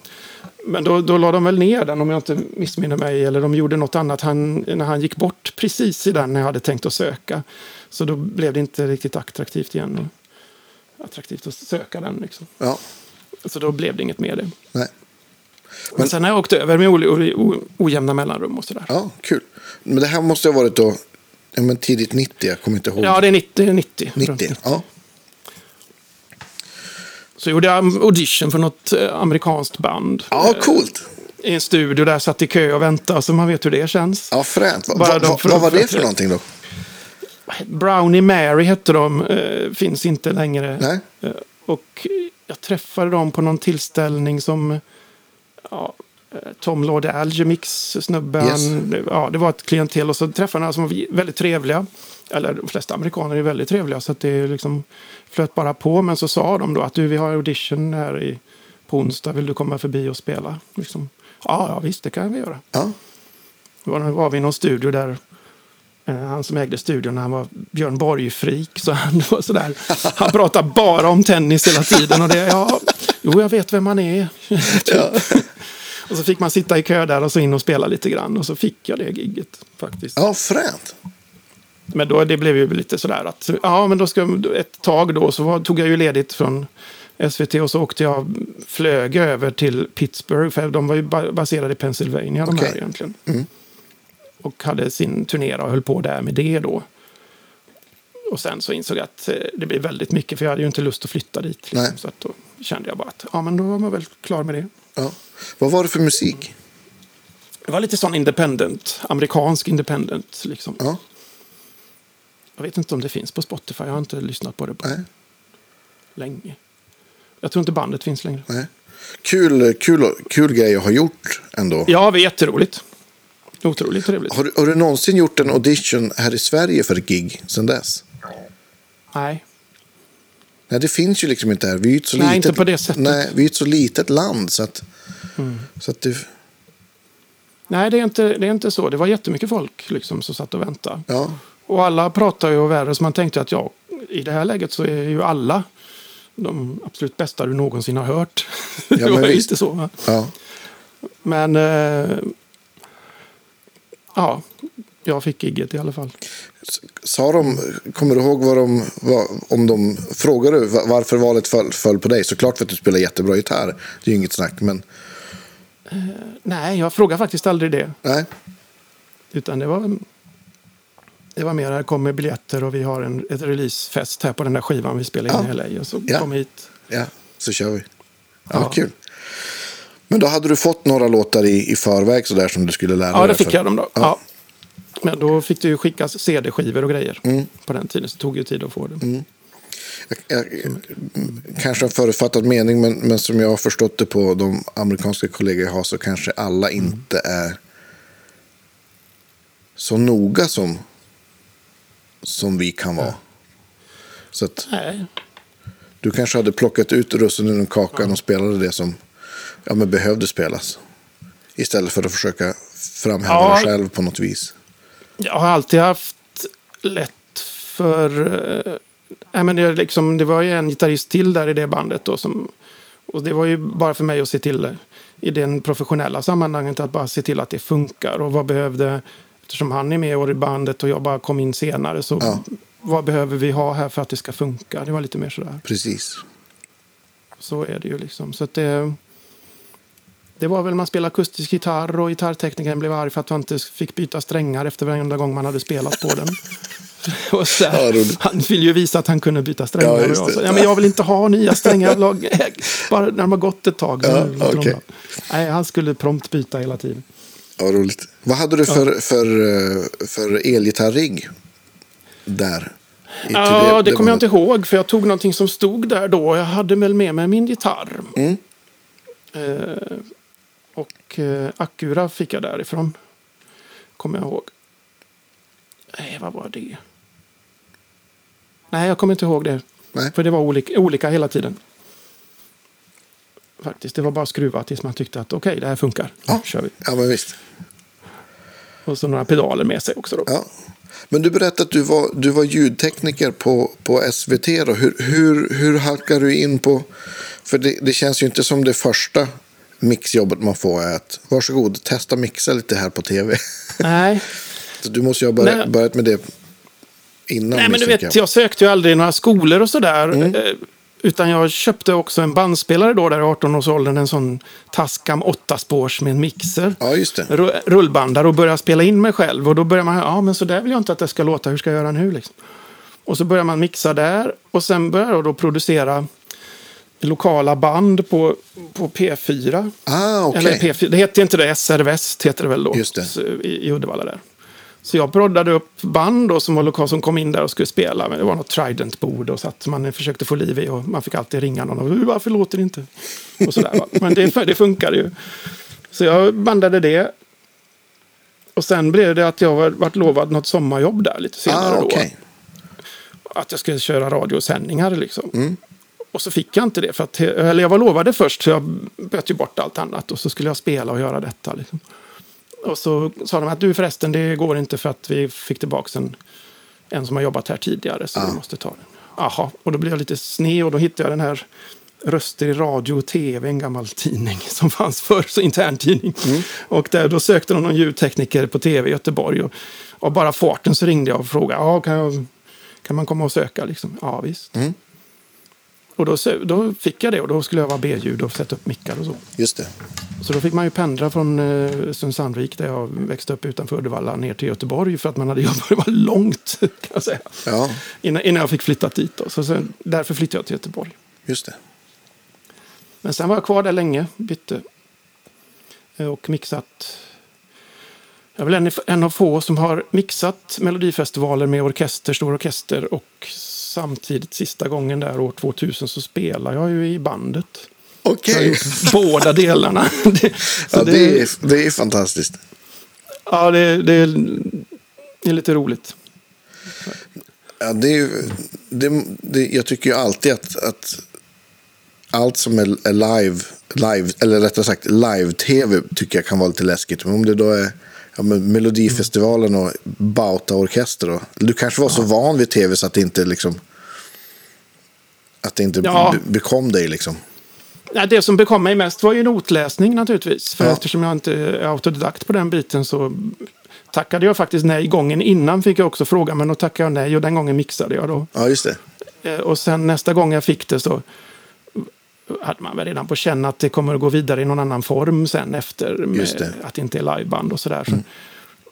[SPEAKER 2] Men då, då la de väl ner den om jag inte missminner mig. Eller de gjorde något annat han, när han gick bort precis i den när jag hade tänkt att söka. Så då blev det inte riktigt attraktivt igen. Attraktivt att söka den liksom.
[SPEAKER 1] ja.
[SPEAKER 2] Så då blev det inget mer det.
[SPEAKER 1] Nej.
[SPEAKER 2] Men, sen har jag åkt över med o, ojämna mellanrum och sådär.
[SPEAKER 1] Ja, kul. Men det här måste ha varit då ja, men tidigt 90, jag kommer inte ihåg.
[SPEAKER 2] Ja, det är 90. 90,
[SPEAKER 1] 90, ja.
[SPEAKER 2] Så gjorde jag audition för något eh, amerikanskt band.
[SPEAKER 1] Ja, coolt.
[SPEAKER 2] I en studio där jag satt i kö och väntade, så man vet hur det känns.
[SPEAKER 1] Ja, fränt. Va, va, va, vad var det
[SPEAKER 2] för-
[SPEAKER 1] någonting då?
[SPEAKER 2] Brownie Mary hette de, eh, finns inte längre.
[SPEAKER 1] Nej.
[SPEAKER 2] Eh, och jag träffade dem på någon tillställning som ja, eh, Tom Lord Algemix snubbe.
[SPEAKER 1] Yes.
[SPEAKER 2] Ja, det var ett klientel och så träffade jag några som var väldigt trevliga. Eller de flesta amerikaner är väldigt trevliga så att det liksom flöt bara på. Men så sa de då att du, vi har audition här i, på onsdag, vill du komma förbi och spela? Liksom, ja, ja, visst det kan vi göra.
[SPEAKER 1] Ja,
[SPEAKER 2] Då var, var vi i någon studio där eh, han som ägde studion, han var Björn Borg-freak. Så han var sådär. Han pratade bara om tennis hela tiden. Och det, ja, jo, jag vet vem han är. Typ. Och så fick man sitta i kö där och så in och spela lite grann. Och så fick jag det gigget faktiskt.
[SPEAKER 1] ja fränt.
[SPEAKER 2] Men då, det blev ju lite sådär att, ja men då ska ett tag då så var, tog jag ju ledigt från SVT och så åkte jag, flög över till Pittsburgh, för de var ju ba- baserade i Pennsylvania de här egentligen. Och hade sin turné och höll på där med det då. Och sen så insåg jag att eh, det blir väldigt mycket, för jag hade ju inte lust att flytta dit. Liksom. Så att då kände jag bara att, ja men då var man väl klar med det.
[SPEAKER 1] Ja. Vad var det för musik?
[SPEAKER 2] Det var lite sån independent, amerikansk independent liksom.
[SPEAKER 1] Ja,
[SPEAKER 2] Jag vet inte om det finns på Spotify, jag har inte lyssnat på det på
[SPEAKER 1] nej,
[SPEAKER 2] länge. Jag tror inte bandet finns längre.
[SPEAKER 1] nej. Kul, kul, kul grej att ha gjort ändå.
[SPEAKER 2] Ja, det var jätteroligt. Otroligt trevligt.
[SPEAKER 1] Har, du, har du någonsin gjort en audition här i Sverige för ett gig sedan dess?
[SPEAKER 2] Nej.
[SPEAKER 1] Nej, det finns ju liksom inte här. Vi är ett så
[SPEAKER 2] Nej,
[SPEAKER 1] litet,
[SPEAKER 2] inte på det sättet. Mm.
[SPEAKER 1] Nej, vi är ett så litet land så att, så att det,
[SPEAKER 2] Nej, det är, inte, det är inte så. Det var jättemycket folk liksom, som satt och väntade.
[SPEAKER 1] ja,
[SPEAKER 2] Och alla pratar ju och värre, så man tänkte att ja, i det här läget så är ju alla de absolut bästa du någonsin har hört.
[SPEAKER 1] Ja,
[SPEAKER 2] det var
[SPEAKER 1] visst.
[SPEAKER 2] så. Va?
[SPEAKER 1] ja.
[SPEAKER 2] Men eh, ja, jag fick gigget i alla fall.
[SPEAKER 1] Sa de, kommer du ihåg vad de, vad, om de frågade va- varför valet föll, föll på dig? Såklart för att du spelar jättebra gitarr. Det är ju inget snack, men
[SPEAKER 2] Nej, jag frågar faktiskt aldrig det.
[SPEAKER 1] nej.
[SPEAKER 2] Utan det var... Det var mer, här kommer biljetter och vi har en ett releasefest här på den där skivan vi spelar in
[SPEAKER 1] Ja.
[SPEAKER 2] i LA. Och så
[SPEAKER 1] Ja.
[SPEAKER 2] kom hit.
[SPEAKER 1] Ja, så kör vi. Ja,
[SPEAKER 2] Ja.
[SPEAKER 1] Kul. Men då hade du fått några låtar i, i förväg sådär som du skulle lära
[SPEAKER 2] Ja,
[SPEAKER 1] dig?
[SPEAKER 2] det fick jag dem då.
[SPEAKER 1] Ja.
[SPEAKER 2] Ja. Men då fick det ju skickas CD-skivor och grejer
[SPEAKER 1] Mm.
[SPEAKER 2] på den tiden. Så det tog ju tid att få det.
[SPEAKER 1] Jag, jag, kanske en förutfattad mening, men, men som jag har förstått det på de amerikanska kollegor jag har så kanske alla inte är så noga som, som vi kan vara. Så att
[SPEAKER 2] Nej,
[SPEAKER 1] du kanske hade plockat ut russinen ur kakan och spelade det som ja, men behövde spelas. Istället för att försöka framhäva
[SPEAKER 2] Ja.
[SPEAKER 1] dig själv på något vis.
[SPEAKER 2] Jag har alltid haft lätt för... Nej, men det, liksom, det var ju en gitarrist till där i det bandet. Då, som, och det var ju bara för mig att se till i den professionella sammanhanget att bara se till att det funkar. Och vad behövde... Eftersom han är med i bandet och jag bara kom in senare. Så
[SPEAKER 1] Ja.
[SPEAKER 2] vad behöver vi ha här för att det ska funka? Det var lite mer sådär.
[SPEAKER 1] Precis.
[SPEAKER 2] Så är det ju liksom. Så det, det var väl man spelade akustisk gitarr och gitarrteknikern blev arg för att han inte fick byta strängar efter varenda gång man hade spelat på den. och så
[SPEAKER 1] Ja,
[SPEAKER 2] han ville ju visa att han kunde byta strängar.
[SPEAKER 1] Ja,
[SPEAKER 2] och jag, ja, men jag vill inte ha nya strängar. Bara när de har gått ett tag.
[SPEAKER 1] Ja,
[SPEAKER 2] bra. Nej, han skulle prompt byta hela tiden.
[SPEAKER 1] Ja, roligt. Vad hade du för, för, eh, för elgitarrigg där?
[SPEAKER 2] Ja, det kommer jag inte ihåg. För jag tog någonting som stod där då. Jag hade väl med mig min gitarr.
[SPEAKER 1] Mm.
[SPEAKER 2] Eh, och eh, Acura fick jag därifrån. Kommer jag ihåg. Nej, vad var det? Nej, jag kommer inte ihåg det.
[SPEAKER 1] Nej.
[SPEAKER 2] För det var olika, olika hela tiden. Faktiskt, det var bara att skruva tills man tyckte att okej, det här funkar.
[SPEAKER 1] Ja.
[SPEAKER 2] kör vi.
[SPEAKER 1] Ja, men visst.
[SPEAKER 2] Och så några pedaler med sig också. Då.
[SPEAKER 1] Ja. Men du berättade att du var, du var ljudtekniker på, på SVT. Då. Hur, hur, hur halkar du in på... För det, det känns ju inte som det första mixjobbet man får är att varsågod, testa mixa lite här på tv.
[SPEAKER 2] Nej,
[SPEAKER 1] Så du måste ju ha börjat, börjat med det innan.
[SPEAKER 2] Nej, men du vet, jag sökte ju aldrig några skolor och sådär.
[SPEAKER 1] Mm.
[SPEAKER 2] Utan jag köpte också en bandspelare då, där i 18-årsåldern. En sån Tascam 8-spårs med en mixer.
[SPEAKER 1] Ja, just det.
[SPEAKER 2] Ru- Rullbandare och började spela in mig själv. Och då börjar man, ja men så där vill jag inte att det ska låta. Hur ska jag göra nu liksom? Och så börjar man mixa där. Och sen börjar jag då producera lokala band på, på P4.
[SPEAKER 1] Ah, okej.
[SPEAKER 2] Eller P4, det hette inte det, SR Väst heter det väl då.
[SPEAKER 1] Just det.
[SPEAKER 2] I, I Uddevalla där. Så jag proddade upp band då som var som kom in där och skulle spela. Men det var något Trident-bord och så att man försökte få liv i och man fick alltid ringa någon och varför låter det inte? Och sådär, va? Men det, det funkade ju. Så jag bandade det. Och sen blev det att jag var, vart lovad något sommarjobb där lite senare
[SPEAKER 1] Ah,
[SPEAKER 2] då.
[SPEAKER 1] okej.
[SPEAKER 2] Att jag skulle köra radiosändningar liksom.
[SPEAKER 1] Mm.
[SPEAKER 2] Och så fick jag inte det. För att, eller jag var lovad det först så jag böt ju bort allt annat. Och så skulle jag spela och göra detta. Liksom. Och så sa de att du förresten, det går inte för att vi fick tillbaka en, en som har jobbat här tidigare. Så
[SPEAKER 1] Ah.
[SPEAKER 2] vi måste ta den. Jaha, och då blev jag lite sned och då hittade jag den här Röster i radio och tv, en gammal tidning som fanns förr, så interntidning.
[SPEAKER 1] Mm.
[SPEAKER 2] Och där, då sökte de någon ljudtekniker på tv i Göteborg. Och, och bara farten så ringde jag och frågade, ja, kan, jag, kan man komma och söka? Liksom? Ja, visst.
[SPEAKER 1] Mm.
[SPEAKER 2] Och då, då fick jag det och då skulle jag vara B-ljud och sätta upp mickar och så.
[SPEAKER 1] Just det.
[SPEAKER 2] Så då fick man ju pendla från eh, Sundvik där jag växte upp utanför Uddevalla ner till Göteborg för att man hade jobbat. Det var långt kan jag säga.
[SPEAKER 1] Ja,
[SPEAKER 2] Innan, innan jag fick flytta dit. Då. Så sen, därför flyttade jag till Göteborg.
[SPEAKER 1] just det.
[SPEAKER 2] Men sen var jag kvar där länge, bytte. Eh, Och mixat. Jag är väl en, en av få som har mixat melodifestivaler med orkester, stor orkester. Och samtidigt sista gången där år 2000 så spelar jag ju i bandet.
[SPEAKER 1] Okej.
[SPEAKER 2] gjort båda delarna. Det, så
[SPEAKER 1] Ja,
[SPEAKER 2] det,
[SPEAKER 1] det, är, det är fantastiskt.
[SPEAKER 2] ja, det, det, det är lite roligt.
[SPEAKER 1] Ja, det är, det, det, jag tycker ju alltid att, att allt som är, är live, live, eller rättare sagt live-tv tycker jag kan vara lite läskigt. Men om det då är ja, men Melodifestivalen och Bauta-orkester. Och, du kanske var så van vid tv så att det inte liksom att det inte
[SPEAKER 2] Ja.
[SPEAKER 1] be- bekom dig liksom.
[SPEAKER 2] Ja, det som bekom mig mest var ju notläsning naturligtvis. För
[SPEAKER 1] Ja.
[SPEAKER 2] eftersom jag inte är autodidakt på den biten så tackade jag faktiskt nej. Gången innan fick jag också fråga, men då tackade jag nej och den gången mixade jag då.
[SPEAKER 1] Ja, just det.
[SPEAKER 2] Eh, Och sen nästa gång jag fick det så hade man väl redan på känn att det kommer att gå vidare i någon annan form sen efter. Med
[SPEAKER 1] det. Mm.
[SPEAKER 2] Att det inte är liveband och sådär. Så.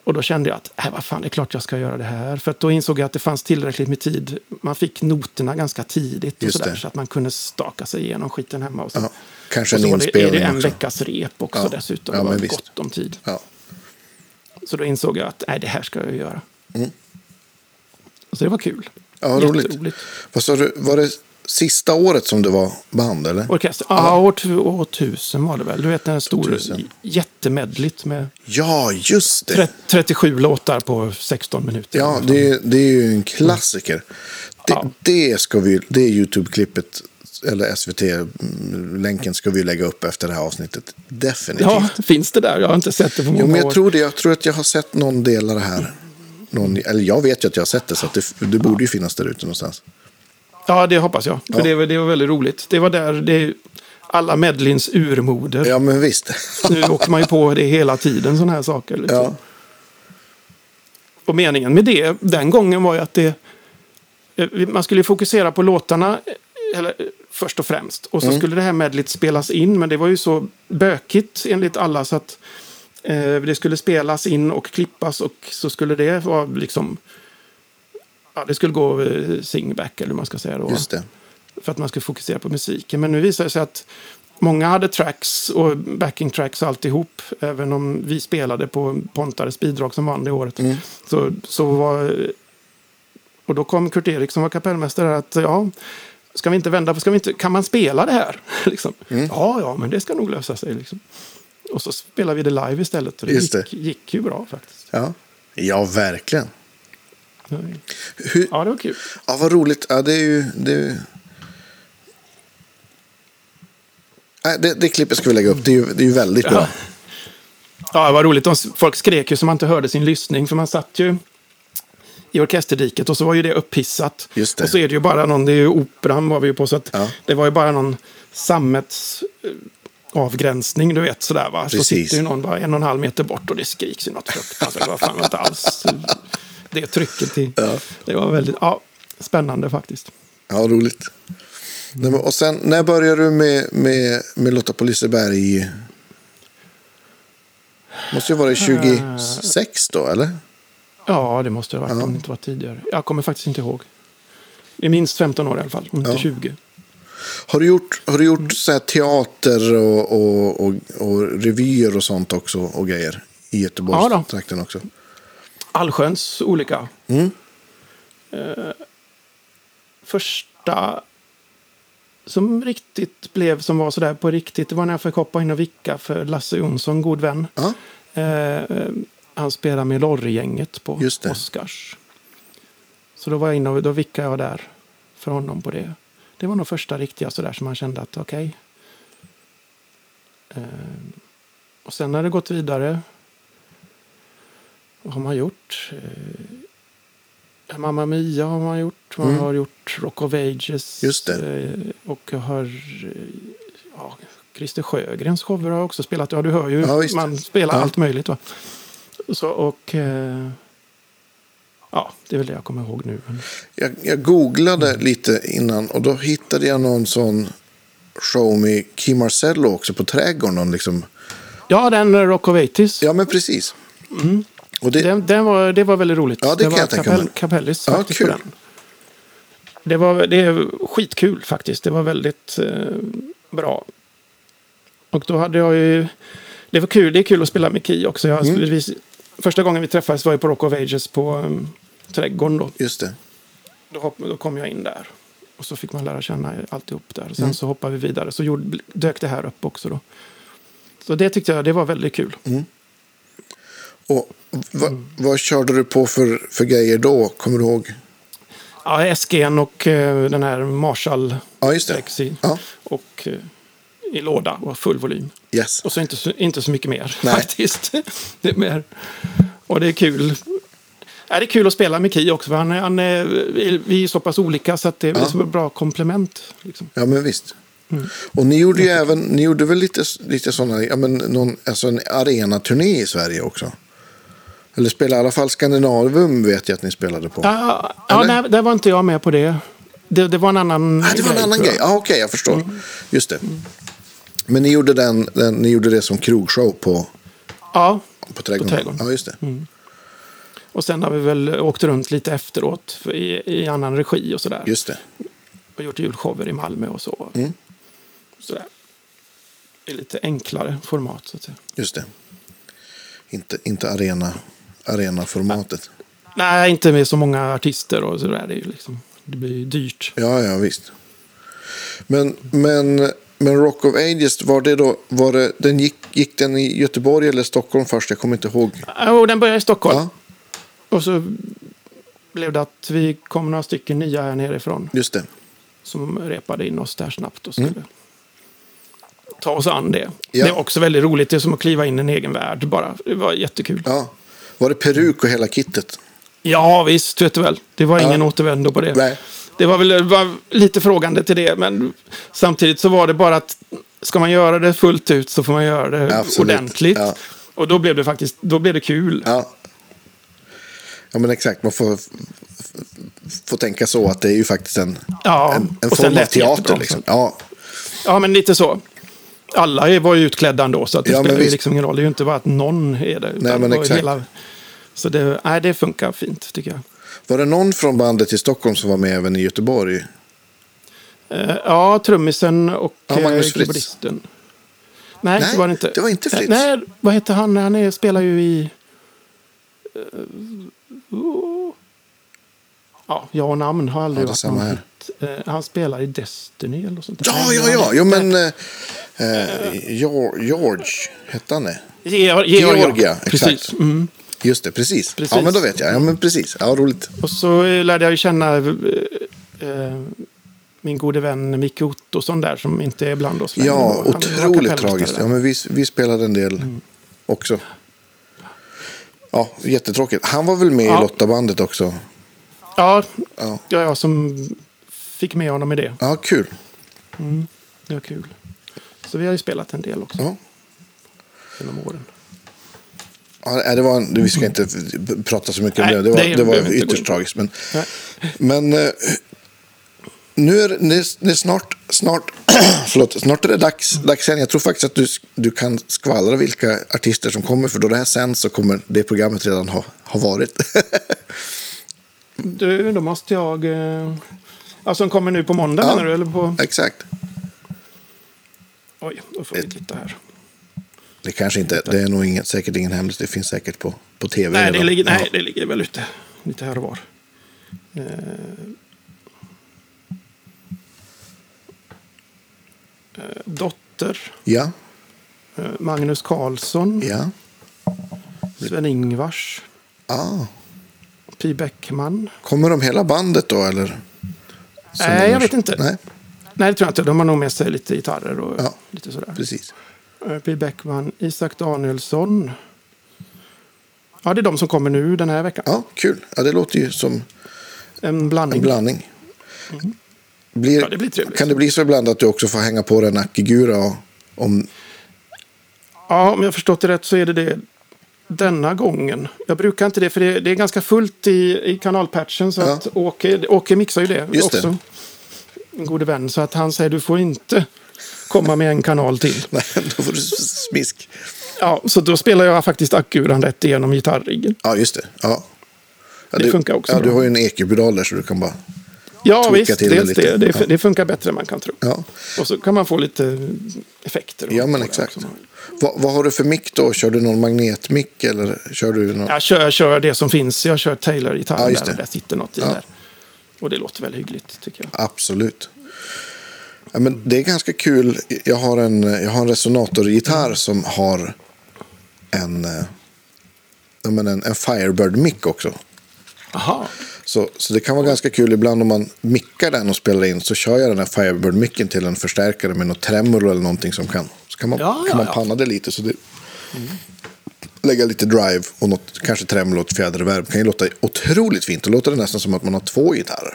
[SPEAKER 2] Och då kände jag att, äh, vad fan, det är klart jag ska göra det här. För att då insåg jag att det fanns tillräckligt med tid. Man fick noterna ganska tidigt och
[SPEAKER 1] Just
[SPEAKER 2] så, att man kunde staka sig igenom skiten hemma. Och så.
[SPEAKER 1] Ja, kanske
[SPEAKER 2] och
[SPEAKER 1] en
[SPEAKER 2] så var det, är
[SPEAKER 1] inspelning
[SPEAKER 2] det en
[SPEAKER 1] också.
[SPEAKER 2] veckas rep också
[SPEAKER 1] Ja.
[SPEAKER 2] dessutom.
[SPEAKER 1] Ja,
[SPEAKER 2] det var
[SPEAKER 1] visst.
[SPEAKER 2] gott om tid.
[SPEAKER 1] Ja.
[SPEAKER 2] Så då insåg jag att, nej, det här ska jag göra.
[SPEAKER 1] Mm.
[SPEAKER 2] Så det var kul.
[SPEAKER 1] Ja, roligt. Vad sa du, var det sista året som det var band eller?
[SPEAKER 2] Orkester. Ja, år, år tusen var det väl. Du vet den stor
[SPEAKER 1] 2000.
[SPEAKER 2] jättemedligt med
[SPEAKER 1] Ja, just det.
[SPEAKER 2] tre- 37 låtar på 16 minuter.
[SPEAKER 1] Ja, det, är- det är ju en klassiker. Det,
[SPEAKER 2] Ja.
[SPEAKER 1] det, ska vi, det YouTube-klippet, eller SVT-länken, ska vi lägga upp efter det här avsnittet. Definitivt.
[SPEAKER 2] Ja, finns det där? Jag har inte sett det på många
[SPEAKER 1] jo, men jag
[SPEAKER 2] år.
[SPEAKER 1] tror det. Jag tror att jag har sett någon del av det här. Någon, eller jag vet ju att jag har sett det, så att det, det borde ju finnas där ute någonstans.
[SPEAKER 2] Ja, det hoppas jag. För
[SPEAKER 1] Ja.
[SPEAKER 2] det, var- det var väldigt roligt. Det var där det alla medlins urmoder.
[SPEAKER 1] Ja, men visst.
[SPEAKER 2] Nu åker man ju på det hela tiden, sådana här saker. Liksom.
[SPEAKER 1] Ja,
[SPEAKER 2] Och meningen med det den gången var ju att det... eh, Man skulle fokusera på låtarna eh, eller, eh, först och främst. Och så
[SPEAKER 1] Mm.
[SPEAKER 2] skulle det här medlet spelas in. Men det var ju så bökigt enligt alla så att eh, det skulle spelas in och klippas. Och så skulle det vara liksom... Ja, det skulle gå eh, singback eller hur man ska säga då. För att man skulle fokusera på musiken. Men nu visar det sig att många hade tracks och backing tracks och alltihop. Även om vi spelade på Pontares bidrag som vann det året.
[SPEAKER 1] Mm.
[SPEAKER 2] Så, så var, och då kom Kurt-Erik som var kapellmästare att ja, ska vi inte vända på, ska vi inte, kan man spela det här? liksom.
[SPEAKER 1] Mm.
[SPEAKER 2] Ja, ja, men det ska nog lösa sig. Liksom. Och så spelade vi det live istället. Och det,
[SPEAKER 1] Just
[SPEAKER 2] gick, gick ju bra faktiskt.
[SPEAKER 1] Ja, ja verkligen. Hur,
[SPEAKER 2] Ja, det var kul.
[SPEAKER 1] Ja, vad roligt. Ja, det är ju... Det, är ju- Nej, det, det klippet ska vi lägga upp. Det är ju, det är ju väldigt bra.
[SPEAKER 2] Ja. Ja, var roligt. De, folk skrek ju som man inte hörde sin lyssning. För man satt ju i orkesterdiket och så var ju det upphissat.
[SPEAKER 1] Just det.
[SPEAKER 2] Och så är det ju bara någon, det är ju operan var vi ju på. Så att
[SPEAKER 1] Ja.
[SPEAKER 2] det var ju bara någon sammets eh, avgränsning, du vet sådär va. Så
[SPEAKER 1] Precis.
[SPEAKER 2] sitter ju någon bara en och en halv meter bort och det skriks ju något fruktansvärt. Det var fan inte alls det trycket i.
[SPEAKER 1] Ja.
[SPEAKER 2] Det var väldigt, ja, spännande faktiskt.
[SPEAKER 1] Ja, roligt. Men- Och sen, när började du med, med, med Lotta på Liseberg? Måste ju vara 26 då, eller?
[SPEAKER 2] Ja, det måste det ha varit
[SPEAKER 1] Ja.
[SPEAKER 2] om det inte var tidigare. Jag kommer faktiskt inte ihåg. Det är minst 15 år i alla fall, om inte
[SPEAKER 1] Ja.
[SPEAKER 2] 20.
[SPEAKER 1] Har du gjort, har du
[SPEAKER 2] Mm.
[SPEAKER 1] gjort så här teater och, och, och, och revyer och sånt också och grejer? I
[SPEAKER 2] Ja.
[SPEAKER 1] Göteborgstrakten också?
[SPEAKER 2] Allsköns olika.
[SPEAKER 1] Mm.
[SPEAKER 2] Eh, första som riktigt blev, som var sådär på riktigt, det var när jag fick hoppa in och vicka för Lasse Jonsson, god vän.
[SPEAKER 1] Ja,
[SPEAKER 2] Eh, eh, han spelade med Lorry-gänget på. Oscars. Så då var jag inne och då vickade jag där för honom på det. Det var nog första riktiga sådär som man kände att okej. Eh, och sen har det gått vidare. Vad har man gjort? Eh, Mamma Mia har man gjort. Man
[SPEAKER 1] Mm.
[SPEAKER 2] har gjort Rock of Ages.
[SPEAKER 1] Just det.
[SPEAKER 2] Eh, och jag har... eh, Ja, Christer Sjögrens shower har jag också spelat. Ja, du hör ju.
[SPEAKER 1] Ja,
[SPEAKER 2] man spelar
[SPEAKER 1] Ja.
[SPEAKER 2] allt möjligt. Va? Så, och... Eh, ja, det är väl det jag kommer ihåg nu.
[SPEAKER 1] Jag, jag googlade lite innan och då hittade jag någon sån show med Kim Marcello också på trädgården. Liksom.
[SPEAKER 2] ja, den Rock of Ages.
[SPEAKER 1] Ja, men precis. Och det,
[SPEAKER 2] Den, den var, det var väldigt roligt.
[SPEAKER 1] Ja, det kan
[SPEAKER 2] var
[SPEAKER 1] jag tänka mig.
[SPEAKER 2] Kapellis
[SPEAKER 1] Ja,
[SPEAKER 2] faktiskt
[SPEAKER 1] kul.
[SPEAKER 2] Det var det är skitkul faktiskt. Det var väldigt eh, bra. Och då hade jag ju... Det var kul. Det är kul att spela med Ki också. Jag,
[SPEAKER 1] Mm.
[SPEAKER 2] vi, första gången vi träffades var ju på Rock of Ages på um, Trädgården. Då.
[SPEAKER 1] just det.
[SPEAKER 2] Då, hopp, då kom jag in där. Och så fick man lära känna alltihop där. Sen
[SPEAKER 1] Mm.
[SPEAKER 2] så hoppade vi vidare. Så gjorde, dök det här upp också då. Så det tyckte jag det var väldigt kul.
[SPEAKER 1] Och va, vad körde du på för, för grejer då? Kommer du ihåg?
[SPEAKER 2] Ja, SG'n och eh, den här Marshall
[SPEAKER 1] Ja, just det. Ja.
[SPEAKER 2] Och eh, i låda och full volym.
[SPEAKER 1] Yes.
[SPEAKER 2] Och så inte så, inte så mycket mer
[SPEAKER 1] Nej.
[SPEAKER 2] faktiskt. det är mer. Och det är kul. Ja, det är kul att spela med Ki också. Han, är- han är, vi är så pass olika så att det är
[SPEAKER 1] Ja.
[SPEAKER 2] så bra komplement. Liksom.
[SPEAKER 1] Ja, men visst.
[SPEAKER 2] Mm.
[SPEAKER 1] Och ni gjorde ju även, ni gjorde väl lite, lite sådana, ja men någon, alltså en arenaturné i Sverige också? Eller spelade i alla fall Skandinavum vet jag att ni spelade på.
[SPEAKER 2] Ja, ja, nej, där var inte jag med på det. Det, det var en annan
[SPEAKER 1] Ah, det var en annan grej.
[SPEAKER 2] jag.
[SPEAKER 1] Ja, okej, jag förstår.
[SPEAKER 2] Mm.
[SPEAKER 1] Just det. Men ni gjorde, den, den, ni gjorde det som krogshow på,
[SPEAKER 2] Ja,
[SPEAKER 1] på Trädgården?
[SPEAKER 2] På Trädgården.
[SPEAKER 1] Ja, just det.
[SPEAKER 2] Och sen har vi väl åkt runt lite efteråt i, i annan regi och sådär.
[SPEAKER 1] Just det.
[SPEAKER 2] Och gjort julshower i Malmö och så.
[SPEAKER 1] Mm.
[SPEAKER 2] sådär. I lite enklare format så att säga.
[SPEAKER 1] Just det. Inte, inte arena, arenaformatet.
[SPEAKER 2] Nej, inte med så många artister och sådär. Det, är ju liksom, det blir ju dyrt.
[SPEAKER 1] Ja, ja, visst. Men, men, men Rock of Ages, var det då, var det, den gick, gick den i Göteborg eller Stockholm först? Jag kommer inte ihåg.
[SPEAKER 2] Och den började i Stockholm.
[SPEAKER 1] Ja,
[SPEAKER 2] Och så blev det att vi kom några stycken nya här nerifrån.
[SPEAKER 1] just det.
[SPEAKER 2] som repade in oss där snabbt och skulle ta oss an det.
[SPEAKER 1] Ja.
[SPEAKER 2] Det var också väldigt roligt. Det är som att kliva in i en egen värld bara. Det var jättekul. Ja.
[SPEAKER 1] Var det peruk och hela kittet?
[SPEAKER 2] visst vet du väl. Det var ingen återvändo på det.
[SPEAKER 1] Nej.
[SPEAKER 2] Det var väl var lite frågande till det, men samtidigt så var det bara att ska man göra det fullt ut så får man göra det
[SPEAKER 1] Absolut.
[SPEAKER 2] ordentligt.
[SPEAKER 1] Ja.
[SPEAKER 2] Och då blev det faktiskt då blev det kul.
[SPEAKER 1] Ja. Ja, men exakt. Man får, får tänka så att det är ju faktiskt en,
[SPEAKER 2] Ja,
[SPEAKER 1] en, en form av teater. Liksom. Ja,
[SPEAKER 2] Ja, men lite så. Alla är- var ju utklädda ändå, så att det
[SPEAKER 1] Ja,
[SPEAKER 2] spelar ju liksom ingen roll. Det är ju inte bara att någon är det.
[SPEAKER 1] Nej, men exakt.
[SPEAKER 2] så det, nej, det funkar fint, tycker jag.
[SPEAKER 1] var det någon från bandet i Stockholm som var med även i Göteborg?
[SPEAKER 2] Eh, ja, trummisen och
[SPEAKER 1] Ja, Magnus Fritz.
[SPEAKER 2] keyboardisten. Nej,
[SPEAKER 1] Nej,
[SPEAKER 2] det var det inte.
[SPEAKER 1] det var inte Fritz.
[SPEAKER 2] Nej, vad heter han? Han är, spelar ju i... eh, oh. Ja, jag och namn har aldrig
[SPEAKER 1] Ja,
[SPEAKER 2] varit någon hit. Eh, han spelar i Destiny eller sånt där.
[SPEAKER 1] Ja, ja, ja. Jo, men eh, eh, George, hette han det?
[SPEAKER 2] Georg,
[SPEAKER 1] Georg,
[SPEAKER 2] Georg,
[SPEAKER 1] ja,
[SPEAKER 2] Precis.
[SPEAKER 1] exakt.
[SPEAKER 2] Mm.
[SPEAKER 1] Just det, precis.
[SPEAKER 2] Precis.
[SPEAKER 1] Ja, men då vet jag. Ja, men precis. Ja, roligt.
[SPEAKER 2] Och så eh, lärde jag ju känna eh, eh, min gode vän Micke Ottosson där som inte är bland oss längre.
[SPEAKER 1] Ja,
[SPEAKER 2] Han
[SPEAKER 1] otroligt tragiskt. Ja, men vi, vi spelade en del
[SPEAKER 2] Mm.
[SPEAKER 1] också. Ja, jättetråkigt. Han var väl med i
[SPEAKER 2] Ja.
[SPEAKER 1] Lottabandet också?
[SPEAKER 2] Ja,
[SPEAKER 1] Ja,
[SPEAKER 2] ja, jag som fick med honom i det.
[SPEAKER 1] ja kul.
[SPEAKER 2] Det var kul. Så vi har ju spelat en del också
[SPEAKER 1] Ja.
[SPEAKER 2] genom åren.
[SPEAKER 1] Ja, det var en, vi ska inte prata så mycket om det. Det var,
[SPEAKER 2] det
[SPEAKER 1] var ytterst tragiskt. Men,
[SPEAKER 2] Nej.
[SPEAKER 1] men eh, nu är det, är- snart, snart, förlåt, snart är det dags, dags igen. Jag tror faktiskt att du, du kan skvallra vilka artister som kommer. För då det här sänds så kommer det programmet redan ha, ha varit.
[SPEAKER 2] Du, då måste jag... Eh, alltså den kommer nu på måndag
[SPEAKER 1] Ja.
[SPEAKER 2] menar du? Eller på...
[SPEAKER 1] Exakt.
[SPEAKER 2] Oj, då får vi titta här.
[SPEAKER 1] Det kanske inte, det är nog ingen, säkert ingen hemlis. Det finns säkert på, på tv
[SPEAKER 2] Nej, det ligger, nej,
[SPEAKER 1] Ja.
[SPEAKER 2] det ligger väl ute lite här och var. Eh, eh, dotter,
[SPEAKER 1] Ja,
[SPEAKER 2] eh, Magnus Karlsson,
[SPEAKER 1] ja.
[SPEAKER 2] Sven-Ingvars,
[SPEAKER 1] Ah.
[SPEAKER 2] Pi Bäckman.
[SPEAKER 1] Kommer de hela bandet då eller? Som
[SPEAKER 2] Nej, jag vet inte.
[SPEAKER 1] Nej,
[SPEAKER 2] Nej, det tror jag inte. De har nog med sig lite gitarrer och
[SPEAKER 1] Ja.
[SPEAKER 2] lite sådär.
[SPEAKER 1] precis.
[SPEAKER 2] Eh, Pi Bäckman, Isak Danielsson. Ja, det är de som kommer nu den här veckan.
[SPEAKER 1] Ja, kul. Ja, det låter ju som
[SPEAKER 2] En blandning.
[SPEAKER 1] en blandning. Blir,
[SPEAKER 2] Mm. Ja, det blir trevligt.
[SPEAKER 1] Kan det bli så ibland att du också får hänga på dig en Akigura om...
[SPEAKER 2] Ja, om jag förstått det rätt så är det det denna gången. Jag brukar inte det, för det, det är ganska fullt i, i kanalpatchen. Så
[SPEAKER 1] Ja.
[SPEAKER 2] att Åke, Åke mixar ju det
[SPEAKER 1] Just det.
[SPEAKER 2] också. En god vän. Så att han säger du får inte komma med en kanal till.
[SPEAKER 1] Nej, då får du smisk.
[SPEAKER 2] Ja, så då spelar jag faktiskt Akuran rätt igenom gitarriggen.
[SPEAKER 1] Ja, just det. Ja. Ja,
[SPEAKER 2] Det
[SPEAKER 1] du,
[SPEAKER 2] funkar också
[SPEAKER 1] Ja,
[SPEAKER 2] bra.
[SPEAKER 1] du har ju en EQ-pedal där så du kan bara...
[SPEAKER 2] Ja, visst.
[SPEAKER 1] till det lite.
[SPEAKER 2] det. Det, det funkar bättre än man kan tro.
[SPEAKER 1] Ja,
[SPEAKER 2] Och så kan man få lite effekter.
[SPEAKER 1] ja men exakt. Vad, vad har du för mick då? Kör du någon magnetmick eller kör du någon...
[SPEAKER 2] Jag kör, kör det som finns. Jag kör Taylor-gitarren
[SPEAKER 1] Ja,
[SPEAKER 2] där. Där sitter något i
[SPEAKER 1] Ja.
[SPEAKER 2] där. Och det låter väl hyggligt tycker jag.
[SPEAKER 1] Absolut. Ja, men det är ganska kul. Jag har en, jag har en resonatorgitarr som har en, eh, en, en Firebird-mick också.
[SPEAKER 2] Aha.
[SPEAKER 1] Så, så det kan vara ganska kul ibland om man mickar den och spelar in så kör jag den här Firebird-micken till en förstärkare med något tremolo eller någonting som kan. Så kan man,
[SPEAKER 2] Ja, ja,
[SPEAKER 1] kan man
[SPEAKER 2] ja.
[SPEAKER 1] panna det lite. Så det, Lägga lite drive och något, kanske tremolo och fjäderreverb. kan ju låta otroligt fint. Då låter det nästan som att man har två gitarrer.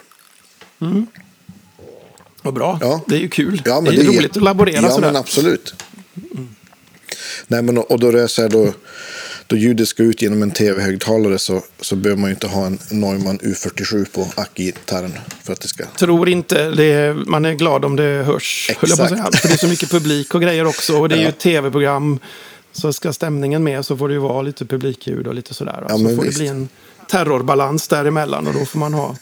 [SPEAKER 2] Vad bra.
[SPEAKER 1] Ja.
[SPEAKER 2] Det är ju kul.
[SPEAKER 1] Ja, men
[SPEAKER 2] det är
[SPEAKER 1] det är-
[SPEAKER 2] roligt att laborera
[SPEAKER 1] Ja,
[SPEAKER 2] sådär.
[SPEAKER 1] men absolut. Nej, men och då är det så här då, då ljudet ska ut genom en tv-högtalare så, så behöver man ju inte ha en Neumann U47 på ack-gitarren för att det ska...
[SPEAKER 2] Tror inte det är, man är glad om det hörs. höll Jag på att säga.
[SPEAKER 1] Exakt.
[SPEAKER 2] För det är så mycket publik och grejer också. Och det är ju
[SPEAKER 1] Ja.
[SPEAKER 2] ett tv-program. Så ska stämningen med så får det ju vara lite publikljud och lite sådär.
[SPEAKER 1] Ja,
[SPEAKER 2] så får
[SPEAKER 1] visst.
[SPEAKER 2] det bli en terrorbalans däremellan och då får man ha,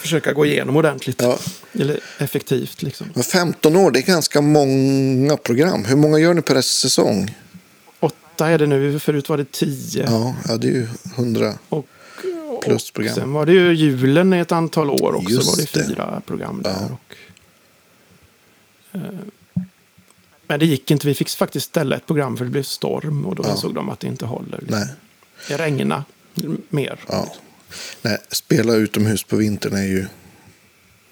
[SPEAKER 2] försöka gå igenom ordentligt.
[SPEAKER 1] Ja.
[SPEAKER 2] Eller effektivt liksom.
[SPEAKER 1] Men 15 år, det är ganska många program. Hur många gör ni per säsong?
[SPEAKER 2] Åtta är det nu, förut var det tio.
[SPEAKER 1] Ja, ja det är ju 100
[SPEAKER 2] Och,
[SPEAKER 1] plus
[SPEAKER 2] och
[SPEAKER 1] program.
[SPEAKER 2] sen var det ju julen i ett antal år också.
[SPEAKER 1] Just
[SPEAKER 2] var det
[SPEAKER 1] det.
[SPEAKER 2] fyra program där.
[SPEAKER 1] Ja.
[SPEAKER 2] Och, eh, men det gick inte. Vi fick faktiskt ställa ett program för det blev storm. Och då
[SPEAKER 1] Ja.
[SPEAKER 2] insåg de att det inte håller.
[SPEAKER 1] Nej.
[SPEAKER 2] Det regnade mer.
[SPEAKER 1] Ja. Nej, spela utomhus på vintern är ju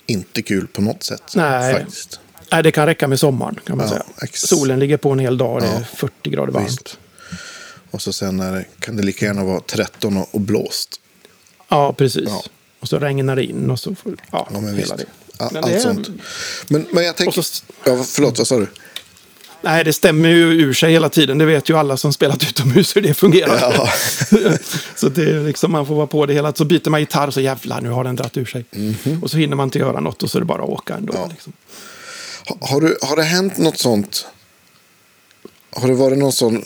[SPEAKER 1] inte kul på något sätt.
[SPEAKER 2] Nej.
[SPEAKER 1] Faktiskt.
[SPEAKER 2] Nej, det kan räcka med sommaren kan man
[SPEAKER 1] Ja,
[SPEAKER 2] säga.
[SPEAKER 1] ex-
[SPEAKER 2] Solen ligger på en hel dag. Det är
[SPEAKER 1] Ja,
[SPEAKER 2] 40 grader varmt.
[SPEAKER 1] visst. Och så sen är det, kan det lika gärna vara 13 och, och blåst.
[SPEAKER 2] Ja, precis.
[SPEAKER 1] Ja.
[SPEAKER 2] Och så regnar det in och så får, ja,
[SPEAKER 1] Ja, men
[SPEAKER 2] hela
[SPEAKER 1] visst.
[SPEAKER 2] det. Men
[SPEAKER 1] allt
[SPEAKER 2] det är-
[SPEAKER 1] sånt. Men, men jag tänker...
[SPEAKER 2] Och så-
[SPEAKER 1] Ja, förlåt, vad sa du?
[SPEAKER 2] Nej, det stämmer ju ur sig hela tiden. Det vet ju alla som spelat utomhus hur det fungerar.
[SPEAKER 1] Ja.
[SPEAKER 2] så det är liksom, man får vara på det hela Så byter man gitarr så jävlar, nu har den dratt ur sig. Och så hinner man inte göra något och så är det bara att åka ändå.
[SPEAKER 1] Ja.
[SPEAKER 2] Liksom.
[SPEAKER 1] Ha- Har, du, har det hänt något sånt? Har det varit någon sån,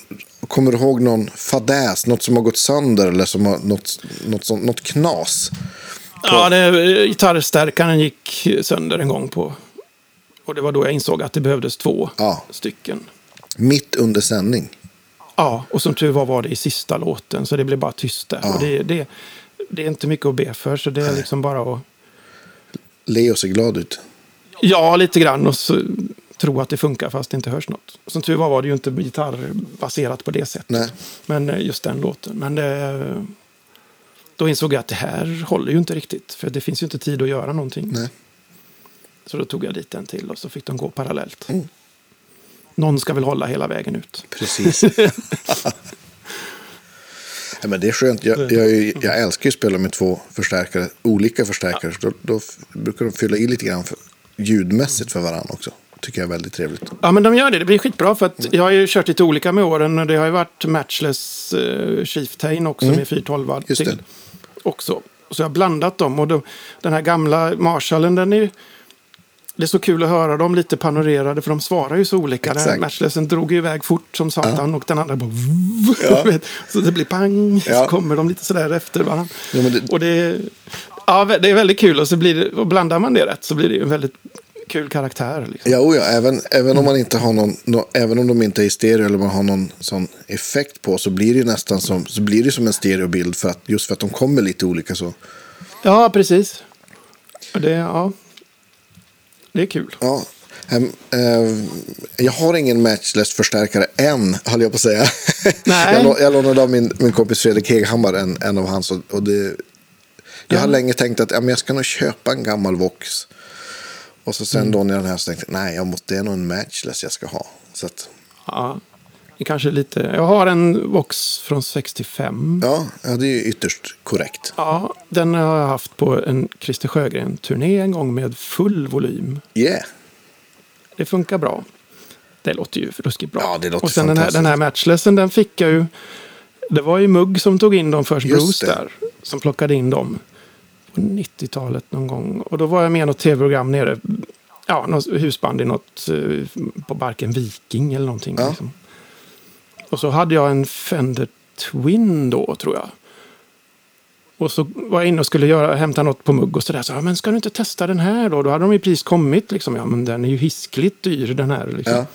[SPEAKER 1] kommer du ihåg någon fadäs, något som har gått sönder eller som har, något, något, sånt, något knas?
[SPEAKER 2] Ja, det, gitarrstärkaren gick sönder en gång på... Och det var då jag insåg att det behövdes två
[SPEAKER 1] Ja.
[SPEAKER 2] stycken.
[SPEAKER 1] Mitt under sändning.
[SPEAKER 2] Ja, och som tur var var det i sista låten, så det blev bara tyst där.
[SPEAKER 1] Ja.
[SPEAKER 2] Och det, det, det är inte mycket att be för, så det är liksom bara att...
[SPEAKER 1] Leo ser glad ut.
[SPEAKER 2] Ja, lite grann och så tro att det funkar fast det inte hörs något. Som tur var var det ju inte gitarrbaserat på det sättet.
[SPEAKER 1] Nej.
[SPEAKER 2] Men eh, just den låten. Men det, då insåg jag att det här håller ju inte riktigt. För det finns ju inte tid att göra någonting.
[SPEAKER 1] Nej.
[SPEAKER 2] Så då tog jag dit en till och så fick de gå parallellt.
[SPEAKER 1] Mm.
[SPEAKER 2] Någon ska väl hålla hela vägen ut.
[SPEAKER 1] Precis. ja, men det är skönt. Jag, jag, jag älskar att spela med två förstärkare, olika förstärkare. Då, då brukar de fylla i lite grann för, ljudmässigt för varandra också. Tycker jag är väldigt trevligt.
[SPEAKER 2] Ja, men de gör det. Det blir skitbra. För att jag har ju kört lite olika med åren. och Det har ju varit Matchless uh, Chieftain också med 412
[SPEAKER 1] Mm. Just
[SPEAKER 2] till. Också. Så jag har blandat dem. Och då, den här gamla Marshallen, den är ju... Det är så kul att höra dem lite panorerade för de svarar ju så olika. Den
[SPEAKER 1] Exakt.
[SPEAKER 2] Matchlessen drog ju iväg fort som satan och den andra bara...
[SPEAKER 1] Ja.
[SPEAKER 2] så det blir pang,
[SPEAKER 1] Ja.
[SPEAKER 2] så kommer de lite sådär efter varandra.
[SPEAKER 1] Ja, det-
[SPEAKER 2] Och det, ja, det är väldigt kul och så blir det, och blandar man det rätt så blir det ju en väldigt kul karaktär. Liksom.
[SPEAKER 1] Ja, oh ja även, även om man inte har någon, nå- även om de inte är i stereo eller man har någon sån effekt på så blir det nästan som, så blir det som en stereobild för att, just för att de kommer lite olika så.
[SPEAKER 2] Ja, precis. Det, ja. det är kul.
[SPEAKER 1] Ja, eh, jag har ingen matchless-förstärkare än, höll jag på att säga.
[SPEAKER 2] Nej.
[SPEAKER 1] jag, lå- jag lånade av min, min kompis Fredrik Heghammar, en, en av hans. Och, och det, jag har länge tänkt att ja, men jag ska nog köpa en gammal Vox. Och så sen
[SPEAKER 2] Mm.
[SPEAKER 1] då när den här så tänkte jag, nej, jag måste, det är nog en matchless jag ska ha. Så att,
[SPEAKER 2] Ja, det kanske är lite... Jag har en Vox från 65.
[SPEAKER 1] ja, ja, det är ju ytterst korrekt.
[SPEAKER 2] Ja, den har jag haft på en Christer Sjögren-turné en gång med full volym.
[SPEAKER 1] Yeah.
[SPEAKER 2] Det funkar bra. Det låter ju ruskigt bra.
[SPEAKER 1] Ja, det låter
[SPEAKER 2] Och sen den här, den här matchlessen, den fick jag ju... Det var ju Mugg som tog in dem först,
[SPEAKER 1] Just
[SPEAKER 2] Bruce
[SPEAKER 1] det.
[SPEAKER 2] där. Som plockade in dem 90-talet någon gång. Och då var jag med i något tv-program nere. Ja, något husband i något... eh, På Barken Viking eller någonting.
[SPEAKER 1] Ja.
[SPEAKER 2] Liksom. Och så hade jag en Fender Twin då, tror jag. Och så var jag inne och skulle göra, hämta något på mugg och sådär. Så, ja, men ska du inte testa den här då? Då hade de ju precis kommit. Liksom. Ja, men den är ju hiskligt dyr den här. Liksom.
[SPEAKER 1] Ja.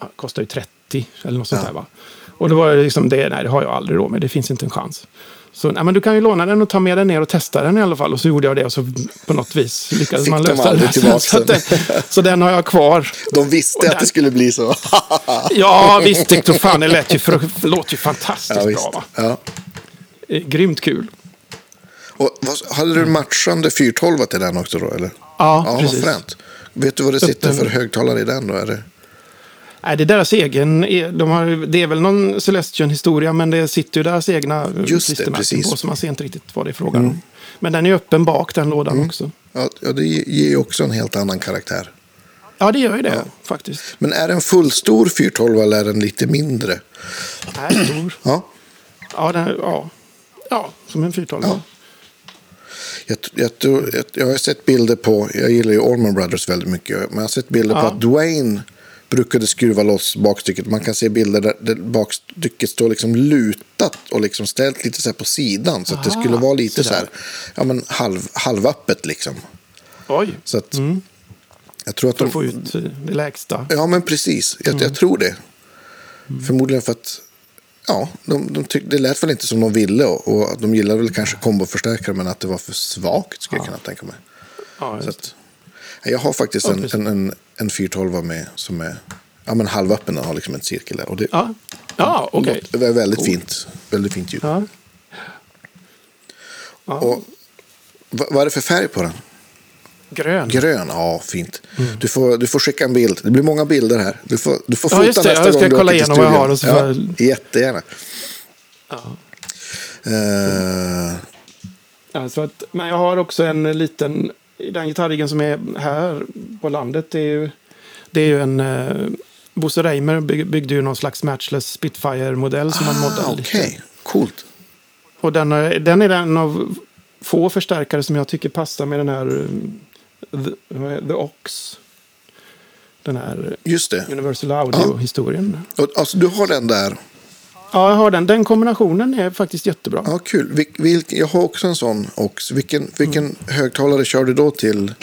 [SPEAKER 2] Ja, kostar ju 30 eller något sånt där va. Och då var det liksom det, nej det har jag aldrig råd med, det finns inte en chans. Så nej, men du kan ju låna den och ta med den ner och testa den i alla fall. Och så gjorde jag det och så på något vis lyckades
[SPEAKER 1] Fick
[SPEAKER 2] man
[SPEAKER 1] de
[SPEAKER 2] lösa
[SPEAKER 1] aldrig
[SPEAKER 2] det. så,
[SPEAKER 1] den?
[SPEAKER 2] den. så den har jag kvar.
[SPEAKER 1] De visste
[SPEAKER 2] Och
[SPEAKER 1] att det skulle bli så.
[SPEAKER 2] Ja, visst tyckte fan det lät ju, för, låter ju fantastiskt
[SPEAKER 1] ja,
[SPEAKER 2] bra va.
[SPEAKER 1] Ja.
[SPEAKER 2] Eh, Grymt kul.
[SPEAKER 1] Och, vad, hade du matchande 412 till den också då? Eller?
[SPEAKER 2] Ja,
[SPEAKER 1] Ja,
[SPEAKER 2] precis.
[SPEAKER 1] fränt. Vet du vad det sitter för högtalare i den då? Är det?
[SPEAKER 2] Nej, det är deras egen. De har, det är väl någon Celestion-historia, men det sitter ju deras egna eh,
[SPEAKER 1] Just det, precis.
[SPEAKER 2] på, så man ser inte riktigt vad det är frågan om. Men den är öppen bak, den lådan
[SPEAKER 1] Mm.
[SPEAKER 2] också.
[SPEAKER 1] Ja, ja, det ger ju också en helt annan karaktär.
[SPEAKER 2] Ja, det gör ju det faktiskt.
[SPEAKER 1] Men är den fullstor 412 eller är den lite mindre?
[SPEAKER 2] Nej, stor.
[SPEAKER 1] Ja.
[SPEAKER 2] Ja, den, ja. ja som en 412.
[SPEAKER 1] Ja. Jag, jag, jag, jag har sett bilder på, jag gillar ju Allman Brothers väldigt mycket, men jag har sett bilder på
[SPEAKER 2] Ja.
[SPEAKER 1] att Dwayne brukade skruva loss bakstycket. Man kan se bilder där, där bakstycket står liksom lutat och liksom ställt lite så på sidan. Så att det
[SPEAKER 2] Aha,
[SPEAKER 1] skulle vara lite så
[SPEAKER 2] sådär.
[SPEAKER 1] här, ja men halv, halvöppet liksom.
[SPEAKER 2] Oj,
[SPEAKER 1] Så att jag tror att
[SPEAKER 2] för
[SPEAKER 1] de...
[SPEAKER 2] att få ut det lägsta.
[SPEAKER 1] Ja, men precis. Jag,
[SPEAKER 2] Mm.
[SPEAKER 1] jag tror det. Förmodligen för att ja, de, de tyck, det lät väl inte som de ville och, och de gillade väl kanske komboförstärkare men att det var för svagt skulle jag kunna tänka mig.
[SPEAKER 2] Ja,
[SPEAKER 1] Så att, ja, jag har faktiskt
[SPEAKER 2] Ja,
[SPEAKER 1] en, en, en, en 412 med som är ja, men halvöppen och har liksom en cirkel där. Och det,
[SPEAKER 2] ja, ja okej.
[SPEAKER 1] det är väldigt fint. Väldigt fint ljud.
[SPEAKER 2] Ja. Ja,
[SPEAKER 1] Och, vad, är det för färg på den?
[SPEAKER 2] grön.
[SPEAKER 1] Grön, ja fint. Du, får, du får skicka en bild. Det blir många bilder här. Du får, du får
[SPEAKER 2] Ja,
[SPEAKER 1] fota
[SPEAKER 2] just det.
[SPEAKER 1] nästa
[SPEAKER 2] Jag ska
[SPEAKER 1] gång du
[SPEAKER 2] kolla
[SPEAKER 1] till
[SPEAKER 2] igenom vad jag har och så
[SPEAKER 1] ja,
[SPEAKER 2] jag-
[SPEAKER 1] Jättegärna.
[SPEAKER 2] Ja.
[SPEAKER 1] Eh,
[SPEAKER 2] Ja, så att, men jag har också en liten, den gitarriggen som är här på landet, det är ju, det är ju en, eh, Bosse Reimer bygg, byggde ju någon slags matchless Spitfire-modell som han
[SPEAKER 1] ah,
[SPEAKER 2] moddade
[SPEAKER 1] Okej,
[SPEAKER 2] lite.
[SPEAKER 1] coolt.
[SPEAKER 2] Och den är, den är den av få förstärkare som jag tycker passar med den här eh, The, The Ox. Den här
[SPEAKER 1] Just det.
[SPEAKER 2] Universal Audio-historien.
[SPEAKER 1] Alltså, du har den där.
[SPEAKER 2] Ja, jag har den. Den kombinationen är faktiskt jättebra.
[SPEAKER 1] Ja, kul. Vil, vil, jag har också en sån också. Vilken, vilken
[SPEAKER 2] Mm.
[SPEAKER 1] högtalare kör du då till,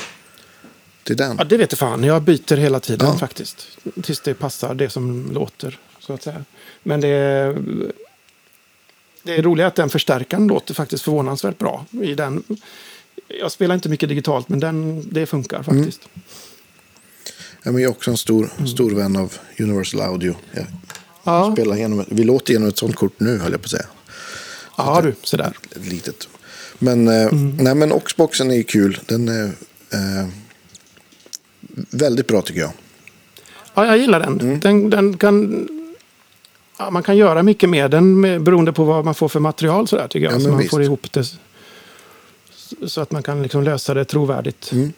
[SPEAKER 1] till den?
[SPEAKER 2] Ja, det vet jag fan. Jag byter hela tiden
[SPEAKER 1] Ja.
[SPEAKER 2] faktiskt. Tills det passar det som låter. Så att säga. Men det är, det är roligt att den förstärkaren låter faktiskt förvånansvärt bra. I den, jag spelar inte mycket digitalt, men den, det funkar faktiskt.
[SPEAKER 1] Ja, men jag är också en stor, stor vän av Universal Audio. Jag
[SPEAKER 2] Ja,
[SPEAKER 1] spelar genom, vi låter genom ett sånt kort nu, höll jag på att säga.
[SPEAKER 2] ja du, sådär.
[SPEAKER 1] Ett litet. Men, eh,
[SPEAKER 2] Mm.
[SPEAKER 1] nej, men Oxboxen är kul. Den är eh, väldigt bra tycker jag.
[SPEAKER 2] Ja, jag gillar den.
[SPEAKER 1] Mm.
[SPEAKER 2] den, den kan, ja, man kan göra mycket med den med, beroende på vad man får för material. Sådär, tycker jag.
[SPEAKER 1] Ja,
[SPEAKER 2] så man
[SPEAKER 1] visst.
[SPEAKER 2] får ihop det så att man kan liksom lösa det trovärdigt.
[SPEAKER 1] Mm.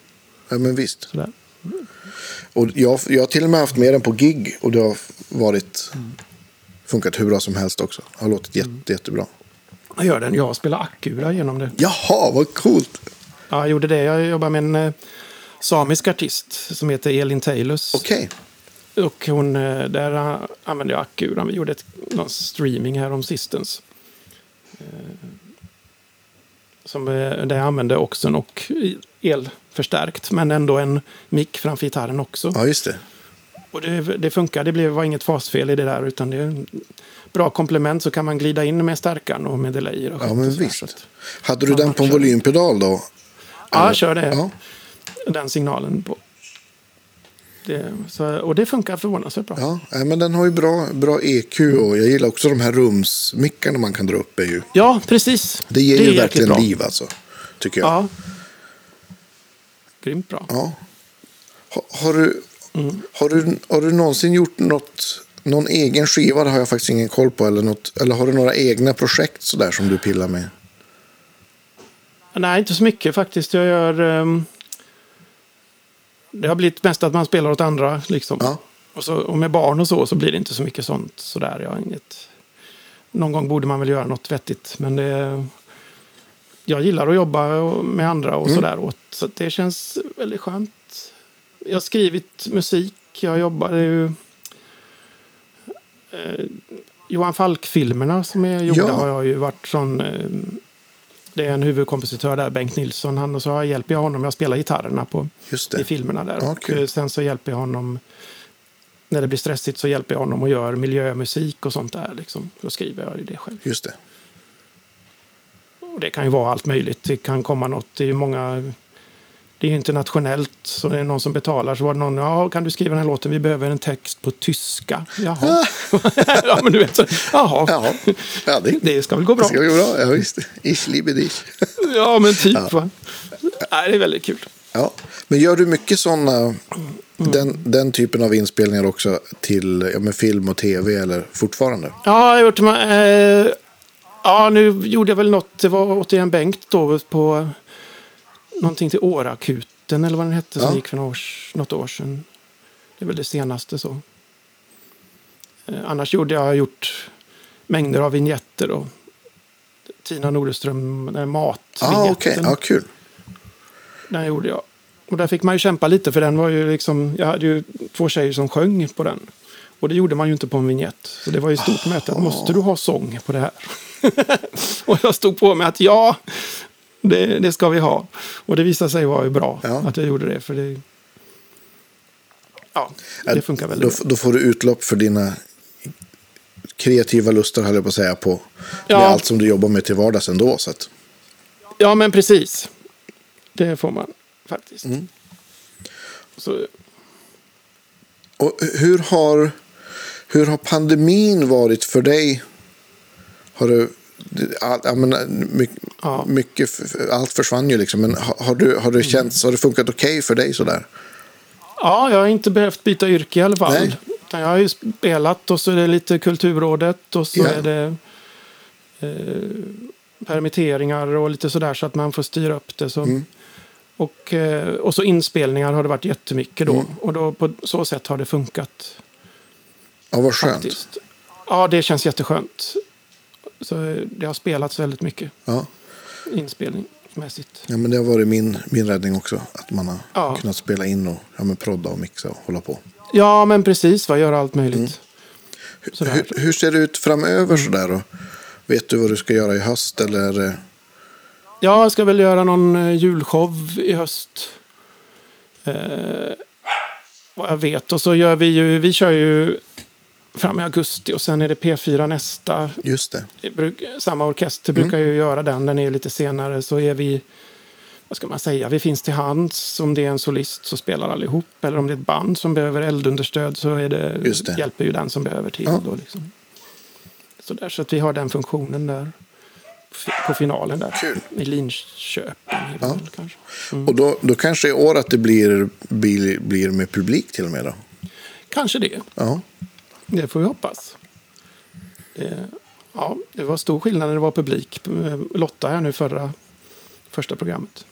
[SPEAKER 1] Ja, men visst.
[SPEAKER 2] Sådär.
[SPEAKER 1] Och jag, jag har till och med haft med den på gig och det har varit funkat hur bra som helst också. Det har låtit
[SPEAKER 2] Mm.
[SPEAKER 1] jätte, jättebra.
[SPEAKER 2] Jag gör den. Jag spelar Akura genom det.
[SPEAKER 1] Jaha, vad coolt!
[SPEAKER 2] Ja, jag gjorde det. Jag jobbar med en eh, samisk artist som heter Elin Taylus.
[SPEAKER 1] Okej,
[SPEAKER 2] Och hon, eh, där eh, använde jag Akura. Vi gjorde ett, någon streaming här om sistens. Eh, som, eh, där jag använde Oxen och elförstärkt. Men ändå en mick framför gitarren också.
[SPEAKER 1] ja just det.
[SPEAKER 2] Och det, det funkar. Det blev, var inget fasfel i det där. Utan det är bra komplement så kan man glida in med stärkaren och med delayer. Och
[SPEAKER 1] Ja, men
[SPEAKER 2] och
[SPEAKER 1] visst.
[SPEAKER 2] Så att-
[SPEAKER 1] Hade du den på en volympedal då?
[SPEAKER 2] Ja, jag kör det.
[SPEAKER 1] Ja,
[SPEAKER 2] den signalen på. Det, så, och det funkar förvånansvärt bra.
[SPEAKER 1] ja. Men den har ju bra, bra EQ och jag gillar också de här rumsmickarna man kan dra upp. Är ju,
[SPEAKER 2] Ja, precis.
[SPEAKER 1] det ger
[SPEAKER 2] är
[SPEAKER 1] ju verkligen liv alltså. Tycker jag.
[SPEAKER 2] Ja. Grymt bra.
[SPEAKER 1] Ja. Ha, har, du,
[SPEAKER 2] Mm.
[SPEAKER 1] har, du, har du någonsin gjort något, någon egen skiva? Det har jag faktiskt ingen koll på. Eller, något, eller har du några egna projekt sådär som du pillar med?
[SPEAKER 2] Nej, inte så mycket faktiskt. Jag gör... ehm, det har blivit mest att man spelar åt andra. Liksom.
[SPEAKER 1] Ja.
[SPEAKER 2] Och, så, och med barn och så, så blir det inte så mycket sånt. Sådär. Jag har inget... Någon gång borde man väl göra något vettigt. Men det, jag gillar att jobba med andra och sådär. åt, Så det känns väldigt skönt. Jag har skrivit musik. Jag jobbade ju... Eh, Johan Falk-filmerna som är gjorda
[SPEAKER 1] Ja.
[SPEAKER 2] har jag ju varit sån... Eh, det är en huvudkompositör där, Bengt Nilsson. Han, och så hjälper jag honom. Jag spelar gitarrerna på,
[SPEAKER 1] Just
[SPEAKER 2] i filmerna där.
[SPEAKER 1] Ja,
[SPEAKER 2] och eh, sen så hjälper jag honom... När det blir stressigt så hjälper jag honom och gör miljömusik och sånt där. Liksom. Då skriver jag det själv.
[SPEAKER 1] Just det.
[SPEAKER 2] Det kan ju vara allt möjligt. Det kan komma något. Det är många... Det är internationellt. Så det är någon som betalar. Så var det någon. Ja, kan du skriva den här låten? Vi behöver en text på tyska. Jaha. ja, men du vet. Så, jaha.
[SPEAKER 1] Ja, ja det,
[SPEAKER 2] Det ska väl gå bra.
[SPEAKER 1] det ska gå bra. Ja, visst. Ich liebe dich.
[SPEAKER 2] Ja, men typ. Va? Nej, det är väldigt kul.
[SPEAKER 1] Ja. Men gör du mycket sådana,
[SPEAKER 2] Mm.
[SPEAKER 1] den, den typen av inspelningar också till ja, med film och tv eller fortfarande?
[SPEAKER 2] Ja, jag har gjort... Eh, ja, nu gjorde jag väl något. Det var återigen Bengt då på någonting till Årakuten eller vad den hette som
[SPEAKER 1] Ja.
[SPEAKER 2] gick för något, års, något år sedan. Det är väl det senaste så. Eh, annars gjorde jag gjort mängder av vignetter och Tina den
[SPEAKER 1] Ja,
[SPEAKER 2] matvinjetten.
[SPEAKER 1] ah, okej. Ja, kul.
[SPEAKER 2] Den gjorde jag. Och där fick man ju kämpa lite för den var ju liksom, jag hade ju två tjejer som sjöng på den. Och det gjorde man ju inte på en vignett. Så det var ju stort möte. Måste du ha sång på det här? och jag stod på mig att ja, det, det ska vi ha. Och det visade sig vara bra
[SPEAKER 1] Ja.
[SPEAKER 2] att jag gjorde det. För det, ja, det funkar
[SPEAKER 1] då,
[SPEAKER 2] väldigt bra.
[SPEAKER 1] då får du utlopp för dina kreativa lustar, höll jag på att säga, på
[SPEAKER 2] Ja.
[SPEAKER 1] med allt som du jobbar med till vardags ändå. Så att,
[SPEAKER 2] Ja, men precis. Det får man faktiskt.
[SPEAKER 1] Mm.
[SPEAKER 2] Så,
[SPEAKER 1] och hur har, hur har pandemin varit för dig? Har du, all, jag menar, mycket,
[SPEAKER 2] Ja.
[SPEAKER 1] mycket, allt försvann ju liksom, men har, har, du, har, det känts, har det funkat okej för dig sådär?
[SPEAKER 2] ja, jag har inte behövt byta yrke i alla fall.
[SPEAKER 1] Nej.
[SPEAKER 2] Jag har ju spelat och så är det lite Kulturrådet och så
[SPEAKER 1] Ja.
[SPEAKER 2] är det eh, permitteringar och lite sådär så att man får styra upp det. Så.
[SPEAKER 1] Mm.
[SPEAKER 2] Och, eh, och så inspelningar har det varit jättemycket då.
[SPEAKER 1] Mm.
[SPEAKER 2] Och då på så sätt har det funkat.
[SPEAKER 1] Ja, vad skönt.
[SPEAKER 2] Faktiskt. Ja, det känns jätteskönt. Så det har spelats väldigt mycket
[SPEAKER 1] Ja.
[SPEAKER 2] inspelningsmässigt.
[SPEAKER 1] Ja, men det har varit min, min räddning också. Att man har
[SPEAKER 2] Ja.
[SPEAKER 1] kunnat spela in och ja, men prodda och mixa och hålla på.
[SPEAKER 2] Ja, men precis. Vad göra allt möjligt.
[SPEAKER 1] Mm. Hur, hur ser det ut framöver sådär? Och vet du vad du ska göra i höst? Eller?
[SPEAKER 2] Ja, jag ska väl göra någon eh, julshow i höst. Eh, vad jag vet. Och så gör vi ju, vi kör ju fram i augusti och sen är det P4 nästa.
[SPEAKER 1] Just det.
[SPEAKER 2] Samma orkester brukar ju göra den, den är lite senare. Så är vi, vad ska man säga, vi finns till hands. Om det är en solist så spelar allihop. Eller om det är ett band som behöver eldunderstöd så är det,
[SPEAKER 1] det.
[SPEAKER 2] hjälper ju den som behöver till.
[SPEAKER 1] Ja.
[SPEAKER 2] Då, liksom. så, där, så att vi har den funktionen där. På finalen där.
[SPEAKER 1] Kul.
[SPEAKER 2] I Linköping
[SPEAKER 1] Ja.
[SPEAKER 2] kanske.
[SPEAKER 1] Och då, då kanske i år att det blir, blir, blir med publik till och med då?
[SPEAKER 2] Kanske det.
[SPEAKER 1] Ja.
[SPEAKER 2] Det får vi hoppas. Det, ja, det var stor skillnad när det var publik. Eh, Lotta här nu förra första programmet.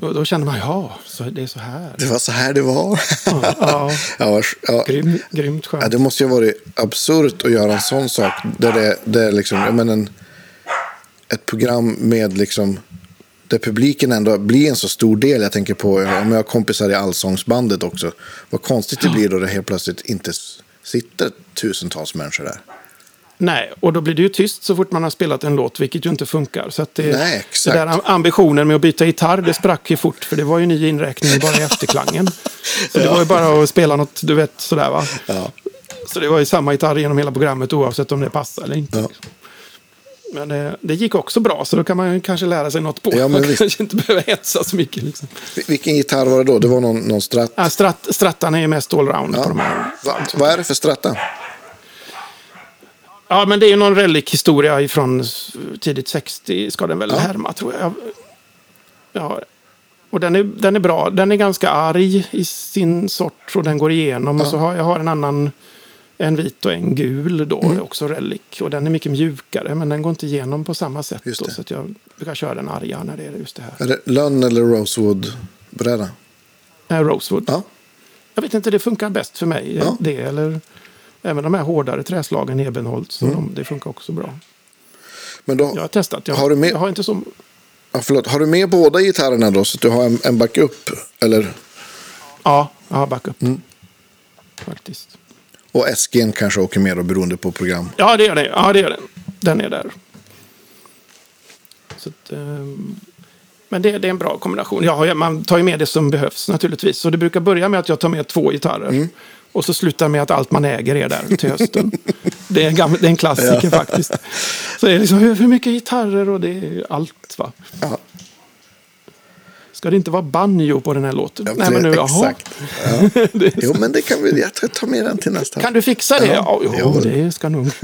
[SPEAKER 2] Och då kände man, ja, så det är så här.
[SPEAKER 1] Det var så här det var.
[SPEAKER 2] Ja, ja,
[SPEAKER 1] ja, ja.
[SPEAKER 2] grym, grymt
[SPEAKER 1] Ja,
[SPEAKER 2] skönt.
[SPEAKER 1] det måste ju ha varit absurt att göra en sån sak. Där det, det är liksom, jag menar, en, ett program med liksom, där publiken ändå blir en så stor del. Jag tänker på, om jag har kompisar i Allsångsbandet också. Vad konstigt det blir då det helt plötsligt inte sitter tusentals människor där.
[SPEAKER 2] Nej, och då blir det ju tyst så fort man har spelat en låt, vilket ju inte funkar. Så det,
[SPEAKER 1] Nej,
[SPEAKER 2] det där am- ambitionen med att byta gitarr, det sprack ju fort. För det var ju ny inräkning bara i efterklangen. Så det var ju bara att spela något, du vet, sådär va.
[SPEAKER 1] Ja.
[SPEAKER 2] Så det var ju samma gitarr genom hela programmet oavsett om det passade eller inte.
[SPEAKER 1] Ja.
[SPEAKER 2] Men det, det gick också bra, så då kan man kanske lära sig något på.
[SPEAKER 1] Ja, men
[SPEAKER 2] man kanske inte behöver hetsa så mycket. Liksom.
[SPEAKER 1] Vil- Vilken gitarr var det då? Det var någon, någon stratt?
[SPEAKER 2] Ja, stratt, strattan är ju mest allround på de här.
[SPEAKER 1] Va, vad är det för stratta?
[SPEAKER 2] Ja, men det är ju någon relikhistoria ifrån s- tidigt 60 ska den väl
[SPEAKER 1] Ja.
[SPEAKER 2] härma, tror jag. Ja. Och den är, den är bra. Den är ganska arg i sin sort och den går igenom. Och
[SPEAKER 1] Ja.
[SPEAKER 2] så har jag har en annan, en vit och en gul då,
[SPEAKER 1] Mm.
[SPEAKER 2] också relik. Och den är mycket mjukare, men den går inte igenom på samma sätt. Då, så att jag brukar köra den arga när det är just det här.
[SPEAKER 1] Är det lönn eller rosewood-bräda?
[SPEAKER 2] Äh, Rosewood.
[SPEAKER 1] Ja.
[SPEAKER 2] Jag vet inte, det funkar bäst för mig.
[SPEAKER 1] Ja.
[SPEAKER 2] Det eller även de här hårdare träslagen, Ebenholts,
[SPEAKER 1] Mm.
[SPEAKER 2] de, det funkar också bra.
[SPEAKER 1] Men då,
[SPEAKER 2] Jag har testat. Jag,
[SPEAKER 1] Har du med-
[SPEAKER 2] jag har inte så...
[SPEAKER 1] ja, förlåt, har du med båda gitarrerna då så att du har en, en backup? Eller?
[SPEAKER 2] Ja, jag har backup.
[SPEAKER 1] Mm.
[SPEAKER 2] Faktiskt.
[SPEAKER 1] Och SG'n kanske åker med då beroende på program.
[SPEAKER 2] Ja, det gör det. Ja, det gör den. Den är där. Att, ehm, men det, det är en bra kombination. Ja, ja, man tar ju med det som behövs naturligtvis. Så det brukar börja med att jag tar med två gitarrer.
[SPEAKER 1] Mm.
[SPEAKER 2] Och så slutar med att allt man äger är där till hösten. det, är en gammal, det är en klassiker faktiskt. Så det är liksom hur, hur mycket gitarrer och det är allt va.
[SPEAKER 1] Ja,
[SPEAKER 2] Ska det inte vara banjo på den här låten?
[SPEAKER 1] ja,
[SPEAKER 2] Nej, men nu, jaha.
[SPEAKER 1] exakt. Ja. Jo, men det kan vi. Jag tar med den till nästa.
[SPEAKER 2] Kan du fixa det?
[SPEAKER 1] Ja.
[SPEAKER 2] Ja,
[SPEAKER 1] Jo.
[SPEAKER 2] det ska nog.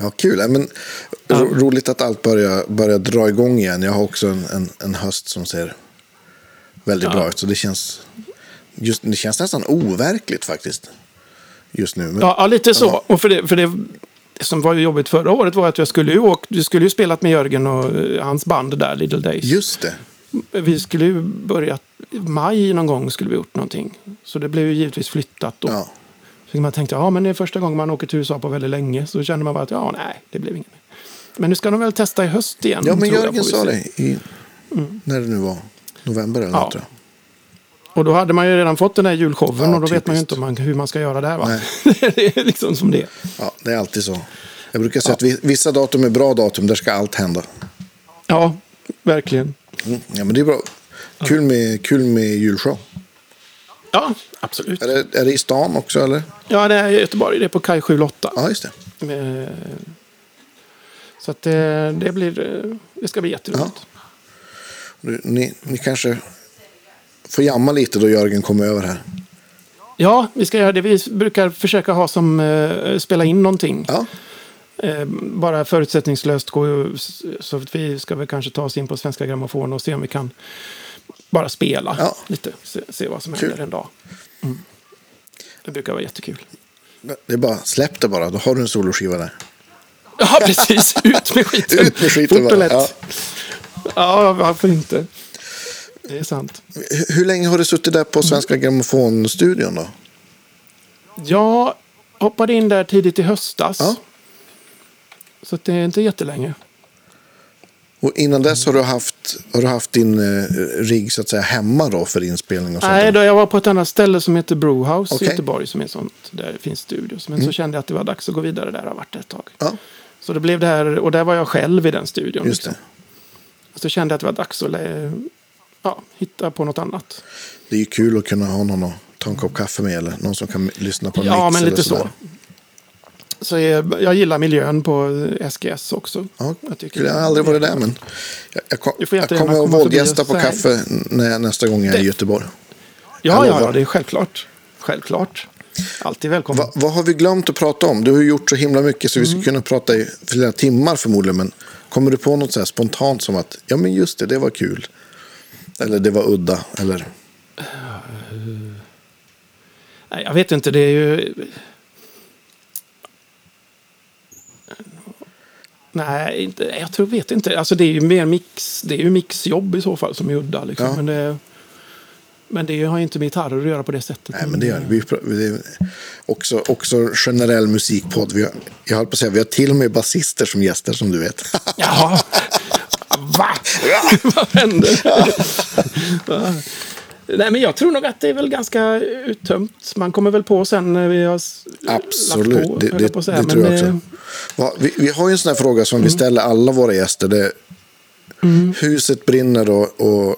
[SPEAKER 1] Ja, kul. Ja, Men, ro, roligt att allt börjar, börjar dra igång igen. Jag har också en, en, en höst som ser väldigt
[SPEAKER 2] Ja.
[SPEAKER 1] bra ut. Så det känns, just, det känns nästan overkligt faktiskt. Just nu. Men,
[SPEAKER 2] Ja, lite så. Och för det, för det, det som var jobbigt förra året var att jag skulle ju åkt, vi skulle ju spelat med Jörgen och eh, hans band där, Little Days.
[SPEAKER 1] Just det.
[SPEAKER 2] Vi skulle ju börja, i maj någon gång skulle vi gjort någonting. Så det blev ju givetvis flyttat då.
[SPEAKER 1] Ja.
[SPEAKER 2] Så man tänkte, ja men det är första gången man åker till USA på väldigt länge. Så kände man bara att, ja nej, det blev inget. Men nu ska de väl testa i höst igen.
[SPEAKER 1] ja, men
[SPEAKER 2] jag,
[SPEAKER 1] Jörgen sa det. I, När det nu var. November eller
[SPEAKER 2] Ja.
[SPEAKER 1] något.
[SPEAKER 2] Och då hade man ju redan fått den här julshowen
[SPEAKER 1] Ja,
[SPEAKER 2] och då vet man ju
[SPEAKER 1] typiskt.
[SPEAKER 2] inte om man, hur man ska göra där. Va?
[SPEAKER 1] Nej.
[SPEAKER 2] det är liksom som det.
[SPEAKER 1] Ja, det är alltid så. Jag brukar säga att vi- vissa datum är bra datum, där ska allt hända.
[SPEAKER 2] Ja, verkligen.
[SPEAKER 1] Mm. Ja, men det är bra. Kul med, kul med julshow.
[SPEAKER 2] Ja, absolut.
[SPEAKER 1] Är det, är det i stan också eller?
[SPEAKER 2] Ja, det är i Göteborg. Det är på Kaj 78.
[SPEAKER 1] Ja, just det.
[SPEAKER 2] Eh, Så att det, det, blir, eh, det ska bli jätteroligt.
[SPEAKER 1] Du, Ni, ni kanske får jamma lite då Jörgen kommer över här.
[SPEAKER 2] Ja, vi ska göra det. Vi brukar försöka ha som eh, spela in någonting.
[SPEAKER 1] Ja,
[SPEAKER 2] Eh, bara förutsättningslöst gå så att vi ska väl kanske ta oss in på Svenska Grammofon och se om vi kan bara spela
[SPEAKER 1] Ja.
[SPEAKER 2] lite. Se, se vad som
[SPEAKER 1] Kul.
[SPEAKER 2] händer en dag. Mm. Det brukar vara jättekul.
[SPEAKER 1] det är bara släpp det bara, då har du en soloskiva där.
[SPEAKER 2] Ja, precis. Ut med skiten.
[SPEAKER 1] Ut med skiten
[SPEAKER 2] Fort och lätt.
[SPEAKER 1] Ja.
[SPEAKER 2] Ja. varför inte? Det är sant.
[SPEAKER 1] Hur- Hur länge har du suttit där på Svenska Grammofonstudion då?
[SPEAKER 2] Jag hoppade in där tidigt i höstas.
[SPEAKER 1] Ja.
[SPEAKER 2] Så det är inte jättelänge.
[SPEAKER 1] Och innan dess har du haft, har du haft din eh, rigg så att säga hemma då för inspelning och sånt?
[SPEAKER 2] Nej, då jag var på ett annat ställe som heter Brewhouse.
[SPEAKER 1] Mm.
[SPEAKER 2] i Göteborg. Som är sånt, där det finns studios. Men så kände jag att det var dags att gå vidare där. Har varit ett tag.
[SPEAKER 1] Ja,
[SPEAKER 2] Så det blev det här, och där var jag själv i den studion.
[SPEAKER 1] just
[SPEAKER 2] liksom.
[SPEAKER 1] det.
[SPEAKER 2] Så kände jag att det var dags att ja, hitta på något annat.
[SPEAKER 1] Det är ju kul att kunna ha någon att ta en kopp kaffe med eller någon som kan lyssna på en
[SPEAKER 2] Ja,
[SPEAKER 1] mix
[SPEAKER 2] men lite så. Så jag, jag gillar miljön på SGS också.
[SPEAKER 1] Ja,
[SPEAKER 2] Jag tycker
[SPEAKER 1] jag har aldrig varit där men jag, jag, kom, jag kommer att våldgästa på kaffe när, nästa gång jag är i Göteborg.
[SPEAKER 2] Ja, ja, ja, det är självklart. Självklart. Alltid välkommen.
[SPEAKER 1] Va, vad har vi glömt att prata om? Du har gjort så himla mycket så vi
[SPEAKER 2] Mm.
[SPEAKER 1] skulle kunna prata i flera timmar förmodligen. Men kommer du på något så spontant som att ja men just det, det var kul. Eller det var udda. Eller
[SPEAKER 2] Nej, jag vet inte, det är ju... Nej, inte, jag tror, vet inte. Alltså det är ju mer mix, det är ju mixjobb i så fall som är udda. Liksom.
[SPEAKER 1] Ja.
[SPEAKER 2] Men, det, men det har ju inte med gitarrer att göra på det sättet.
[SPEAKER 1] nej men det gör vi. pr- det. är Också, också generell musikpodd. Vi har, jag höll på att säga, vi har till och med basister som gäster som du vet.
[SPEAKER 2] Jaha! Va? Vad händer? Va? Nej, men jag tror nog att det är väl ganska uttömt. Man kommer väl på sen när vi har
[SPEAKER 1] Absolut,
[SPEAKER 2] på,
[SPEAKER 1] det, det,
[SPEAKER 2] på
[SPEAKER 1] det tror jag
[SPEAKER 2] Men,
[SPEAKER 1] också.
[SPEAKER 2] eh,
[SPEAKER 1] Va, vi, vi har ju en sån här fråga som vi
[SPEAKER 2] Mm.
[SPEAKER 1] ställer alla våra gäster. Det, Huset brinner och, och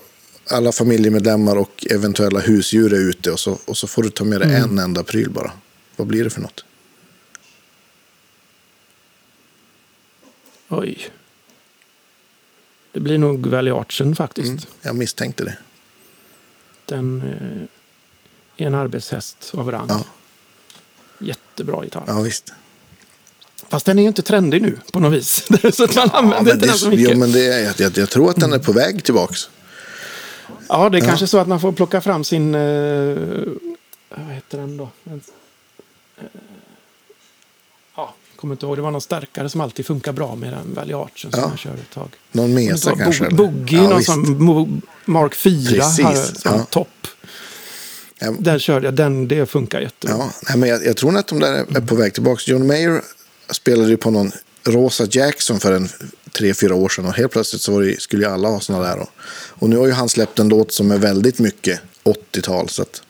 [SPEAKER 1] alla familjemedlemmar och eventuella husdjur är ute och så, och så får du ta med dig
[SPEAKER 2] Mm.
[SPEAKER 1] en enda pryl bara. Vad blir det för något?
[SPEAKER 2] Oj. Det blir nog Valley Archen faktiskt.
[SPEAKER 1] Mm, jag misstänkte det.
[SPEAKER 2] Den eh, är en arbetshäst av rang.
[SPEAKER 1] Ja.
[SPEAKER 2] Jättebra gitarr.
[SPEAKER 1] Ja, visst.
[SPEAKER 2] Fast den är ju inte trendig nu på något vis. så att man
[SPEAKER 1] Ja,
[SPEAKER 2] använder inte den så mycket.
[SPEAKER 1] jo, men det är, jag, jag, jag tror att den är på väg tillbaks.
[SPEAKER 2] Ja, det är kanske så att man får plocka fram sin... Eh, vad heter den då? En, eh, ja, jag kommer inte ihåg. Det var någon starkare som alltid funkar bra med den Valley Archen som
[SPEAKER 1] Ja.
[SPEAKER 2] jag körde ett tag.
[SPEAKER 1] Någon mesa kanske?
[SPEAKER 2] Bo-? Boogie,
[SPEAKER 1] ja,
[SPEAKER 2] någon
[SPEAKER 1] visst.
[SPEAKER 2] som Mark 4
[SPEAKER 1] Precis,
[SPEAKER 2] har, som
[SPEAKER 1] ja.
[SPEAKER 2] topp. Den körde jag, den, det funkar jättebra.
[SPEAKER 1] Ja, nej, men jag, jag tror att de där är, på väg tillbaka. John Mayer spelade ju på någon Rosa Jackson för en tre, fyra år sedan. Och helt plötsligt så var det, skulle ju alla ha sådana där. Och, och nu har ju han släppt en låt som är väldigt mycket 80-tal. Så att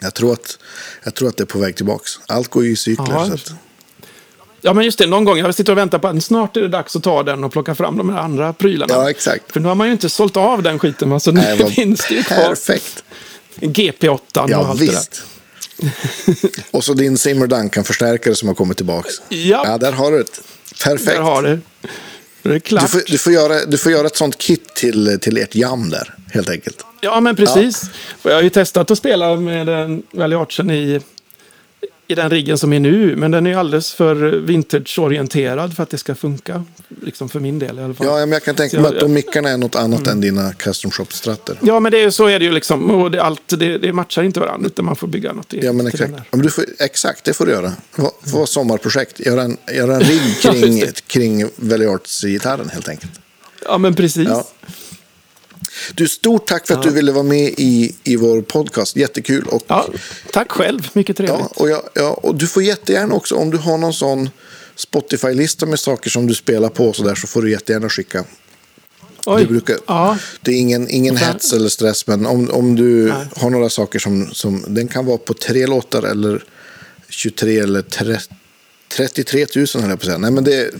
[SPEAKER 1] jag, tror att, jag tror att det är på väg tillbaka. Allt går ju i cykler.
[SPEAKER 2] Ja,
[SPEAKER 1] så att,
[SPEAKER 2] Ja, men just det. Någon gång. Jag sitter och väntar på att snart är det dags att ta den och plocka fram de här andra prylarna.
[SPEAKER 1] ja, exakt.
[SPEAKER 2] För nu har man ju inte sålt av den skiten. va, Så nu
[SPEAKER 1] Nej,
[SPEAKER 2] finns det ju kvar.
[SPEAKER 1] Perfekt.
[SPEAKER 2] GP8 och
[SPEAKER 1] Ja,
[SPEAKER 2] allt det där.
[SPEAKER 1] visst. och så din Zimmer Duncan-förstärkare som har kommit tillbaka.
[SPEAKER 2] Ja.
[SPEAKER 1] ja, där har du det. Perfekt.
[SPEAKER 2] Där har det. Det är klart.
[SPEAKER 1] Du får, du, får göra, du får göra ett sånt kit till, till ert jam där, helt enkelt.
[SPEAKER 2] Ja, men precis. Och jag har ju testat att spela med Valley Archen i, i den riggen som är nu. Men den är alldeles för vintage-orienterad för att det ska funka. Liksom för min del i alla fall.
[SPEAKER 1] Ja, men jag kan tänka mig att de mickarna är något annat än dina custom shop-stratter.
[SPEAKER 2] Ja, men det är, så är det ju liksom. Och det, allt, det, det matchar inte varandra, utan man får bygga något eget
[SPEAKER 1] Ja, men exakt. Ja, men får, exakt, det får du göra. Få sommarprojekt. Göra en, göra en rigg kring, kring Valley-Arts-gitarren, helt enkelt.
[SPEAKER 2] Ja, men precis.
[SPEAKER 1] Ja. Du, stort tack för att du ville vara med i, i vår podcast. Jättekul. Och,
[SPEAKER 2] Ja, tack själv. Mycket trevligt.
[SPEAKER 1] ja, och, jag, ja, och du får jättegärna också, om du har någon sån Spotify-lista med saker som du spelar på så där, så får du jättegärna skicka,
[SPEAKER 2] Oj.
[SPEAKER 1] Det, brukar,
[SPEAKER 2] Ja.
[SPEAKER 1] det är ingen, ingen
[SPEAKER 2] Sen-
[SPEAKER 1] hets eller stress, men om, om du
[SPEAKER 2] Nej.
[SPEAKER 1] har några saker som, som... Den kan vara på tre låtar eller 23 eller 30, 33 000 höll jag på att säga. Nej, men det är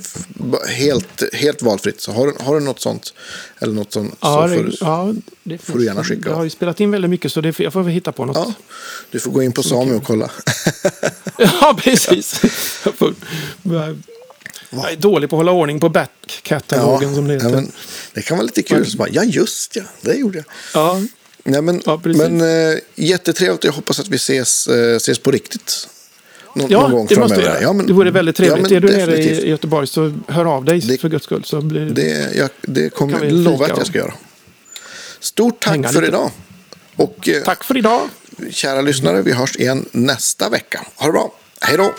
[SPEAKER 1] helt, helt valfritt. Så har, du- har du något sånt, eller något sånt,
[SPEAKER 2] Ja,
[SPEAKER 1] så får
[SPEAKER 2] det,
[SPEAKER 1] du,
[SPEAKER 2] ja, det
[SPEAKER 1] får du gärna skicka.
[SPEAKER 2] Jag har ju spelat in väldigt mycket så det, jag får väl hitta på något.
[SPEAKER 1] ja, du får gå in på Sami och kolla.
[SPEAKER 2] Ja, precis. Får- Jag är dålig på att hålla ordning på backkatalogen som det
[SPEAKER 1] ja,
[SPEAKER 2] heter.
[SPEAKER 1] men det kan vara lite kul. Bara, ja, just ja, det gjorde jag.
[SPEAKER 2] Ja,
[SPEAKER 1] Nej, men,
[SPEAKER 2] Ja,
[SPEAKER 1] men äh, jättetrevligt. Jag hoppas att vi ses, äh, ses på riktigt. Nå-
[SPEAKER 2] ja
[SPEAKER 1] någon gång
[SPEAKER 2] det måste
[SPEAKER 1] framöver.
[SPEAKER 2] göra.
[SPEAKER 1] men-
[SPEAKER 2] det vore väldigt trevligt.
[SPEAKER 1] Ja, men
[SPEAKER 2] är du nere
[SPEAKER 1] definitivt.
[SPEAKER 2] i Göteborg så hör av dig
[SPEAKER 1] Det-
[SPEAKER 2] för guds skull. Så blir
[SPEAKER 1] Det, jag, det kommer jag lova att jag ska göra. Stort tack för idag. Och eh,
[SPEAKER 2] Tack för idag.
[SPEAKER 1] kära lyssnare, vi hörs igen nästa vecka. Ha det bra. Hej då!